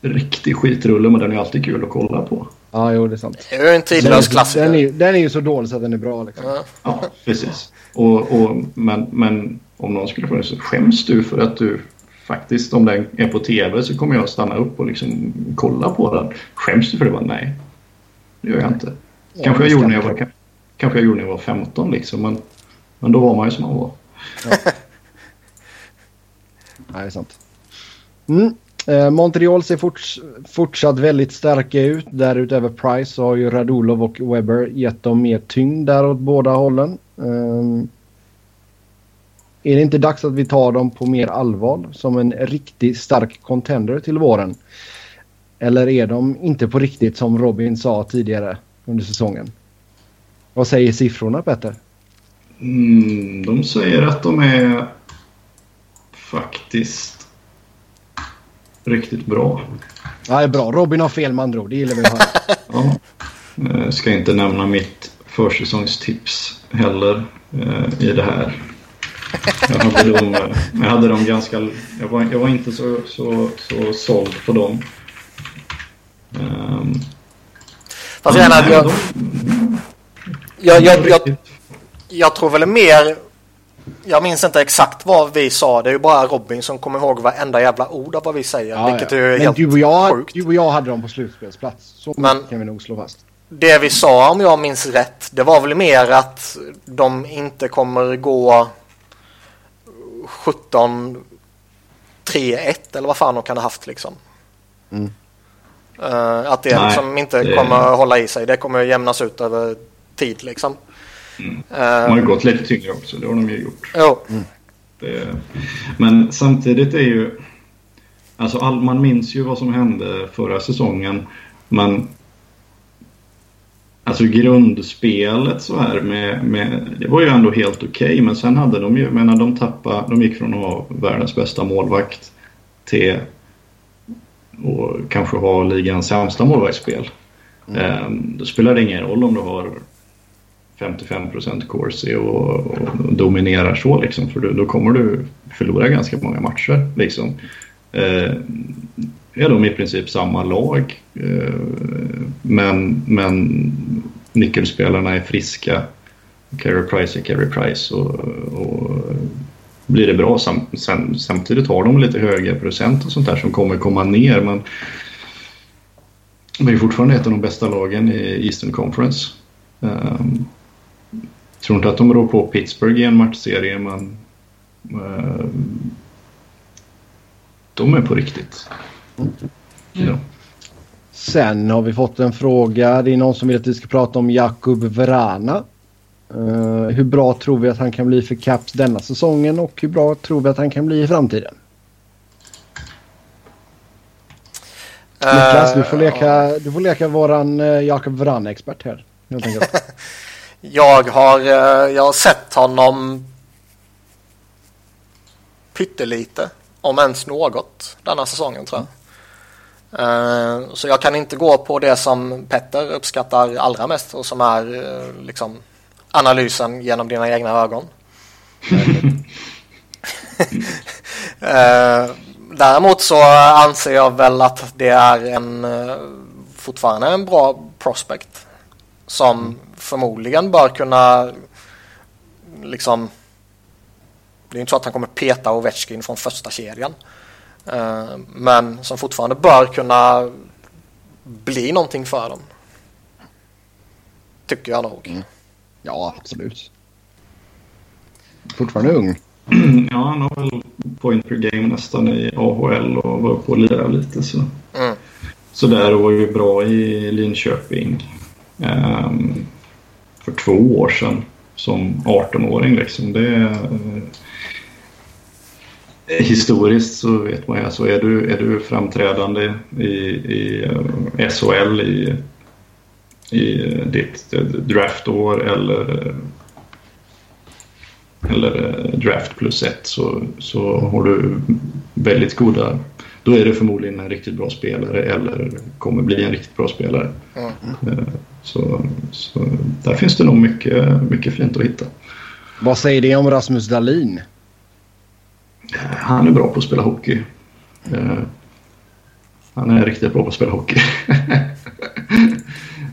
riktig skitrulle men den är alltid kul att kolla på. Ja, jo det är sant. Det är ju en tidlös klassiker. den, är, ju- den är ju så dålig så att den är bra liksom. Ja. Ja, precis. Och, och, men, men om någon skulle fråga så skäms du för att du faktiskt, om den är på tv så kommer jag stanna upp och liksom kolla på den. Skäms du för det? Bara, nej, det gör jag inte. Ja, kanske, jag gjorde när jag var, kanske jag gjorde när jag var 15 liksom, men, men då var man ju som man var. *laughs* Nej, det är sant. Mm. Eh, Montreal ser forts fortsatt väldigt starka ut. Därutöver Price så har ju Radulov och Webber gett dem mer tyngd där åt båda hållen. Ehm, är det inte dags att vi tar dem på mer allvar som en riktigt stark contender till våren? Eller är de inte på riktigt som Robin sa tidigare under säsongen? Vad säger siffrorna Petter? Mm, de säger att de är faktiskt riktigt bra. Ja, det är bra. Robin har fel med andra ord. Det gillar vi att höra. *laughs* Ja. Jag ska inte nämna mitt försäsongstips heller eh, i det här. Jag hade dem, jag hade dem ganska... Jag var, jag var inte så, så, så såld på dem. Um, Fast jag, menar, jag, jag, jag, jag, jag tror väl mer Jag minns inte exakt vad vi sa. Det är ju bara Robin som kommer ihåg varenda jävla ord av vad vi säger. Ja, vilket ja. är Men helt du och, jag, sjukt. du och jag hade dem på slutspelsplats. Så Men- kan vi nog slå fast. Det vi sa om jag minns rätt. Det var väl mer att de inte kommer gå 17 3-1 eller vad fan de kan ha haft liksom. Mm. Eh, att det Nej, liksom inte det- kommer hålla i sig. Det kommer jämnas ut över tid liksom. Mm. Eh, De har ju gått lite tyngre också, det har de ju gjort. jo. Det, men samtidigt är ju... Alltså all, man minns ju vad som hände förra säsongen. Men... Alltså grundspelet så här med, med det var ju ändå helt okej. men sen hade de ju, menar de tappade, de gick från att ha världens bästa målvakt till och kanske ha ligans sämsta målvaktsspel. Ehm, då spelar det ingen roll om du har 55% corsi och, och dominerar så liksom. För då, då kommer du förlora ganska många matcher liksom. Eh, är de i princip samma lag. Eh, men, men nyckelspelarna är friska. Carey Price är Carey Price. Och, och blir det bra sam, sam, samtidigt har de lite höga procent och sånt där som kommer komma ner. Men de är fortfarande ett av de bästa lagen i Eastern Conference. Um, tror inte att de rår på Pittsburgh i en matchserie men um, de är på riktigt. Sen har vi fått en fråga. Det är någon som vill att vi ska prata om Jakub Vrana. Eh, hur bra tror vi att han kan bli för Caps denna säsongen och hur bra tror vi att han kan bli i framtiden? Niklas, du får Eh, leka, du får leka våran uh, Jakub Vrana-expert här. enkelt. *laughs* Jag har, eh, jag har sett honom pyttelite, om ens något, denna säsongen tror jag. Eh, Så jag kan inte gå på det som Petter uppskattar allra mest och som är eh, liksom analysen genom dina egna ögon. *laughs* Eh, Däremot så anser jag väl att det är en fortfarande en bra prospect som förmodligen bör kunna liksom det är inte så att han kommer peta Ovechkin från första kedjan. Eh, Men som fortfarande bör kunna bli någonting för dem. Tycker jag nog. ja, absolut. Fortfarande ung. *clears throat* ja, han har väl point per game nästan i AHL och var på att lira lite så. Mm. Så där och var ju bra i Linköping ehm, för två år sedan som 18-åring liksom. Det eh, historiskt så vet man ju, alltså är du, är du framträdande i, i eh, SHL i, i eh, ditt eh, draftår eller eh, eller eh, draft plus ett så, så har du väldigt goda då är du förmodligen en riktigt bra spelare eller kommer bli en riktigt bra spelare. Mm. Eh, Så, så där finns det nog mycket, mycket fint att hitta. Vad säger det om Rasmus Dahlin? Han är bra på att spela hockey. Eh, Han är riktigt bra på att spela hockey. *laughs*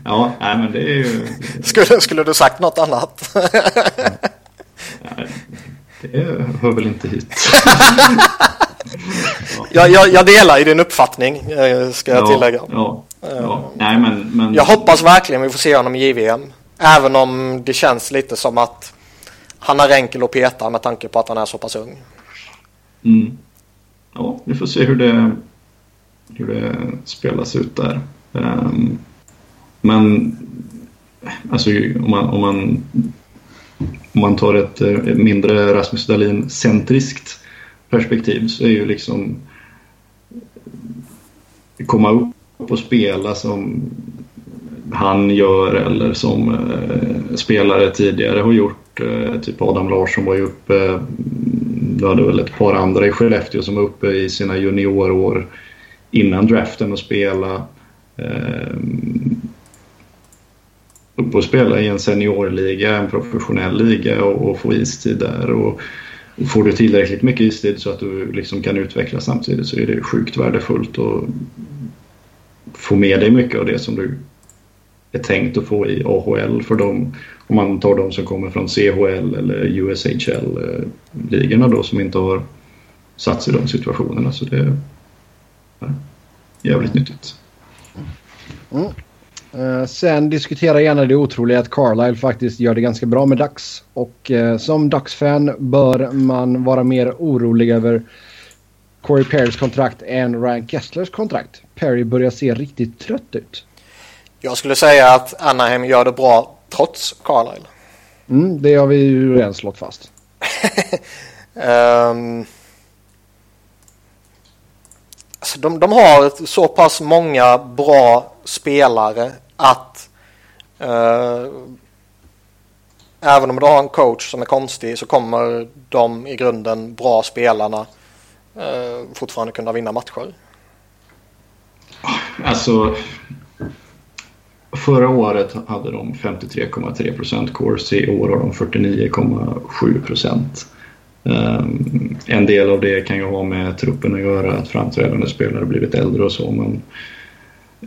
Ja, nej, men det är ju... Skulle, skulle du sagt något annat? nej, Det hör väl inte hit. *laughs* jag, jag, jag delar i din uppfattning, eh, ska jag tillägga. Ja, ja. Nej, men, men... Jag hoppas verkligen vi får se honom i JVM. Även om det känns lite som att han är enkel att peta med tanke på att han är så pass ung. Mm. Ja, vi får se hur det, hur det spelas ut där. Um, men alltså om man, om man, om man tar ett, ett mindre Rasmus Dahlin-centriskt perspektiv så är ju liksom komma upp och spela som han gör eller som eh, spelare tidigare har gjort. Eh, typ Adam Larsson var ju uppe, eh, du hade väl ett par andra i Skellefteå som var uppe i sina juniorår innan draften och spela. Eh, uppe och spela i en seniorliga, en professionell liga och, och få istid där. Och, och får du tillräckligt mycket istid så att du liksom kan utvecklas samtidigt så är det sjukt värdefullt att få med dig mycket av det som du är tänkt att få i AHL för dem. Om man tar de som kommer från CHL eller USHL-ligorna eh, då som inte har satt sig i de situationerna. Så det är eh, jävligt nyttigt. Mm. Eh, sen diskutera gärna det otroliga att Carlisle faktiskt gör det ganska bra med Dax. Och som Dax-fan bör man vara mer orolig över Corey Perrys kontrakt än Ryan Kesslers kontrakt. Perry börjar se riktigt trött ut. Jag skulle säga att Anaheim gör det bra trots Carlisle. Mm, det har vi ju redan slått fast. um, *laughs* alltså de, de har så pass många bra spelare att uh, även om du har en coach som är konstig så kommer de i grunden bra spelarna uh, fortfarande kunna vinna matcher. Alltså Förra året hade de 53,3 procent course. I år har de 49,7 procent. En del av det kan ju ha med truppen att göra, att framträdande spelare blivit äldre och så. Men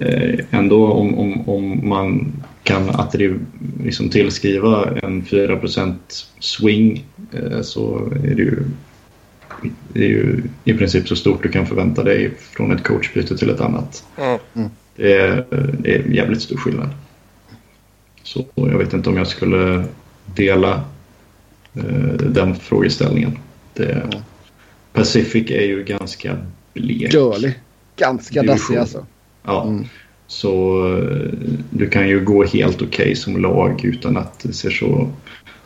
uh, ändå om, om, om man kan attriv, liksom tillskriva en 4% swing uh, så är det ju det är ju i princip så stort du kan förvänta dig från ett coachbyte till ett annat. Mm. Mm. Det är, det är jävligt stor skillnad. Så jag vet inte om jag skulle dela eh, den frågeställningen. Det, mm. Pacific är ju ganska blek. Dålig. Ganska dassig alltså. Ja. Mm. Så eh, du kan ju gå helt okej okay som lag utan att det ser så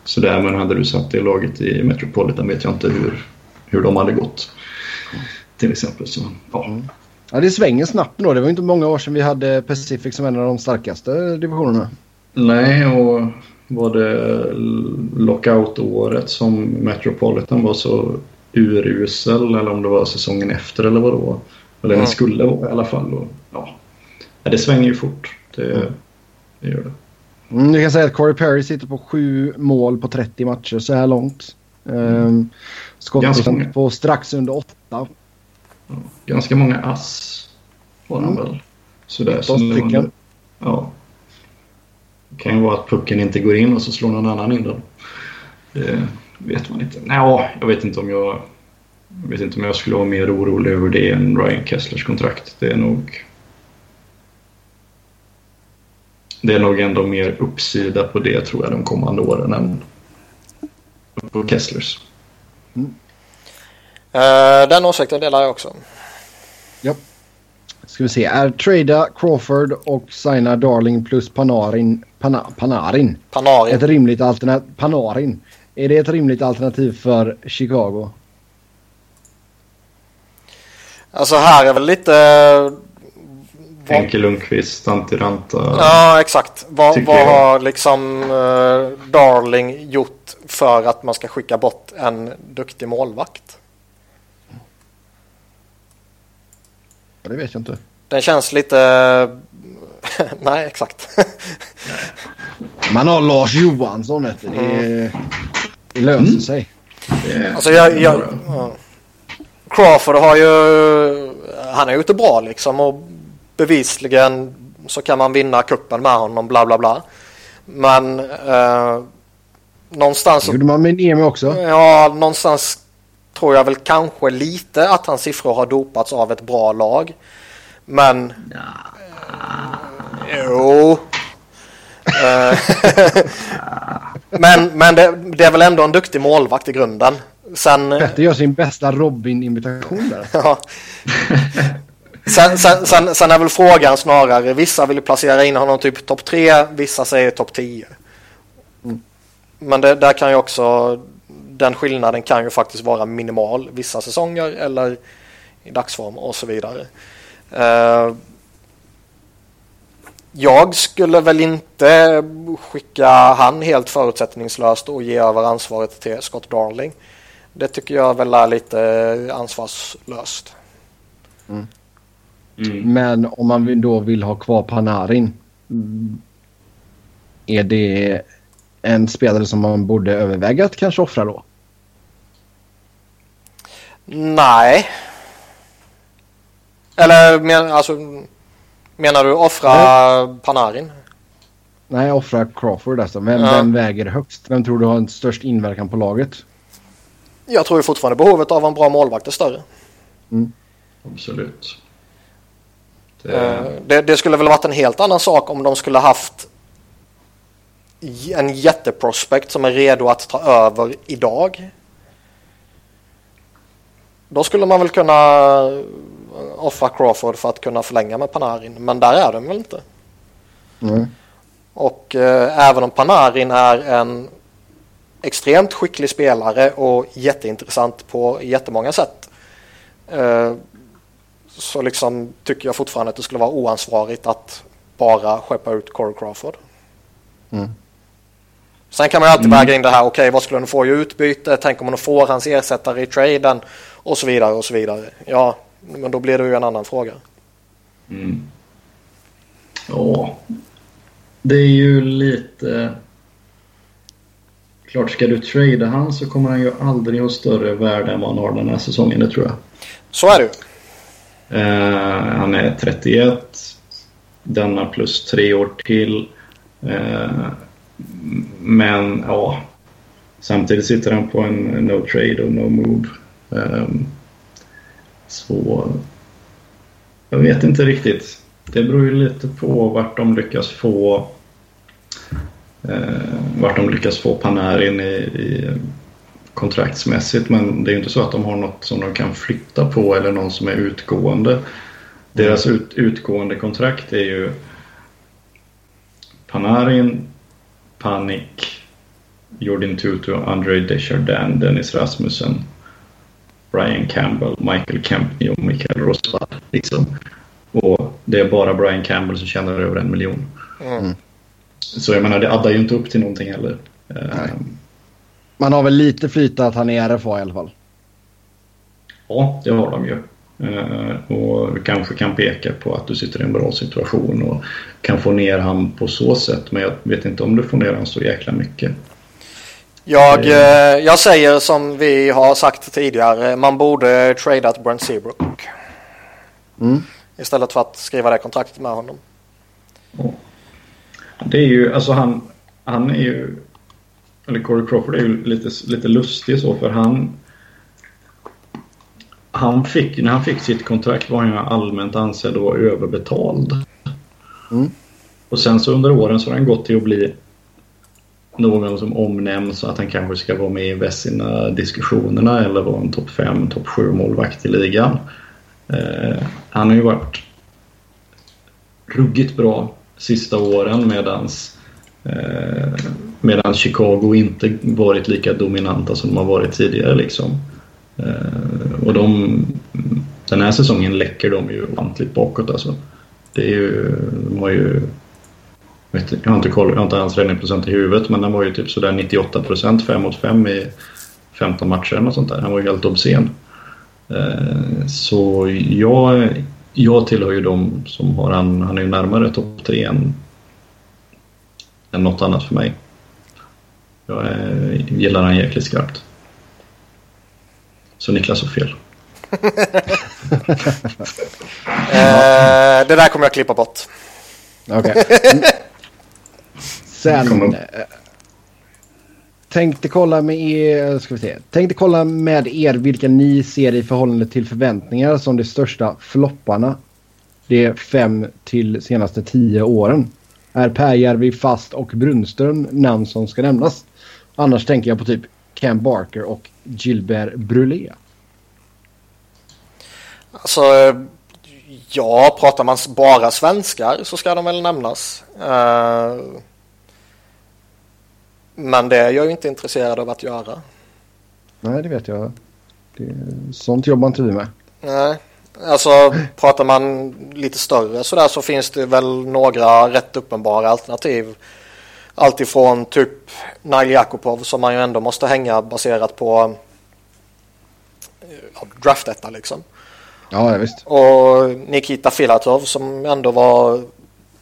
sådär. Men hade du satt det laget i Metropolitan vet jag inte hur, hur de hade gått. Till exempel. Så, ja. Ja, det svänger snabbt då. Det var inte många år sedan vi hade Pacific som en av de starkaste divisionerna. Nej, och var det lockout-året som Metropolitan var så urusel eller om det var säsongen efter eller vad då. Eller mm. den skulle vara i alla fall. Och, ja. Det svänger ju fort. Det, det gör det. Mm, du kan säga att Corey Perry sitter på sju mål på 30 matcher så här långt. Mm. Um, Skottprocent på strax under åtta ganska många ass var han mm. väl. Sådär. Så stycken. Ja. Det kan ju vara att pucken inte går in och så slår någon annan in den. Det vet man inte. Nej, jag vet inte om jag... Jag vet inte om jag skulle vara mer orolig över det än Ryan Kesslers kontrakt. Det är nog... Det är nog ändå mer uppsida på det tror jag de kommande åren än på Kesslers. Mm. Uh, den åsikten delar jag också. Ja. Ska vi se. Är trada Crawford och signa Darling plus Panarin, Pana, Panarin, Panarin. Ett rimligt alternativ, Panarin. Är det ett rimligt alternativ för Chicago? Alltså här är väl lite... Henke Lundqvist, Antiranta. Ja, exakt. Vad, vad har liksom uh, Darling gjort för att man ska skicka bort en duktig målvakt? Det vet jag inte. Den känns lite... *laughs* Nej, exakt. *laughs* Man har Lars Johansson, vet du. Det, mm. det löser mm. sig. Alltså, jag, jag, ja. Crawford har ju... Han gjort det bra liksom och bevisligen så kan man vinna kuppen med honom, bla bla bla. Men eh, någonstans... Det gjorde man med Niemi också. Ja, någonstans tror jag väl kanske lite att hans siffror har dopats av ett bra lag. Men... Ja. Jo. Eh, *laughs* men men det, det, är väl ändå en duktig målvakt i grunden. Sen... Petter gör sin bästa Robin-imitation där. *laughs* ja. Sen, sen, sen, sen, är väl frågan snarare, vissa vill placera in honom typ topp 3, vissa säger topp 10. Mm. Men det, där kan ju också den skillnaden kan ju faktiskt vara minimal vissa säsonger eller i dagsform och så vidare. Uh, jag skulle väl inte skicka han helt förutsättningslöst och ge över ansvaret till Scott Darling. Det tycker jag väl är lite ansvarslöst. Mm. Mm. Men om man då vill ha kvar Panarin. Är det en spelare som man borde överväga att kanske offra då? Nej. Eller men, alltså, menar du offra Nej. Panarin? Nej, offra Crawford alltså. Vem, Ja. vem väger högst? Vem tror du har en störst inverkan på laget? Jag tror fortfarande behovet av en bra målvakt är större. Absolut. Eh, Det, Det, det skulle väl varit en helt annan sak om de skulle haft en jätteprospect som är redo att ta över idag. Då skulle man väl kunna offra Crawford för att kunna förlänga med Panarin. Men där är de väl inte. Mm. Och eh, även om Panarin är en extremt skicklig spelare och jätteintressant på jättemånga sätt. Eh, så liksom tycker jag fortfarande att det skulle vara oansvarigt att bara skeppa ut Corey Crawford. Mm. Sen kan man ju alltid väga in det här, okej vad skulle de få i utbyte? Tänk om de får hans ersättare i traden? Och så vidare och så vidare. Ja, men då blir det ju en annan fråga. mm. Ja, det är ju lite... Klart, ska du trada han så kommer han ju aldrig ha större värde än vad han har den här säsongen, det tror jag. Så är det ju. Eh, han är 31. Denna plus tre år till. Eh, men ja, samtidigt sitter han på en no trade och no move. Ehm, så jag vet inte riktigt. Det beror ju lite på vart de lyckas få eh, vart de lyckas få Panarin i, i kontraktsmässigt men det är ju inte så att de har något som de kan flytta på eller någon som är utgående. Deras ut, utgående kontrakt är ju Panarin, Panik, Jordan Tutu, Andrei Desjardins, Dennis Rasmussen, Brian Campbell, Michael Kempney och Mikael Rosvall. Liksom. Och det är bara Brian Campbell som tjänar över en miljon. Mm. Så jag menar, det addar ju inte upp till någonting heller. Nej. Ehm, Man har väl lite flyt att han är RFA i alla fall. Ja, det har de ju. Eh, och kanske kan peka på att du sitter i en bra situation och kan få ner han på så sätt. Men jag vet inte om du får ner han så jäkla mycket. Jag, eh, jag säger som vi har sagt tidigare, man borde tradat Brent Seabrook. Mm. Istället för att skriva det kontraktet med honom. Det är ju, alltså han, han är ju, eller Corey Crawford är ju lite, lite lustig så för han han fick, när han fick sitt kontrakt var han allmänt ansedd att vara överbetald. Mm. Och sen så under åren så har han gått till att bli någon som omnämns så att han kanske ska vara med i Vessina-diskussionerna eller vara en topp 5, topp 7 målvakt i ligan. Eh, han har ju varit ruggigt bra sista åren medans, eh, medan Chicago inte varit lika dominanta som de har varit tidigare. Liksom. Eh, och de, den här säsongen läcker de ju ordentligt bakåt. Alltså. Det är ju, de har ju vet, jag, har inte koll, jag har inte hans räddningsprocent i huvudet men den var ju typ sådär 98 procent 5 mot 5 i 15 matcher och sånt där. Han var ju helt obscen. Eh, så jag, jag tillhör ju de som har han, han är ju närmare topp 3 än, än något annat för mig. Jag eh, gillar han jäkligt skarpt. Så Niklas har fel. *laughs* Eh, det där kommer jag klippa bort. Okej. *laughs* Sen... Eh, Tänkte kolla med er, ska vi se. Tänkte kolla med er vilka ni ser i förhållande till förväntningar som de största flopparna de fem till senaste tio åren. Är Pääjärvi, Fast och Brunström namn som ska nämnas? Annars tänker jag på typ Cam Barker och Gilbert Brulé. Alltså, ja, pratar man bara svenskar så ska de väl nämnas. Eh, men det är jag ju inte intresserad av att göra. Nej, det vet jag. Det, sånt jobbar inte vi med. Nej, alltså pratar man lite större sådär så finns det väl några rätt uppenbara alternativ. Alltifrån typ Nail Jakubov som man ju ändå måste hänga baserat på ja, draftetta liksom. Ja, ja, visst. Och Nikita Filatov som ändå var,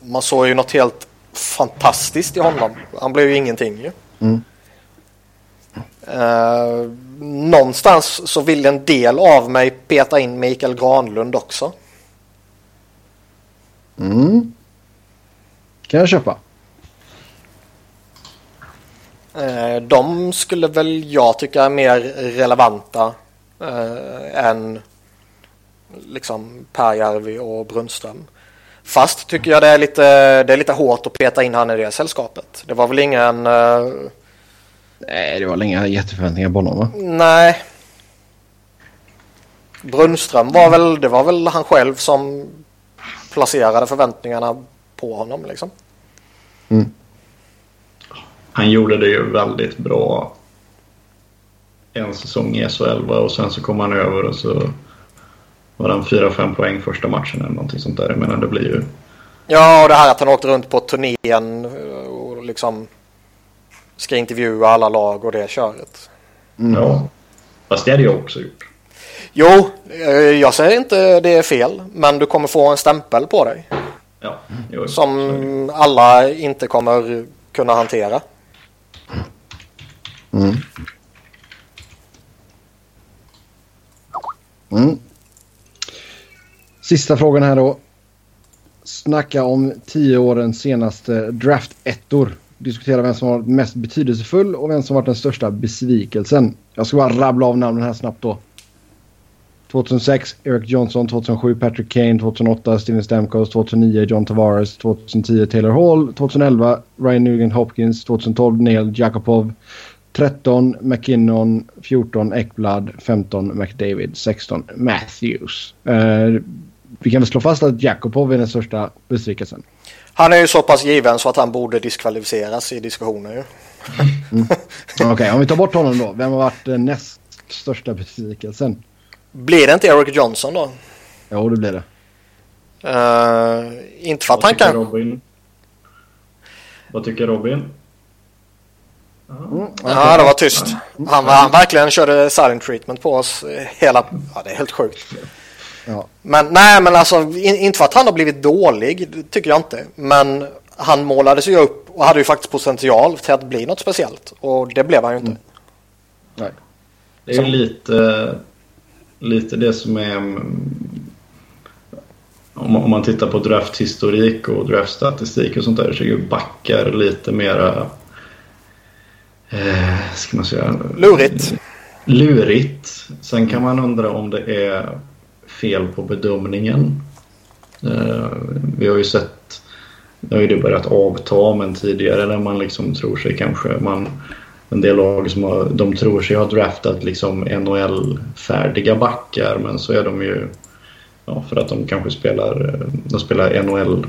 man såg ju något helt fantastiskt i honom. Han blev ju ingenting ju. Mm. Eh, någonstans så vill en del av mig peta in Mikael Granlund också. Mm. Kan jag köpa. Eh, de skulle väl jag tycka är mer relevanta eh, än liksom Järvi och Brunström. Fast tycker jag det är lite, det är lite hårt att peta in han i det sällskapet. Det var väl ingen... Uh... Nej, det var väl inga jätteförväntningar på honom va? Nej. Brunström var väl, det var väl han själv som placerade förväntningarna på honom liksom. Mm. Han gjorde det ju väldigt bra en säsong i SHL och sen så kom han över och så var han 4-5 poäng första matchen eller någonting sånt där. Jag menar det blir ju... Ja, och det här att han åkte runt på turnén och liksom ska intervjua alla lag och det köret. Mm. Ja, fast det hade jag också gjort. Jo, eh, jag säger inte det är fel, men du kommer få en stämpel på dig. Ja, jo, som alla inte kommer kunna hantera. Mm. Mm. Sista frågan här då. Snacka om tio årens senaste draftettor. Diskutera vem som varit mest betydelsefull och vem som varit den största besvikelsen. Jag ska bara rabbla av namnen här snabbt då. 2006 Eric Johnson, 2007 Patrick Kane, 2008 Steven Stamkos, 2009 John Tavares, 2010 Taylor Hall, 2011 Ryan Nugent Hopkins, 2012 Neil Jakobov, 13 McKinnon, 14 Ekblad, 15 McDavid, 16 Matthews. Uh, vi kan väl slå fast att Jakobov är den största besvikelsen. Han är ju så pass given så att han borde diskvalificeras i diskussioner ju. mm. *laughs* Okej, okay, om vi tar bort honom då. Vem har varit den näst största besvikelsen? Blir det inte Eric Johnson då? Jo, det blir det. Uh, inte för att han kan... Robin? Vad tycker Robin? Mm. Ja, det var tyst. Han, han verkligen körde silent treatment på oss hela... Ja, det är helt sjukt. Ja. Men nej, men alltså in, inte för att han har blivit dålig, tycker jag inte. Men han målades ju upp och hade ju faktiskt potential till att bli något speciellt. Och det blev han ju inte. Mm. Nej. Det är ju lite, lite det som är... Om, man tittar på drafthistorik och draftstatistik och sånt där så är ju backar lite mera... Eh, ska man säga? Lurigt. Lurigt. Sen kan man undra om det är fel på bedömningen. Eh, vi har ju sett, nu har ju det börjat avta men tidigare när man liksom tror sig kanske, man, en del lag som har, de tror sig ha draftat liksom NHL-färdiga backar men så är de ju, ja, för att de kanske spelar, de spelar NHL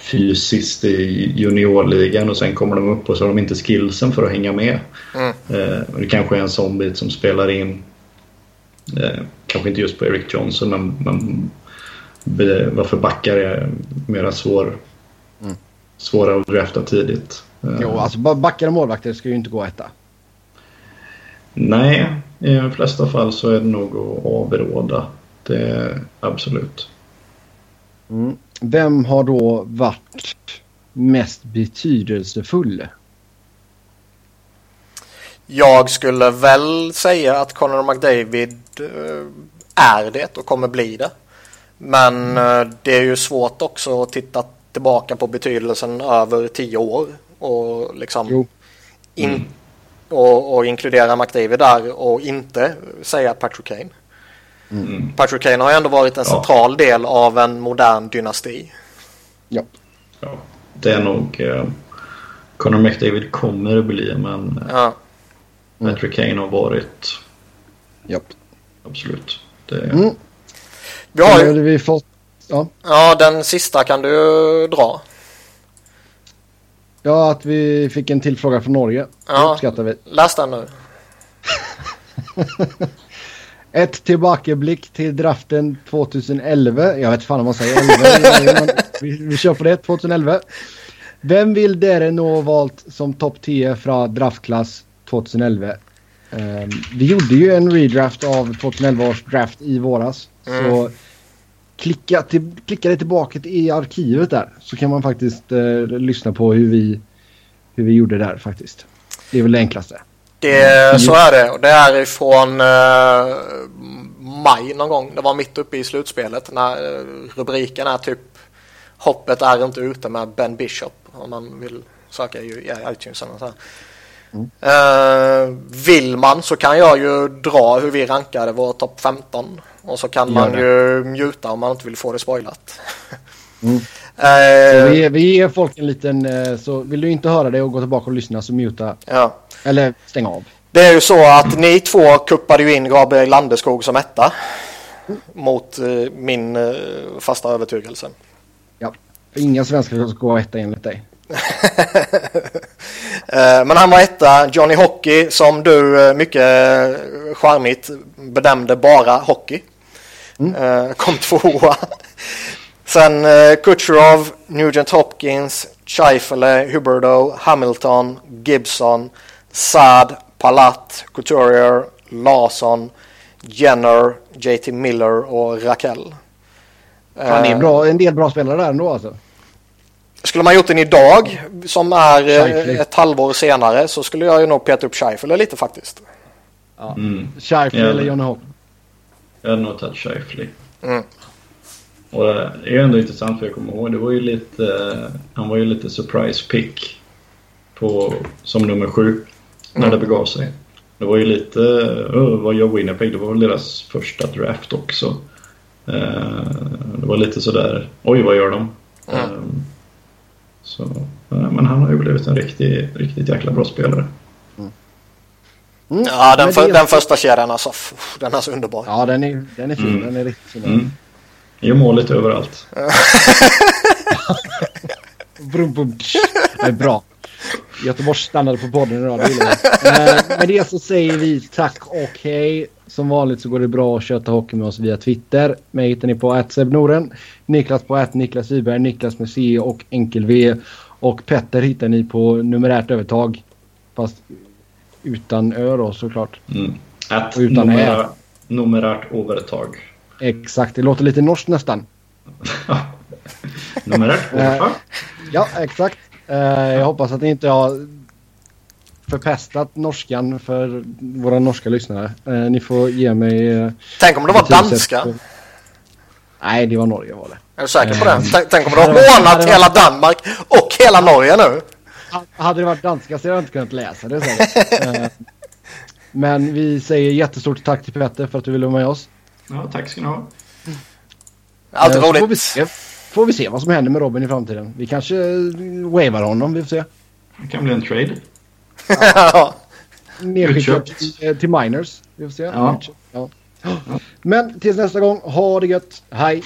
fysiskt i juniorligan och sen kommer de upp och så har de inte skillsen för att hänga med. Mm. Eh, det kanske är en sån bit som spelar in Eh, kanske inte just på Eric Johnson men, men varför backar är mera svår, mm. svåra att drafta tidigt. Jo, alltså backar och målvakter ska ju inte gå etta. Nej, i de flesta fall så är det nog att avråda. Det är absolut. Mm. Vem har då varit mest betydelsefull? Jag skulle väl säga att Conor McDavid eh, är det och kommer bli det. Men eh, det är ju svårt också att titta tillbaka på betydelsen över tio år och liksom in, mm. och, och, inkludera McDavid där och inte säga Patrick Kane. Mm. Patrick Kane har ju ändå varit en central ja. del av en modern dynasti. Ja. ja. Det är nog eh, Conor McDavid kommer att bli men ja. Patrick Kane har varit... Japp. Absolut. Det... Mm. Vi har ju... Vi fått... ja. ja, den sista kan du dra. Ja, att vi fick en till fråga från Norge. Ja. Läs den nu. *laughs* Ett tillbakablick till draften 2011. Jag vet fan om man säger 11. *laughs* vi, vi kör på det. 2011. Vem vill dere nå valt som topp 10 från draftklass 2011. Um, ehm, vi gjorde ju en redraft av 2011 års draft i våras. Mm. Så klicka, till, klicka dig tillbaka i arkivet där så kan man faktiskt uh, lyssna på hur vi, hur vi gjorde där faktiskt. Det är väl det enklaste. Det, så är det. Och det är ifrån uh, maj någon gång. Det var mitt uppe i slutspelet när uh, rubriken är typ Hoppet är inte ute med Ben Bishop om man vill söka i, iTunes. Och så här. Mm. Uh, vill man så kan jag ju dra hur vi rankade vår topp 15. Och så kan man ju mjuta om man inte vill få det spoilat. Mm. Uh, vi, vi ger folk en liten... Uh, så vill du inte höra det och gå tillbaka och lyssna så muta. Ja. Eller stäng av. Det är ju så att ni två kuppade ju in Gabriel Landeskog som etta. Mot min fasta övertygelse. Ja, för inga svenskar ska gå etta enligt dig. *laughs* Eh, men han var etta. Johnny Hockey som du eh, mycket charmigt benämnde bara hockey. Mm. Eh, kom tvåa. Sen Kucherov, Nugent Hopkins, Scheifele, Huberdo, Hamilton, Gibson, Saad, Palat, Couturier, Larsson, Jenner, JT Miller och Raquel. Han är bra, en del bra spelare där ändå alltså. Skulle man gjort den idag som är eh, Scheifele. ett halvår senare så skulle jag ju nog peta upp Scheifele lite faktiskt. Ja. Mm. Scheifele eller Johnny Hopp? Jag hade nog tagit Scheifele. Mm. Och det är ändå intressant för jag kommer ihåg, det var ju lite, han var ju lite surprise pick på, som nummer sju när mm. det begav sig. Det var ju lite, uh, vad gör Winnipeg? Det var väl deras första draft också. Uh, det var lite sådär, oj vad gör de? Mm. Um, så, men han har ju blivit en riktig, riktigt jäkla bra spelare. Mm. Ja, den, för, den första kedjan alltså. Den är så underbar. Ja, den är, den är fin. Mm. Den är riktigt fin. Mm. Gör målet överallt. *laughs* brum, brum. Det är bra. Göteborgs standard på podden idag. Det eh, med det så säger vi tack och hej. Som vanligt så går det bra att köta hockey med oss via Twitter. Mig hittar ni på Noren. Niklas på Niklas Wiberg, Niklas med C och enkel V. Och Petter hittar ni på numerärt övertag. Fast utan ö då såklart. Mm. Att utan numera, numerärt övertag. Exakt, det låter lite norskt nästan. *laughs* numerärt övertag? Eh, ja, exakt. Eh, jag hoppas att ni inte har förpestat norskan för våra norska lyssnare. Eh, ni får ge mig... Eh, Tänk om det var danska? På... Nej, det var Norge var det. Är du säker på det? Eh, tänk, tänk om du har hånat hela Danmark och hela Norge nu? Hade det varit danska så hade jag inte kunnat läsa det. Så. *laughs* Men vi säger jättestort tack till Petter för att du ville vara med oss. Ja, tack ska ni ha. Alltid roligt. Får vi, se, får vi se vad som händer med Robin i framtiden. Vi kanske wavar honom, vi får se. Det kan bli en trade. Ja. *laughs* Nedskickat till, till miners. Vi får se. Ja. ja. Men tills nästa gång, ha det gött. Hej!